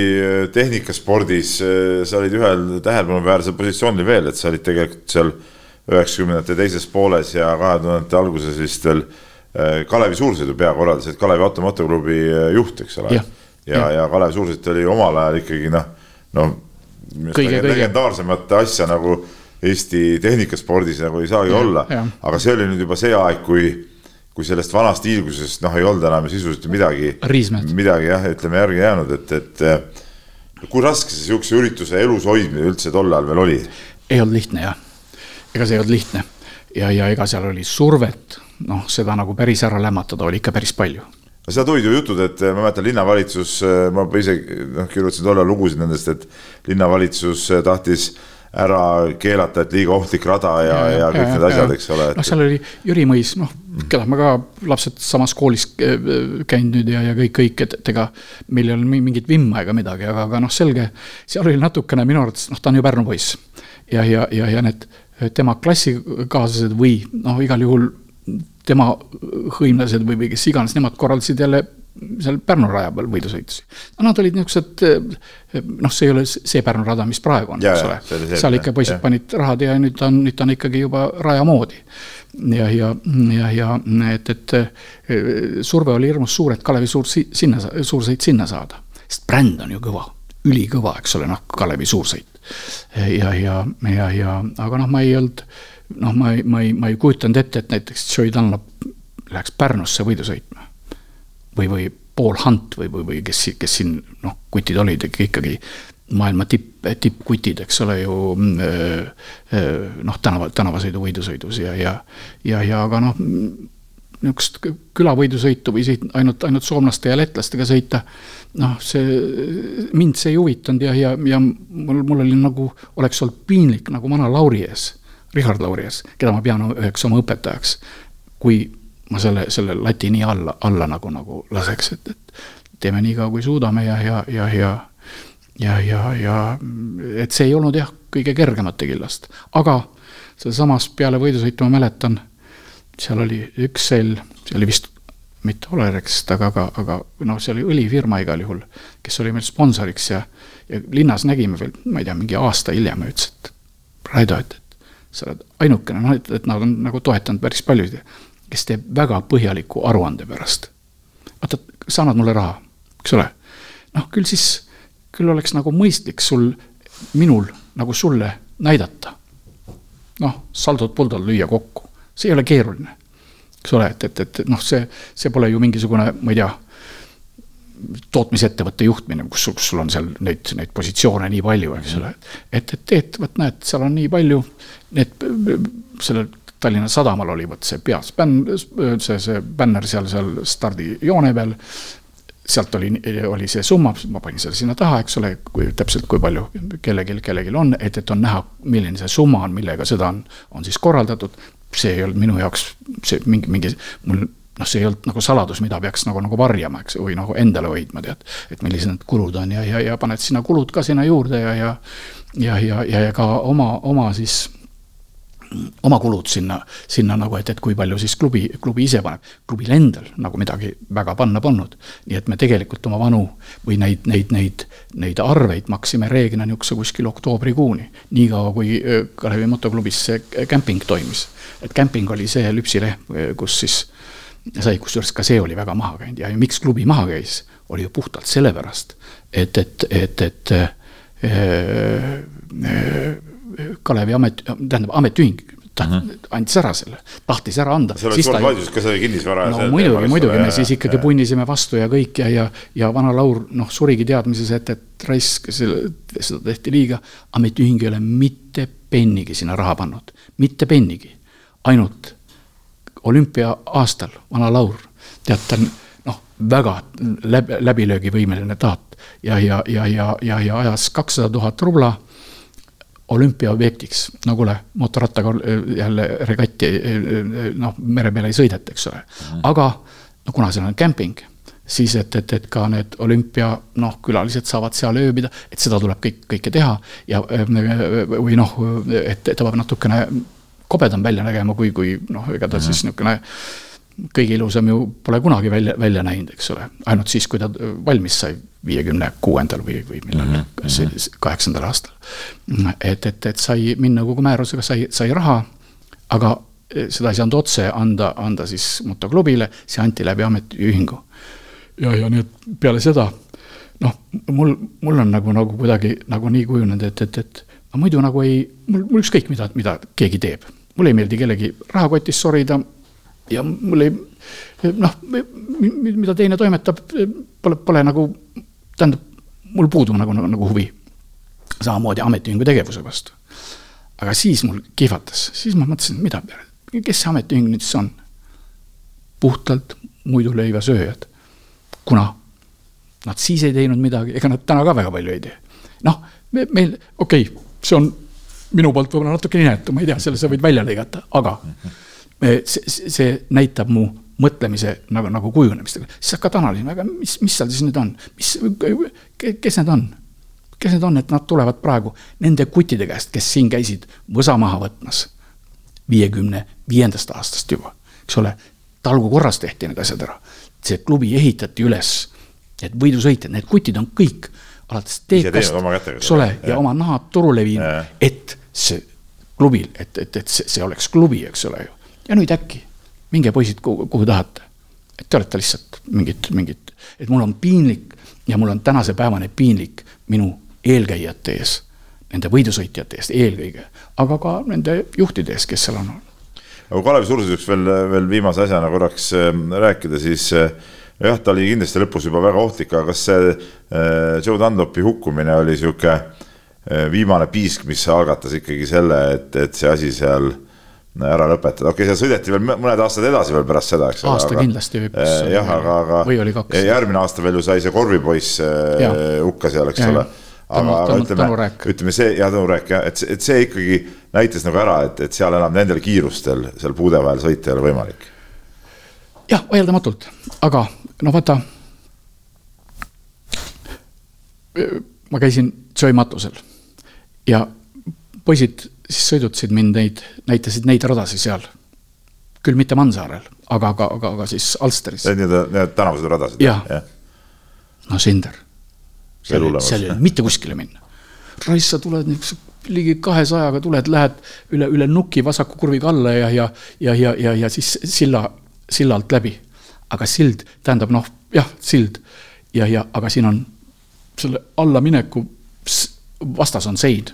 S2: tehnikaspordis, sa olid ühel tähelepanuväärsel positsioonil veel, et sa olid tegelikult seal üheksakümnendate teises pooles ja kahe tuhandete alguses vist veel äh, Kalevi Suursõidu peakorraldus, et Kalevi automotoklubi äh, juht, eks ole. ja, ja, ja, ja Kalev Suursõit oli omal ajal ikkagi noh, no kõige, kõige. legendaarsemat asja nagu Eesti tehnikaspordis nagu ei saagi ja, olla, aga see oli nüüd juba see aeg, kui kui sellest vanast hiilgusest noh, ei olnud enam sisuliselt midagi, midagi jah, ütleme järgi jäänud, et, et äh, kui raske see sihukese ürituse elus hoidmine üldse tol ajal veel oli?
S3: ei olnud lihtne jah ega see ei olnud lihtne. ja, ja ega seal oli survet, noh, seda nagu päris ära lämmatada oli ikka päris palju.
S2: No seda tulid ju jutud, et ma mäletan, linnavalitsus, ma ise noh, kirjutasin tollal lugusid nendest, et linnavalitsus tahtis ära keelata, et liiga ohtlik rada ja, ja, ja, ja kõik ja, need asjad, eks ole et....
S3: noh, seal oli Jüri Mõis, noh, keda me ka lapsed samas koolis äh, käinud nüüd ja, ja kõik, kõik, et, et ega meil ei olnud mingit vimma ega midagi, aga, aga noh, selge, seal oli natukene minu arvates, noh, ta on ju Pärnu poiss. Ja, ja, ja, ja need tema klassikaaslased või noh, igal juhul tema hõimlased või, või kes iganes, nemad korraldasid jälle seal Pärnu raja peal võidusõitusi. nad olid niisugused, noh, see ei ole see Pärnu rada, mis praegu on, eks ole. seal ikka poisid panid rahad ja nüüd on, nüüd on ikkagi juba raja moodi. ja, ja, ja, ja et, et surve oli hirmus suur, et Kalevi suur sinna, suursõit sinna saada. sest bränd on ju kõva, ülikõva, eks ole, noh, Kalevi suursõit ja, ja, ja, ja aga noh, ma ei olnud, noh, ma ei, ma ei, ma ei kujutanud ette, et näiteks Joey Dunlop läheks Pärnusse võidu sõitma. või, või Paul Hunt või, või, või kes, kes siin noh, kutid olid ikkagi maailma tipp, tippkutid, eks ole ju noh, tänava, tänavasõidu võidusõidus ja, ja, ja, ja aga noh, niisugust külavõidusõitu või siit ainult, ainult soomlaste ja lätlastega sõita noh, see, mind see ei huvitanud ja, ja, ja mul, mul oli nagu, oleks olnud piinlik nagu vana Lauri ees, Richard Lauri ees, keda ma pean üheks oma õpetajaks. kui ma selle, selle lati nii alla, alla nagu, nagu laseks, et, et teeme nii kaua, kui suudame ja, ja, ja, ja ja, ja, ja et see ei olnud jah, kõige kergemate killast, aga sealsamas peale võidusõitu ma mäletan, seal oli üks sell, see oli vist mitte Olerexist, aga, aga, aga noh, see oli õlifirma igal juhul, kes oli meil sponsoriks ja, ja linnas nägime veel, ma ei tea, mingi aasta hiljem ja ütles, et Raido, et, et sa oled ainukene, noh, et, et nad on nagu toetanud päris paljusid, kes teeb väga põhjaliku aruande pärast. vaata, sa annad mulle raha, eks ole. noh, küll siis, küll oleks nagu mõistlik sul, minul nagu sulle näidata. noh, saldot puldol lüüa kokku, see ei ole keeruline eks ole, et, et, et noh, see, see pole ju mingisugune, ma ei tea, tootmisettevõtte juhtmine, kus sul, kus sul on seal neid, neid positsioone nii palju, eks ole. et, et teed, vot näed, seal on nii palju, need, sellel Tallinna Sadamal oli vot see peas bänn, see, see bänner seal, seal stardijoone peal. sealt oli, oli see summa, ma panin selle sinna taha, eks ole, kui täpselt, kui palju kellelgi, kellelgi on, et, et on näha, milline see summa on, millega seda on, on siis korraldatud see ei olnud minu jaoks see mingi, mingi mul noh, see ei olnud nagu saladus, mida peaks nagu, nagu varjama, eks, või nagu endale hoidma, tead. et millised need kulud on ja, ja, ja paned sinna kulud ka sinna juurde ja, ja, ja, ja, ja, ja ka oma, oma siis oma kulud sinna, sinna nagu, et, et kui palju siis klubi, klubi ise paneb. klubil endal nagu midagi väga panna polnud. nii et me tegelikult oma vanu või neid, neid, neid, neid arveid maksime reeglina niisuguse kuskil oktoobrikuuni. niikaua, kui Kalevi motoklubis see kämping toimis. et kämping oli see lüpsilehm, kus siis sai, kusjuures ka see oli väga maha käinud ja miks klubi maha käis, oli ju puhtalt sellepärast, et, et, et, et äh, äh, Kalevi amet, tähendab ametiühing taht- mm, -hmm. andis ära selle, tahtis ära anda.
S2: seal oli suur vaidlus, kas see oli kinnisvara.
S3: no muidugi, muidugi, me siis ikkagi punnisime vastu ja kõik ja, ja, ja vana Laur noh, surigi teadmises, et, et raisk, seda tehti liiga. ametiühing ei ole mitte pennigi sinna raha pannud, mitte pennigi, ainult olümpia aastal vana Laur, tead, ta on noh, väga läbi, läbilöögivõimeline taat ja, ja, ja, ja, ja, ja ajas kakssada tuhat rubla olümpiaobjektiks, no kuule, mootorrattaga jälle regatti noh, mere peal ei sõideta, eks ole. aga no kuna seal on kämping, siis et, et, et ka need olümpia noh, külalised saavad seal ööbida, et seda tuleb kõik, kõike teha. Ja või noh, et ta peab natukene kobedam välja nägema, kui, kui noh, ega ta siis niisugune kõige ilusam ju pole kunagi välja, välja näinud, eks ole, ainult siis, kui ta valmis sai viiekümne kuuendal või, või millal mm -hmm. kaheksandal aastal. et, et, et sai minna kogu määrusega, sai, sai raha, aga seda ei saanud otse anda, anda siis motoklubile, see anti läbi ametiühingu. ja, ja nii, et peale seda noh, mul, mul on nagu, nagu kuidagi nagu nii kujunenud, et, et, et ma muidu nagu ei, mul, mul ükskõik, mida, mida keegi teeb. mulle ei meeldi kellegi rahakotis sorida ja mul ei noh, mida teine toimetab, pole, pole nagu, tähendab, mul puudub nagu, nagu, nagu huvi. samamoodi ametiühingu tegevuse vastu. aga siis mul kihvatas, siis ma mõtlesin, mida, kes see ametiühing nüüd siis on? puhtalt muiduleivasööjad. kuna nad siis ei teinud midagi, ega nad täna ka väga palju ei tee. noh, me, meil, okei okay,, see on minu poolt võib-olla natuke inetu, ma ei tea, selle sa võid välja lõigata, aga see, see näitab mu mõtlemise nagu, nagu kujunemist, siis hakkad analüüsima, aga mis, mis seal siis nüüd on, mis, kes need on? kes need on, et nad tulevad praegu nende kuttide käest, kes siin käisid võsa maha võtmas viiekümne viiendast aastast juba, eks ole, talgu korras tehti need asjad ära. see klubi ehitati üles, need võidusõitjad, need kutid on kõik alates teekast, eks ole, ja oma nahad turule viinud, et see klubil, et, et, et see, see oleks klubi, eks ole ju ja nüüd äkki, minge poisid, kuhu, kuhu tahate. et te olete lihtsalt mingid, mingid, et mul on piinlik ja mul on tänase päevani piinlik minu eelkäijate ees, nende võidusõitjate eest eelkõige, aga ka nende juhtide ees, kes seal on olnud.
S2: aga Kalevi suursõiduks veel, veel viimase asjana korraks äh, rääkida, siis äh, jah, ta oli kindlasti lõpus juba väga ohtlik, aga kas see äh, Joe Dunlopi hukkumine oli sihuke äh, viimane piisk, mis algatas ikkagi selle, et, et see asi seal ära lõpetada, okei okay,, seal sõideti veel mõned aastad edasi veel pärast seda, eks
S3: ole. aasta aga, kindlasti hüppas.
S2: Eh, jah, aga, aga.
S3: või oli kaks.
S2: järgmine aasta veel ju sai see korvipoiss eh, hukka seal, eks ja, ole. aga, aga ütleme, ütleme see ja Tõnu Rääk jah, et, et see ikkagi näitas nagu ära, et, et seal enam nendel kiirustel seal puude vahel sõita ei ole võimalik.
S3: jah, vaieldamatult, aga no vaata. ma käisin Joy matusel ja poisid siis sõidutasid mind neid, näitasid neid radasid seal. küll mitte Mansaarel, aga, aga, aga, aga siis Alsteris.
S2: Need, need tänavused radasid?
S3: jah ja. no Sinder. seal, ei olnud mitte kuskile minna. raisk, sa tuled niisuguse ligi kahesajaga tuled, lähed üle, üle nuki vasaku kurviga alla ja, ja, ja, ja, ja, ja siis silla, silla alt läbi. aga sild tähendab noh, jah, sild ja, ja aga siin on selle allamineku vastas on sein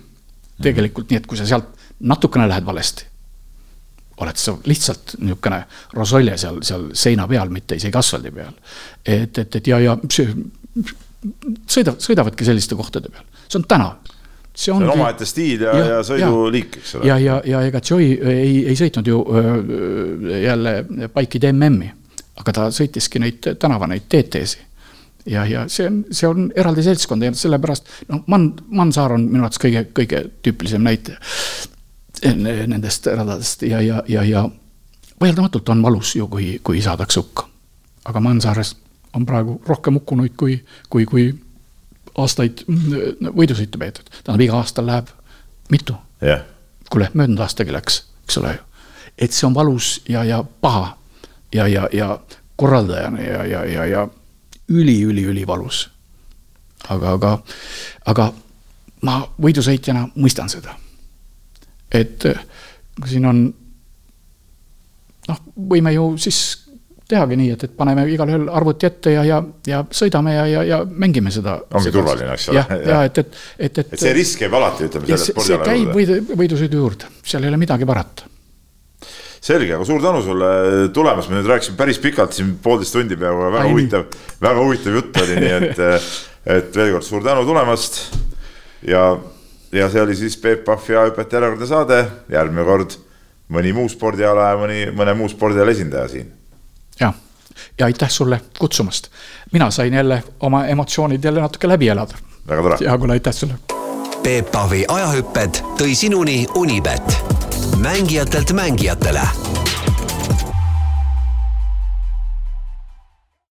S3: tegelikult nii, et kui sa sealt natukene lähed valesti, oled sa lihtsalt niisugune rosolje seal, seal seina peal, mitte isegi asfaldi peal. et, et, et ja, ja see sõidavad, sõidavadki selliste kohtade peal, see on tänav.
S2: see on omaette stiil ja, ja, ja sõiduliik, eks
S3: ole. ja, ja, ja ega Joy ei, ei sõitnud ju jälle Bike'ide MM-i, aga ta sõitiski neid tänava, neid TT-si ja, ja see on, see on eraldi seltskond ja sellepärast noh, Man-, Mansaar on minu arvates kõige, kõige tüüpilisem näitaja nendest radadest ja, ja, ja, ja vaieldamatult on valus ju, kui, kui saadakse hukka. aga Mansaares on praegu rohkem hukkunuid kui, kui, kui aastaid võidusõitu peetud, tähendab iga aasta läheb mitu
S2: yeah..
S3: kuule, möödunud aastagi läks, eks ole ju. et see on valus ja, ja paha ja, ja, ja korraldajana ja, ja, ja, ja üli-üli-ülivalus. aga, aga, aga ma võidusõitjana mõistan seda. et kui siin on noh, võime ju siis tehagi nii, et, et paneme igalühel arvuti ette ja, ja, ja sõidame ja, ja, ja mängime seda.
S2: ongi seda, turvaline, eks ole.
S3: jah, ja et, et, et, et.
S2: et see risk käib alati, ütleme
S3: spordiala juurde. käib võidu, võidusõidu juurde, seal ei ole midagi parata
S2: selge, aga suur tänu sulle tulemast, me nüüd rääkisime päris pikalt siin poolteist tundi peaaegu, väga Ai, huvitav, väga huvitav jutt oli, nii et, et veel kord suur tänu tulemast. ja, ja see oli siis Peep Pahvi ajaõpetaja erakordne saade, järgmine kord mõni muu spordiala ja mõni, mõne muu spordiala esindaja siin.
S3: jah, ja aitäh sulle kutsumast. mina sain jälle oma emotsioonid jälle natuke läbi elada.
S2: väga tore.
S3: hea kuule, aitäh sulle.
S1: Peep Pahvi ajahüpped tõi sinuni Unibet, mängijatelt mängijatele